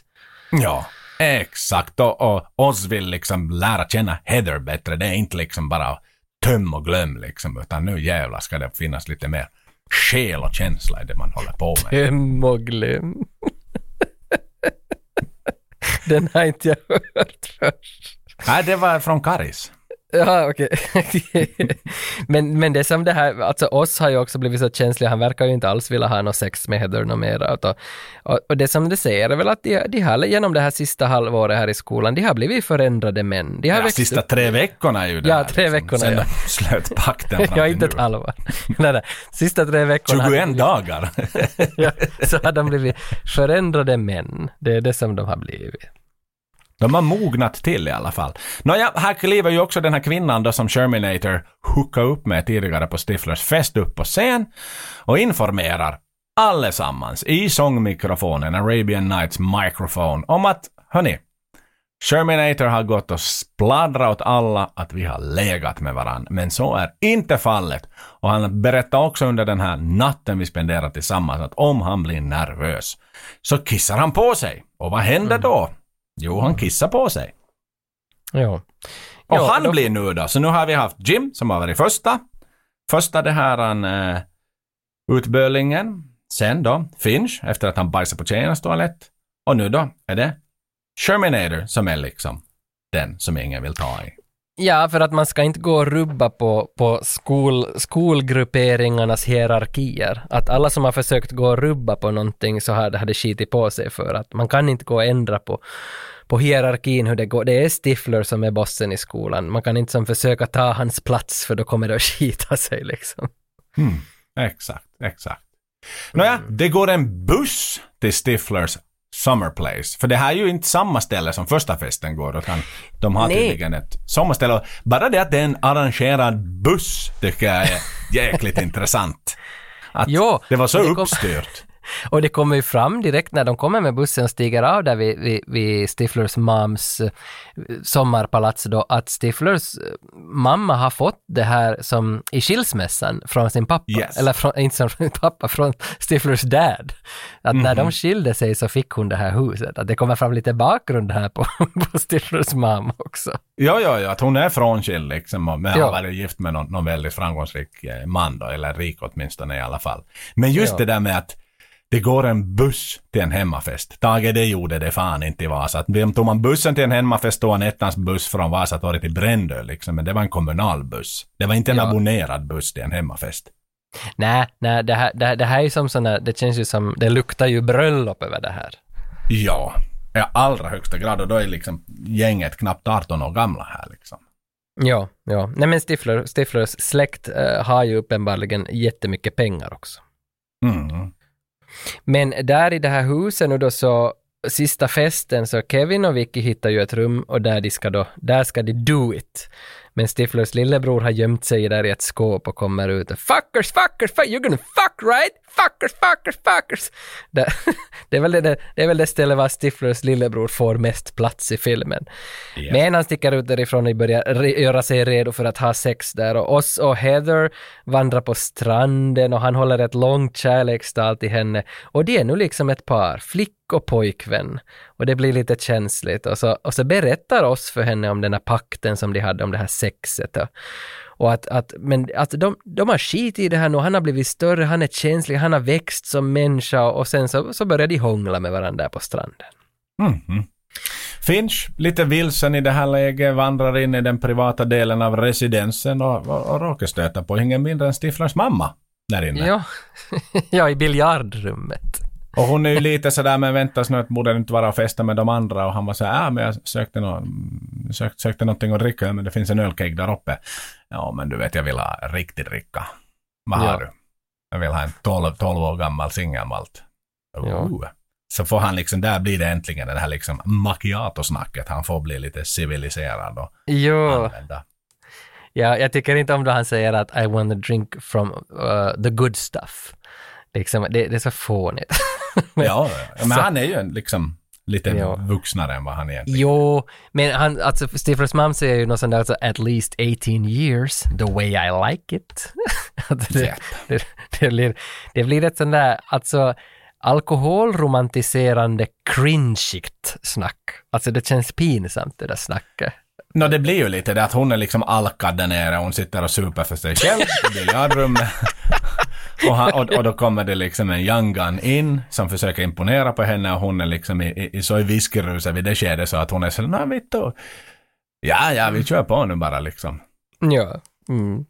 Ja, exakt. Och, och oss vill liksom lära känna Heather bättre. Det är inte liksom bara töm och glöm liksom, utan nu jävlar ska det finnas lite mer själ och känsla i det man håller på med. Töm och glöm. Den har inte jag hört först. Nej, det var från Karis. Ja, okej. men, men det som det här, alltså oss har ju också blivit så känsliga, han verkar ju inte alls vilja ha något sex med Heather något mera. Och, och, och det som det säger är väl att de, de har genom det här sista halvåret här i skolan, de har blivit förändrade män. De har Ja, växt sista upp. tre veckorna är ju det Ja, här, tre veckorna, Sen ja. slöt pakten ja, inte ett halvår. nej, nej. Sista tre veckorna. hade 21 de- dagar. ja, så har de blivit förändrade män. Det är det som de har blivit. De har mognat till i alla fall. Nåja, här kliver ju också den här kvinnan då som Sherminator hookade upp med tidigare på Stiflers fest upp på scen och informerar allesammans i sångmikrofonen, Arabian Nights microphone, om att hörni, Sherminator har gått och spladdrat åt alla att vi har legat med varandra, men så är inte fallet. Och han berättar också under den här natten vi spenderar tillsammans att om han blir nervös så kissar han på sig. Och vad händer då? Jo, han kissar på sig. Ja. Och Ja, han då- blir nu då, så nu har vi haft Jim som har varit första. Första det här han, eh, utbölingen. Sen då Finch, efter att han bajsat på tjejernas toalett. Och nu då är det Sherminator som är liksom den som ingen vill ta i. Ja, för att man ska inte gå och rubba på, på skol, skolgrupperingarnas hierarkier. Att alla som har försökt gå och rubba på någonting så har det hade skitit på sig för att man kan inte gå och ändra på, på hierarkin hur det går. Det är Stifler som är bossen i skolan. Man kan inte som försöka ta hans plats för då kommer det att skita sig liksom. Mm, exakt, exakt. Nåja, det går en buss till Stiflers Summer Place. För det här är ju inte samma ställe som första festen går, utan de har Nej. tydligen ett sommarställe. Bara det att det är en arrangerad buss tycker jag är jäkligt intressant. Att Jo, det var så det kom- uppstyrt. Och det kommer ju fram direkt när de kommer med bussen och stiger av där vid, vid, vid Stiflers mams eh, sommarpalats då, att Stiflers eh, mamma har fått det här som i skilsmässan från sin pappa. Yes. Eller från, inte från sin pappa, från Stiflers dad. Att när Mhm. de skilde sig så fick hon det här huset. Att det kommer fram lite bakgrund här på, på Stiflers mamma också. Ja, ja, ja, att hon är frånskild liksom, men Ja. har varit gift med någon, någon väldigt framgångsrik eh, man då, eller rik åtminstone i alla fall. Men just Ja. det där med att det går en buss till en hemmafest. Tage det gjorde det fan inte i Vasa. Tog man bussen till en hemmafest tog han ettans buss från Vasatorget till Brändö liksom, men det var en kommunal buss. Det var inte en Ja. abonnerad buss till en hemmafest. Nej, nej, det här, det, här- det här är ju som såna, det känns ju som, det luktar ju bröllop över det här. Ja, i allra högsta grad och då är liksom gänget knappt 18 år gamla här liksom. Ja, ja. Nej men Stifler, Stiflers släkt eh, har ju uppenbarligen jättemycket pengar också. Mm. Men där i det här huset nu då så, sista festen så Kevin och Vicky hittar ju ett rum och där de ska då, där ska de do it. Men Stiflers lillebror har gömt sig där i ett skåp och kommer ut och fuckers, fuckers, fuck, you're gonna fuck right? Fuckers, fuckers, fuckers. Det, det, är väl det, det är väl det stället var Stiflers lillebror får mest plats i filmen. Men han sticker ut därifrån och börjar re- göra sig redo för att ha sex där och oss och Heather vandrar på stranden och han håller ett långt kärlekstal till henne och det är nu liksom ett par, flick och pojkvän. Och det blir lite känsligt och så, och så berättar oss för henne om den här pakten som de hade om det här sexet. Och, och att, att, men att de, de har skit i det här nu, han har blivit större, han är känslig, han har växt som människa och sen så, så börjar de hångla med varandra på stranden. Mhm. Finch, lite vilsen i det här läget, vandrar in i den privata delen av residensen och, och, och råkar stöta på ingen mindre än Stiflers mamma där inne. Ja, ja i biljardrummet. Och hon är ju lite sådär, men vänta snart borde du inte vara och festa med de andra. Och han var såhär, ja men jag sökte, nå sökte, sökte någonting att dricka, men det finns en ölkeg där uppe. Ja men du vet, jag vill ha riktig dricka. Vad har Ja. du? Jag vill ha en 12, 12 år gammal singelmalt. Ja. Oh. Så får han liksom, där blir det äntligen det här liksom macchiato-snacket. Han får bli lite civiliserad och Jo. använda. Ja, jag tycker inte om då han säger att I want to drink from uh, the good stuff. Liksom, det, det är så fånigt. Men- Ja, men Så- han är ju en liksom lite Ja. vuxnare än vad han egentligen Jo, men han, alltså Stiflers mam säger ju något sånt där, alltså, at least 18 years, the way I like it. Att det, det, det, blir, det blir ett sånt där, alltså alkoholromantiserande cringeigt snack. Alltså det känns pinsamt det där snacket. Nå, det blir ju lite det att hon är liksom alkad där nere. Hon sitter och super för sig själv i biljardrummet. och, han, och, och då kommer det liksom en young gun in som försöker imponera på henne och hon är liksom i, i, i så i viskeruset vid det skedet så att hon är så nej vittu. Ja, ja, vi kör på nu bara liksom. Ja. Mm.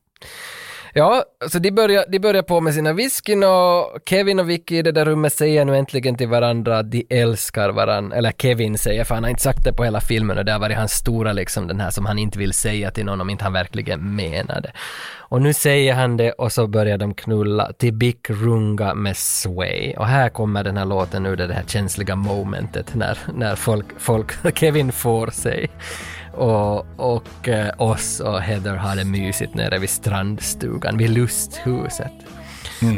Ja, så de börjar, de börjar på med sina whiskyn och Kevin och Vicky i det där rummet säger nu äntligen till varandra att de älskar varandra. Eller Kevin säger, för han har inte sagt det på hela filmen och det har varit hans stora liksom den här som han inte vill säga till någon om inte han verkligen menar det. Och nu säger han det och så börjar de knulla till Big Runga med Sway. Och här kommer den här låten nu, det det här känsliga momentet när, när folk, folk, Kevin får sig och, och eh, oss och Heather har det mysigt nere vid strandstugan, vid lusthuset.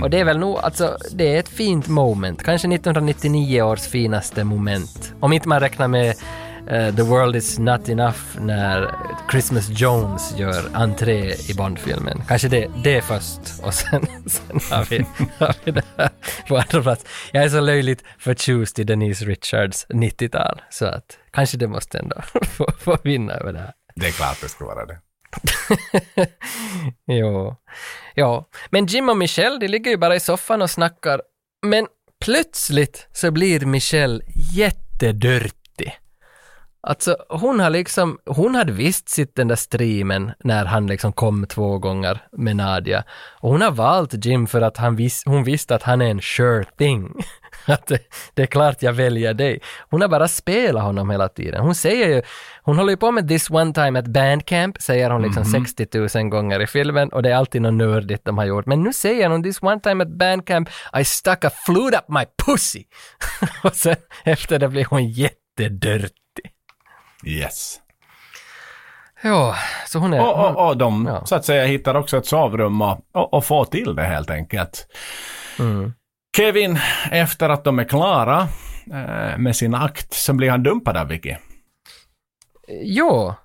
Och det är väl nog, alltså det är ett fint moment, kanske 1999 års finaste moment. Om inte man räknar med The World Is Not Enough när Christmas Jones gör entré i Bondfilmen. Kanske det, det först och sen, sen har, vi, har vi det här på andra plats. Jag är så löjligt förtjust i Denise Richards 90-tal så att kanske det måste ändå få, få vinna över det här. Det är klart det ska vara det. jo. Ja, men Jim och Michelle, de ligger ju bara i soffan och snackar. Men plötsligt så blir Michelle jättedörtig. Alltså hon har liksom, hon hade visst sitt den där streamen när han liksom kom två gånger med Nadia. Och hon har valt Jim för att han vis, hon visste att han är en sure thing. att det, det är klart jag väljer dig. Hon har bara spelat honom hela tiden. Hon säger ju, hon håller ju på med this one time at bandcamp, säger hon liksom Mhm. 60 000 gånger i filmen och det är alltid något nördigt de har gjort. Men nu säger hon this one time at bandcamp I stuck a flute up my pussy. och sen efter det blir hon jättedörtig. Yes. Ja, så hon är... Och, och, och de så att säga hittar också ett sovrum och, och, och får till det helt enkelt. Mm. Kevin, efter att de är klara eh, med sin akt, så blir han dumpad av Vicky. Ja,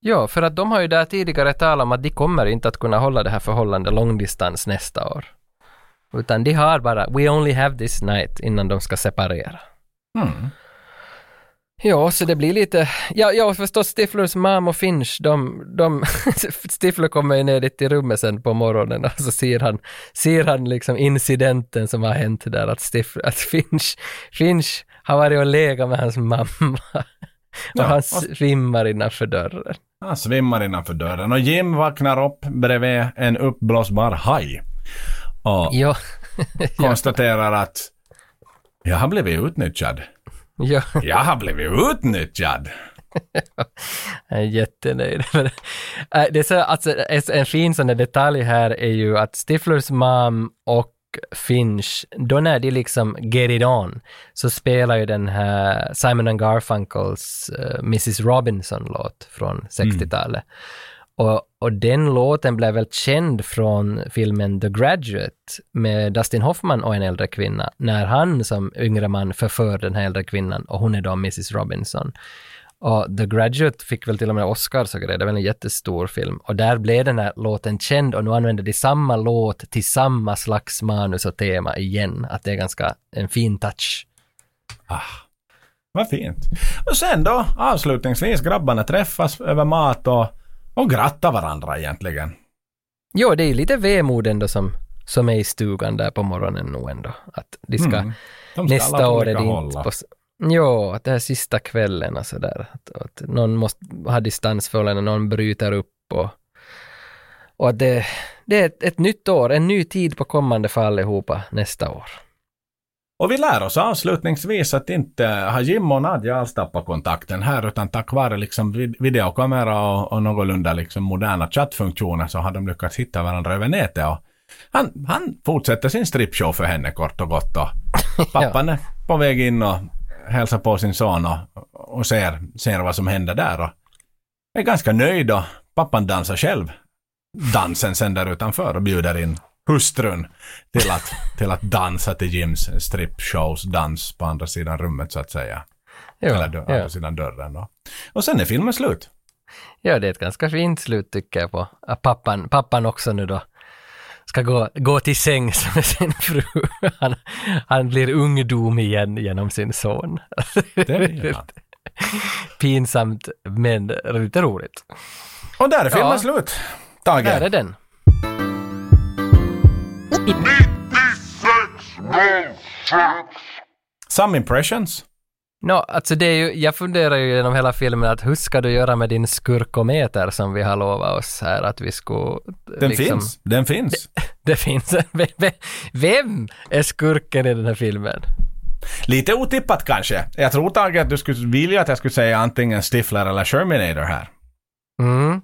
ja, för att de har ju där tidigare talat om att de kommer inte att kunna hålla det här förhållandet långdistans nästa år. Utan de har bara, we only have this night innan de ska separera. Mm. Ja, så det blir lite, ja, ja förstås Stiflers mam och Finch, de, de Stifler kommer ju ner dit i rummet sen på morgonen och så ser han, ser han liksom incidenten som har hänt där, att, Stifler, att Finch, Finch har varit och legat med hans mamma. Ja, och han svimmar innanför dörren. Han svimmar innanför dörren och Jim vaknar upp bredvid en uppblåsbar haj. Och Ja. konstaterar att jag har blivit utnyttjad. Ja. Jag har blivit utnyttjad. Jag är jättenöjd. Äh, det är så, alltså, en- fin sån där detalj här är ju att Stiflers mom och Finch, då när de liksom get it on, så spelar ju den här Simon and Garfunkels uh, Mrs Robinson-låt från 60-talet. Och, och den låten blev väl känd från filmen The Graduate med Dustin Hoffman och en äldre kvinna, när han som yngre man förför den här äldre kvinnan och hon är då Mrs Robinson. Och The Graduate fick väl till och med Oscars och grejer, det var en jättestor film. Och där blev den här låten känd och nu använder de samma låt till samma slags manus och tema igen. Att det är ganska en fin touch. Ah! Vad fint. Och sen då, avslutningsvis, grabbarna träffas över mat och, och grattar varandra egentligen. Jo, det är ju lite vemod ändå som, som är i stugan där på morgonen nu ändå. Att de ska, Mm. De ska nästa år är det inte på... Jo, att det här sista kvällen och sådär. Att, att någon måste ha distansförhållande, någon bryter upp och... Och att det, det är ett, ett nytt år, en ny tid på kommande för allihopa nästa år. Och vi lär oss avslutningsvis att inte har Jim och Nadja alls tappat kontakten här utan tack vare liksom vid- videokamera och, och någorlunda liksom moderna chattfunktioner så har de lyckats hitta varandra över nätet. Och han, han fortsätter sin strippshow för henne kort och gott. Och pappan är på väg in och hälsar på sin son och, och ser, ser vad som händer där. Och är ganska nöjd och pappan dansar själv. Dansen sen där utanför och bjuder in hustrun till att, till att dansa till Jims strippshows dans på andra sidan rummet så att säga. Ja, Eller dö- ja. andra sidan dörren då. Och sen är filmen slut. Ja, det är ett ganska fint slut tycker jag på att pappan, pappan också nu då ska gå, gå till sängs med sin fru. Han, han blir ungdom igen genom sin son. Det. Pinsamt, men lite roligt. Och där är filmen Ja. slut. Tage. Där är den. Some impressions. Nå, alltså det är ju, jag funderar ju genom hela filmen att hur ska du göra med din skurkometer som vi har lovat oss här att vi skulle... Den liksom- finns. Den finns. Det finns. Vem, vem, vem är skurken i den här filmen? Lite otippat kanske. Jag tror Tage att du skulle vilja att jag skulle säga antingen Stifler eller Sherminator här. Mm.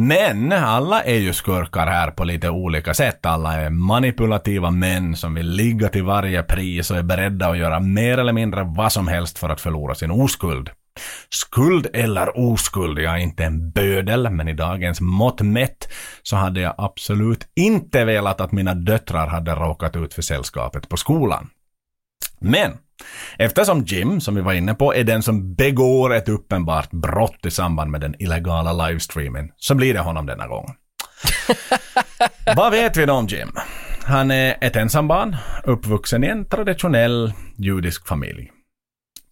Men alla är ju skurkar här på lite olika sätt. Alla är manipulativa män som vill ligga till varje pris och är beredda att göra mer eller mindre vad som helst för att förlora sin oskuld. Skuld eller oskuld, jag är inte en bödel, men i dagens mått mätt så hade jag absolut inte velat att mina döttrar hade råkat ut för sällskapet på skolan. Men eftersom Jim, som vi var inne på, är den som begår ett uppenbart brott i samband med den illegala livestreamen, så blir det honom denna gång. Vad vet vi då om Jim? Han är ett ensambarn, uppvuxen i en traditionell judisk familj.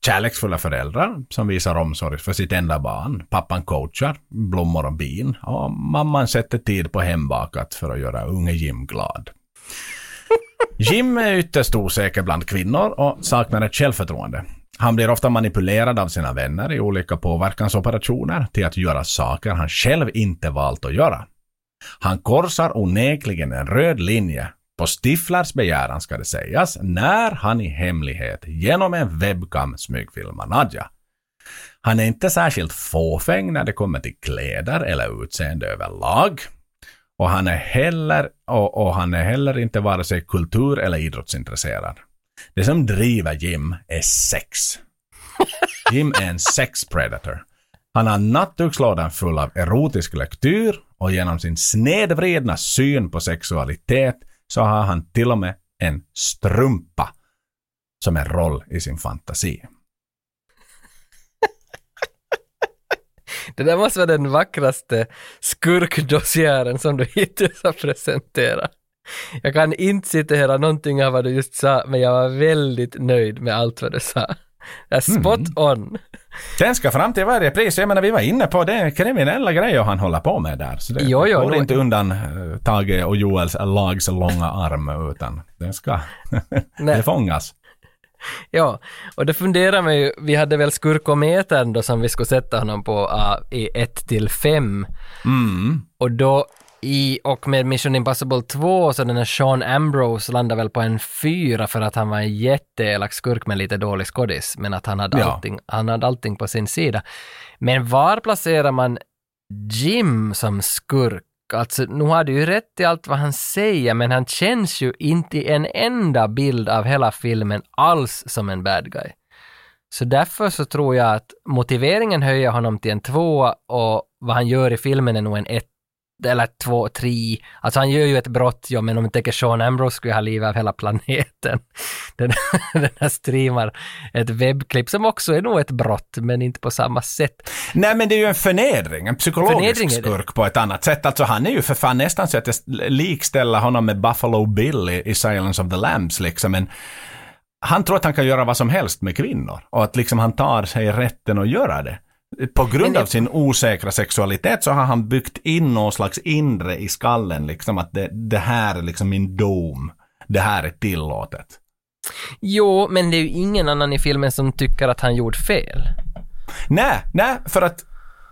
kärleksfulla föräldrar som visar omsorg för sitt enda barn. Pappan coachar, blommor och bin och mamman sätter tid på hembakat för att göra unge Jim glad. Jim är ytterst osäker bland kvinnor och saknar ett självförtroende. Han blir ofta manipulerad av sina vänner i olika påverkansoperationer till att göra saker han själv inte valt att göra. Han korsar onekligen en röd linje på Stiflers begäran ska det sägas, när han i hemlighet genom en webcam smygfilmar Nadja. Han är inte särskilt fåfäng när det kommer till kläder eller utseende överlag. Och han är heller, och, och han är heller inte vare sig kultur eller idrottsintresserad. Det som driver Jim är sex. Jim är en sex predator. Han har nattdukslådan full av erotisk lektyr och genom sin snedvridna syn på sexualitet så har han till och med en strumpa som en roll i sin fantasi. Det där måste vara den vackraste skurkdossiären som du hittills har presenterat. Jag kan inte citera någonting av vad du just sa, men jag var väldigt nöjd med allt vad du sa. Jag är spot Mm. on. Den ska fram till varje pris. Jag menar, vi var inne på det kriminella grejer han håller på med där. Så det Jo, jo, går nu- inte undan uh, Tage och Joels lags långa arm, utan den ska det fångas. Ja, och det funderar man ju, vi hade väl skurkometern då som vi skulle sätta honom på uh, i 1 till 5. Mm. Och då i, och med Mission Impossible 2 så den här Sean Ambrose landade väl på en 4 för att han var en jätteelak skurk med lite dålig skådis, men att han hade, Ja. allting, han hade allting på sin sida. Men var placerar man Jim som skurk? Alltså, nu har du ju rätt i allt vad han säger, men han känns ju inte i en enda bild av hela filmen alls som en bad guy. Så därför så tror jag att motiveringen höjer honom till en tvåa och vad han gör i filmen är nog en ett eller två, tre. Alltså han gör ju ett brott, ja, men om man tänker Sean Ambrose skulle ha livet av hela planeten. Den, den här streamar ett webbklipp som också är nog ett brott, men inte på samma sätt. Nej men det är ju en förnedring, en psykologisk Förnedring skurk på ett annat sätt. Alltså han är ju för fan nästan så att jag likställer honom med Buffalo Bill i, i Silence of the Lambs liksom. Men han tror att han kan göra vad som helst med kvinnor och att liksom han tar sig rätten att göra det. På grund Men- av sin osäkra sexualitet så har han byggt in någon slags inre i skallen liksom att det, det här är liksom min dom. Det här är tillåtet. Jo, men det är ju ingen annan i filmen som tycker att han gjort fel. Nej, nej, för att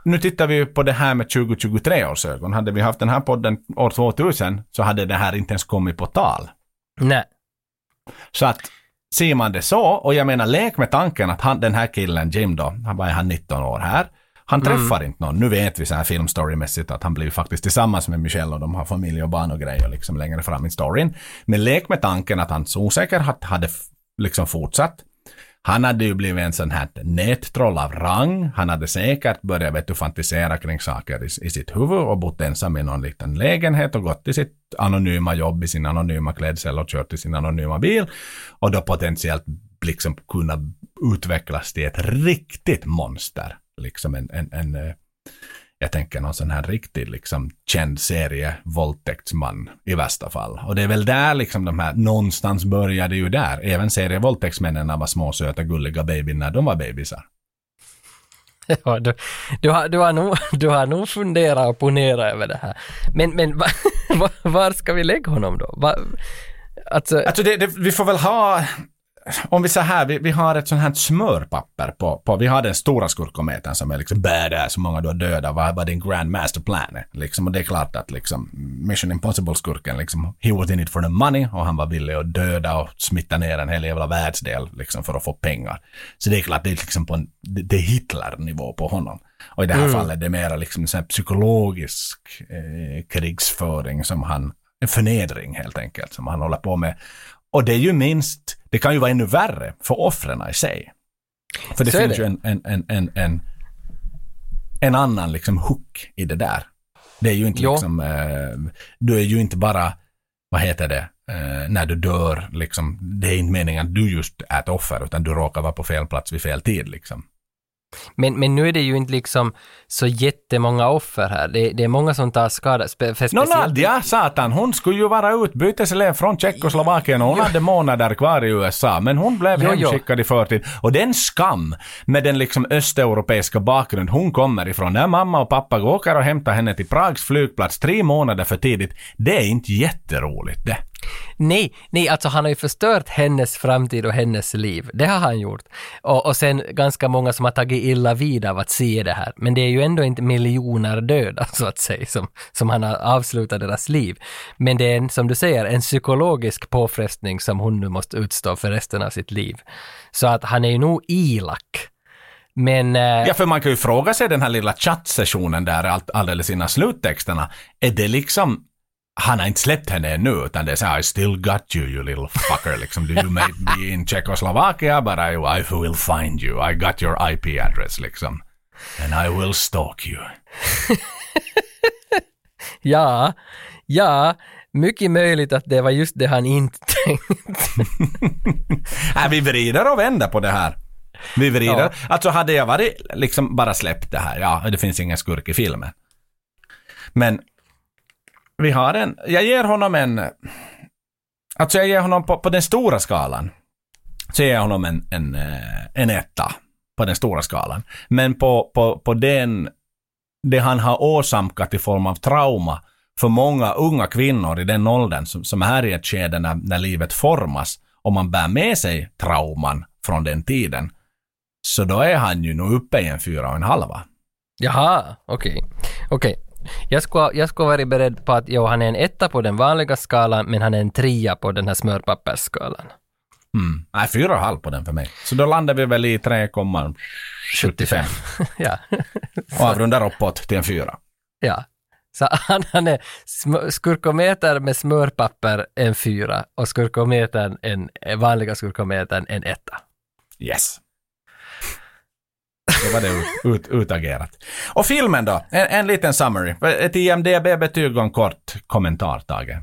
nu tittar vi ju på det här med 2023 års ögon. Hade vi haft den här podden år 2000 så hade det här inte ens kommit på tal. Nej. Så att ser man det så, och jag menar lek med tanken att han, den här killen, Jim då, han var han 19 år här. Han Mm. träffar inte någon. Nu vet vi så här filmstorymässigt att han blir faktiskt tillsammans med Michelle och de har familj och barn och grejer liksom längre fram i storyn. Men lek med tanken att han så osäker hat- hade liksom fortsatt. Han hade ju blivit en sån här nättroll av rang. Han hade säkert börjat vet du, fantisera kring saker i, i sitt huvud och bott ensam i någon liten lägenhet och gått till sitt anonyma jobb i sin anonyma klädsel och kört i sin anonyma bil. Och då potentiellt liksom kunna utvecklas till ett riktigt monster. Liksom en, en, en eh, jag tänker någon sån här riktig liksom känd serie våldtäktsman i värsta fall. Och det är väl där liksom de här, någonstans började ju där. Även serievåldtäktsmännen var små söta gulliga babyn när de var bebisar. Ja, du, du, har, du, har nog, du har nog funderat och ponerat över det här. Men, men va, va, var ska vi lägga honom då? Va, alltså, Alltså det, det, vi får väl ha, om vi säger här, vi, vi har ett sånt här smörpapper på, på, vi har den stora skurkometern som är liksom badass, hur många du har dödat, vad, vad din grand master plan är. Liksom, och det är klart att liksom Mission Impossible-skurken, liksom, he was in it for the money och han var villig att döda och smitta ner en hel jävla världsdel liksom, för att få pengar. Så det är klart, det är liksom på en, det, det är Hitler-nivå på honom. Och i det här Mm. fallet det är mera liksom här psykologisk eh, krigsföring som han, en förnedring helt enkelt, som han håller på med. Och det är ju minst, det kan ju vara ännu värre för offren i sig. För det Så finns det. ju en, en, en, en, en, en annan liksom hook i det där. Det är ju inte liksom, eh, du är ju inte bara, vad heter det, eh, när du dör, liksom, det är inte meningen att du just är ett offer, utan du råkar vara på fel plats vid fel tid liksom. Men, men nu är det ju inte liksom så jättemånga offer här. Det, det är många som tar skada. Spe, Nadja, satan, hon skulle ju vara utbyteselev från Tjeckoslovakien och hon hade månader kvar i USA, men hon blev Jo, jo. hemskickad i förtid. Och det är en skam med den liksom östeuropeiska bakgrund hon kommer ifrån. När mamma och pappa åker och hämtar henne till Prags flygplats tre månader för tidigt, det är inte jätteroligt det. Nej, nej, alltså han har ju förstört hennes framtid och hennes liv. Det har han gjort. Och, och sen ganska många som har tagit illa vid av att se det här. Men det är ju ändå inte miljoner döda, så att säga, som, som han har avslutat deras liv. Men det är, en, som du säger, en psykologisk påfrestning som hon nu måste utstå för resten av sitt liv. Så att han är ju nog ilak. Men... Eh, ja, för man kan ju fråga sig den här lilla chattsessionen där alldeles innan sluttexterna. Är det liksom han har inte släppt henne ännu, utan det är så här, I still got you, you little fucker. Liksom, you may be in Czechoslovakia, but I, I will find you. I got your IP address, liksom. And I will stalk you. Ja, ja, mycket möjligt att det var just det han inte tänkte. Nej, vi vrider och vänder på det här. Vi vrider. Ja. Alltså hade jag varit liksom bara släppt det här, ja, det finns ingen skurk i filmen. Men vi har en, jag ger honom en, alltså jag ger honom på, på den stora skalan, så ger jag honom en, en, eh, en etta på den stora skalan. Men på, på, på den, det han har åsamkat i form av trauma för många unga kvinnor i den åldern som, som är i ett skede när, när livet formas och man bär med sig trauman från den tiden. Så då är han ju nu uppe i en fyra och en halva. Jaha, okej. Okej. Jag skulle, jag skulle varit beredd på att jo, han är en etta på den vanliga skalan, men han är en trea på den här smörpappersskalan. Mm. Nej, fyra och halv på den för mig. Så då landar vi väl i 3,75 ja. och avrundar uppåt till en fyra. ja. Så han, han är skurkometer med smörpapper en fyra och skurkometern, en vanliga skurkometern en etta. Yes. Då var det ut, ut, utagerat. Och filmen då? En, en liten summary. Ett IMDB-betyg och en kort kommentar, Tage.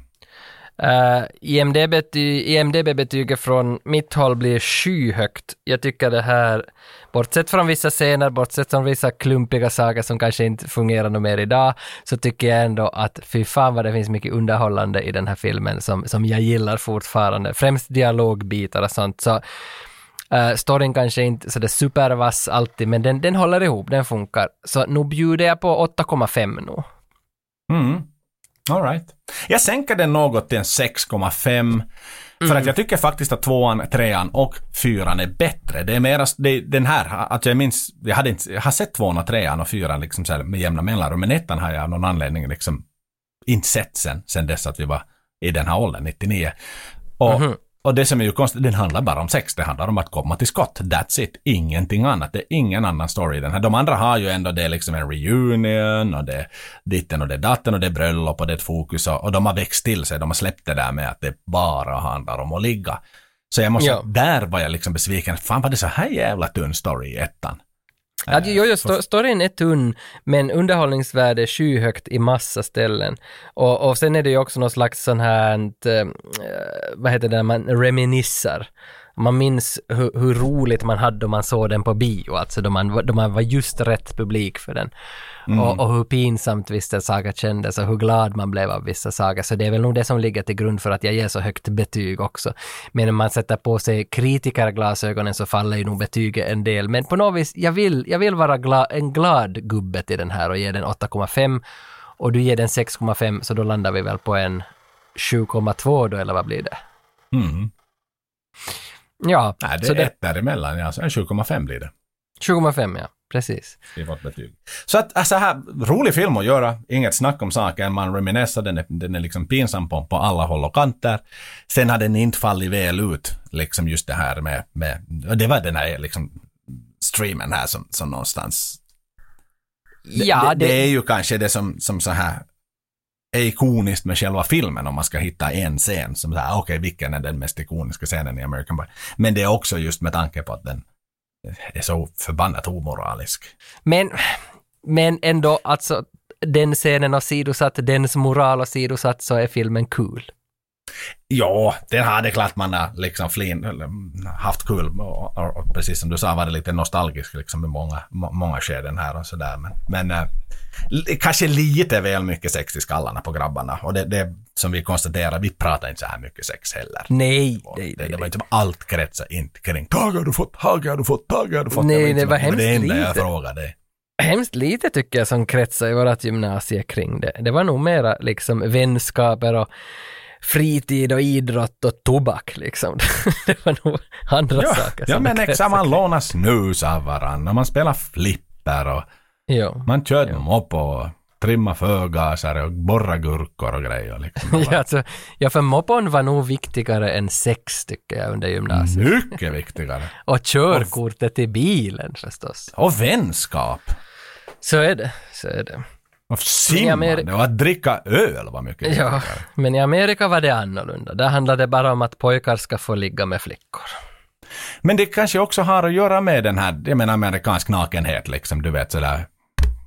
Eh, uh, IMDB-betyget IMDB-betyget från mitt håll blir skyhögt. Jag tycker det här, bortsett från vissa scener, bortsett från vissa klumpiga saker som kanske inte fungerar något mer idag, så tycker jag ändå att fy fan vad det finns mycket underhållande i den här filmen som, som jag gillar fortfarande. Främst dialogbitar och sånt. Så Uh, storyn kanske inte sådär supervass alltid, men den, den håller ihop, den funkar. Så nu bjuder jag på 8,5 nu. Mm. All right. Jag sänker den något till en 6,5. För Mm. att jag tycker faktiskt att tvåan, trean och fyran är bättre. Det är mera, det, den här, att jag minns, jag, hade inte, jag har sett tvåan och trean och fyran liksom så här med jämna mellanrum, men ettan har jag av någon anledning liksom inte sett sen, sen dess att vi var i den här åldern, 99. Och, Mhm. Och det som är ju konstigt, den handlar bara om sex, det handlar om att komma till skott. That's it, ingenting annat. Det är ingen annan story i den här. De andra har ju ändå det är liksom en reunion och det är ditten och det är datten och det är bröllop och det är ett fokus och, och de har växt till sig. De har släppt det där med att det bara handlar om att ligga. Så jag måste, Ja. där var jag liksom besviken. Fan var det så här jävla tunn story i ettan? Ja, jo, jo, sto- storyn är tunn, men underhållningsvärde är skyhögt i massa ställen. Och, och sen är det ju också någon slags sån här, eh, vad heter det, när man reminissar. Man minns hur, hur roligt man hade då man såg den på bio, alltså då man, då man var just rätt publik för den. Mm. Och, och hur pinsamt vissa saker kändes och hur glad man blev av vissa saker. Så det är väl nog det som ligger till grund för att jag ger så högt betyg också. Men när man sätter på sig kritikerglasögonen så faller ju nog betyget en del. Men på något vis, jag vill, jag vill vara gla, en glad gubbe till den här och ge den 8,5. Och du ger den 6,5 så då landar vi väl på en 7,2 då eller vad blir det? Mm. Ja, Nej, det så är det, ett däremellan. Ja, så en 7,5 blir det. 7,5 ja, precis. i vårt betyg. Så att, alltså här, rolig film att göra, inget snack om saken, man reminessar, den är, den är liksom pinsam på, på alla håll och kanter. Sen har den inte fallit väl ut, liksom just det här med, med och det var den här liksom streamen här som, som någonstans det, Ja, det, det- det är ju kanske det som, som så här är ikoniskt med själva filmen om man ska hitta en scen som säger okej vilken är den mest ikoniska scenen i American Pie. Men det är också just med tanke på att den är så förbannat omoralisk. Men, men ändå, alltså den scenen åsidosatt, dens moral åsidosatt, så är filmen cool. Ja, det hade klart man har liksom flin, haft kul och, och, och precis som du sa var det lite nostalgiskt liksom i många, må, många skeden här och sådär. Men, men eh, kanske lite väl mycket sex i skallarna på grabbarna. Och det, det som vi konstaterar, vi pratar inte så här mycket sex heller. Nej, Och nej, det, nej. det var inte allt kretsar inte kring Tage har du fått, Tage har du fått, Tage har du fått. Nej, det som var hemskt Det enda jag lite. frågade. Hemskt lite tycker jag som kretsar i vårt gymnasie kring det. Det var nog mera liksom vänskaper och fritid och idrott och tobak liksom. Det var nog andra Ja, saker ja men exakt, man lånar snus av varandra, man spelar flipper och Ja. man körde mopp och trimma förgasare och borra gurkor och grejer. Liksom. ja, alltså, ja, för moppon var nog viktigare än sex tycker jag under gymnasiet. Mycket viktigare. Och körkortet i bilen förstås. Och vänskap. Så är det, så är det. Och simmande och att dricka öl var mycket Ja, viktigare. men i Amerika var det annorlunda. Där handlade det bara om att pojkar ska få ligga med flickor. Men det kanske också har att göra med den här, jag menar amerikansk nakenhet liksom, du vet sådär,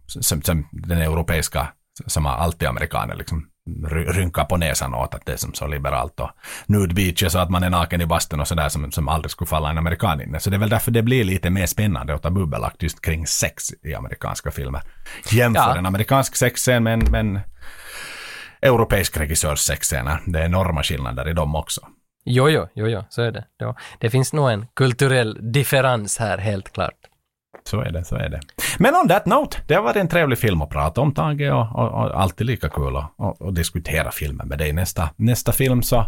som, som den europeiska, som alltid amerikaner liksom ry- rynkar på näsan åt att det är som så liberalt och nude beaches och att man är naken i bastun och sådär som, som aldrig skulle falla en amerikan in. Så det är väl därför det blir lite mer spännande att ta bubbelakt just kring sex i amerikanska filmer. Jämför Ja. en amerikansk sexscen med en, med en europeisk regissörs sexscener. Det är enorma skillnader i dem också. Jo, jo, jo, jo, så är det. Det finns nog en kulturell differens här, helt klart. Så är det, så är det. Men on that note, det har varit en trevlig film att prata om Tage och, och, och alltid lika kul att och, diskutera filmen med dig. Nästa, nästa film så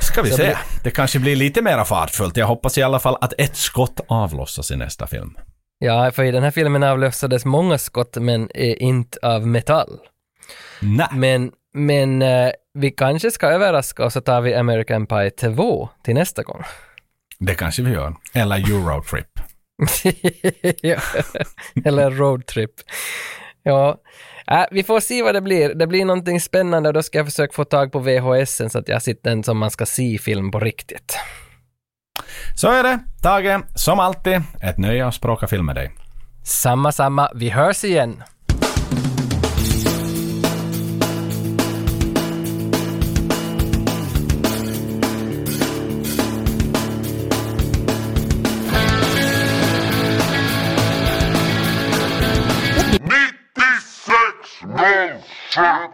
ska vi Så se. blir- Det kanske blir lite mer fartfullt. Jag hoppas i alla fall att ett skott avlossas i nästa film. Ja, för i den här filmen avlossades många skott, men eh, inte av metall. Nej. Men, men eh, vi kanske ska överraska och så tar vi American Pie 2 till nästa gång. Det kanske vi gör. Eller Eurotrip. ja. Eller roadtrip. Ja, äh, vi får se vad det blir. Det blir någonting spännande och då ska jag försöka få tag på VHS så att jag sitter den som man ska se film på riktigt. Så är det. Tage, som alltid, ett nöje att språka film med dig. Samma, samma. Vi hörs igen. big fat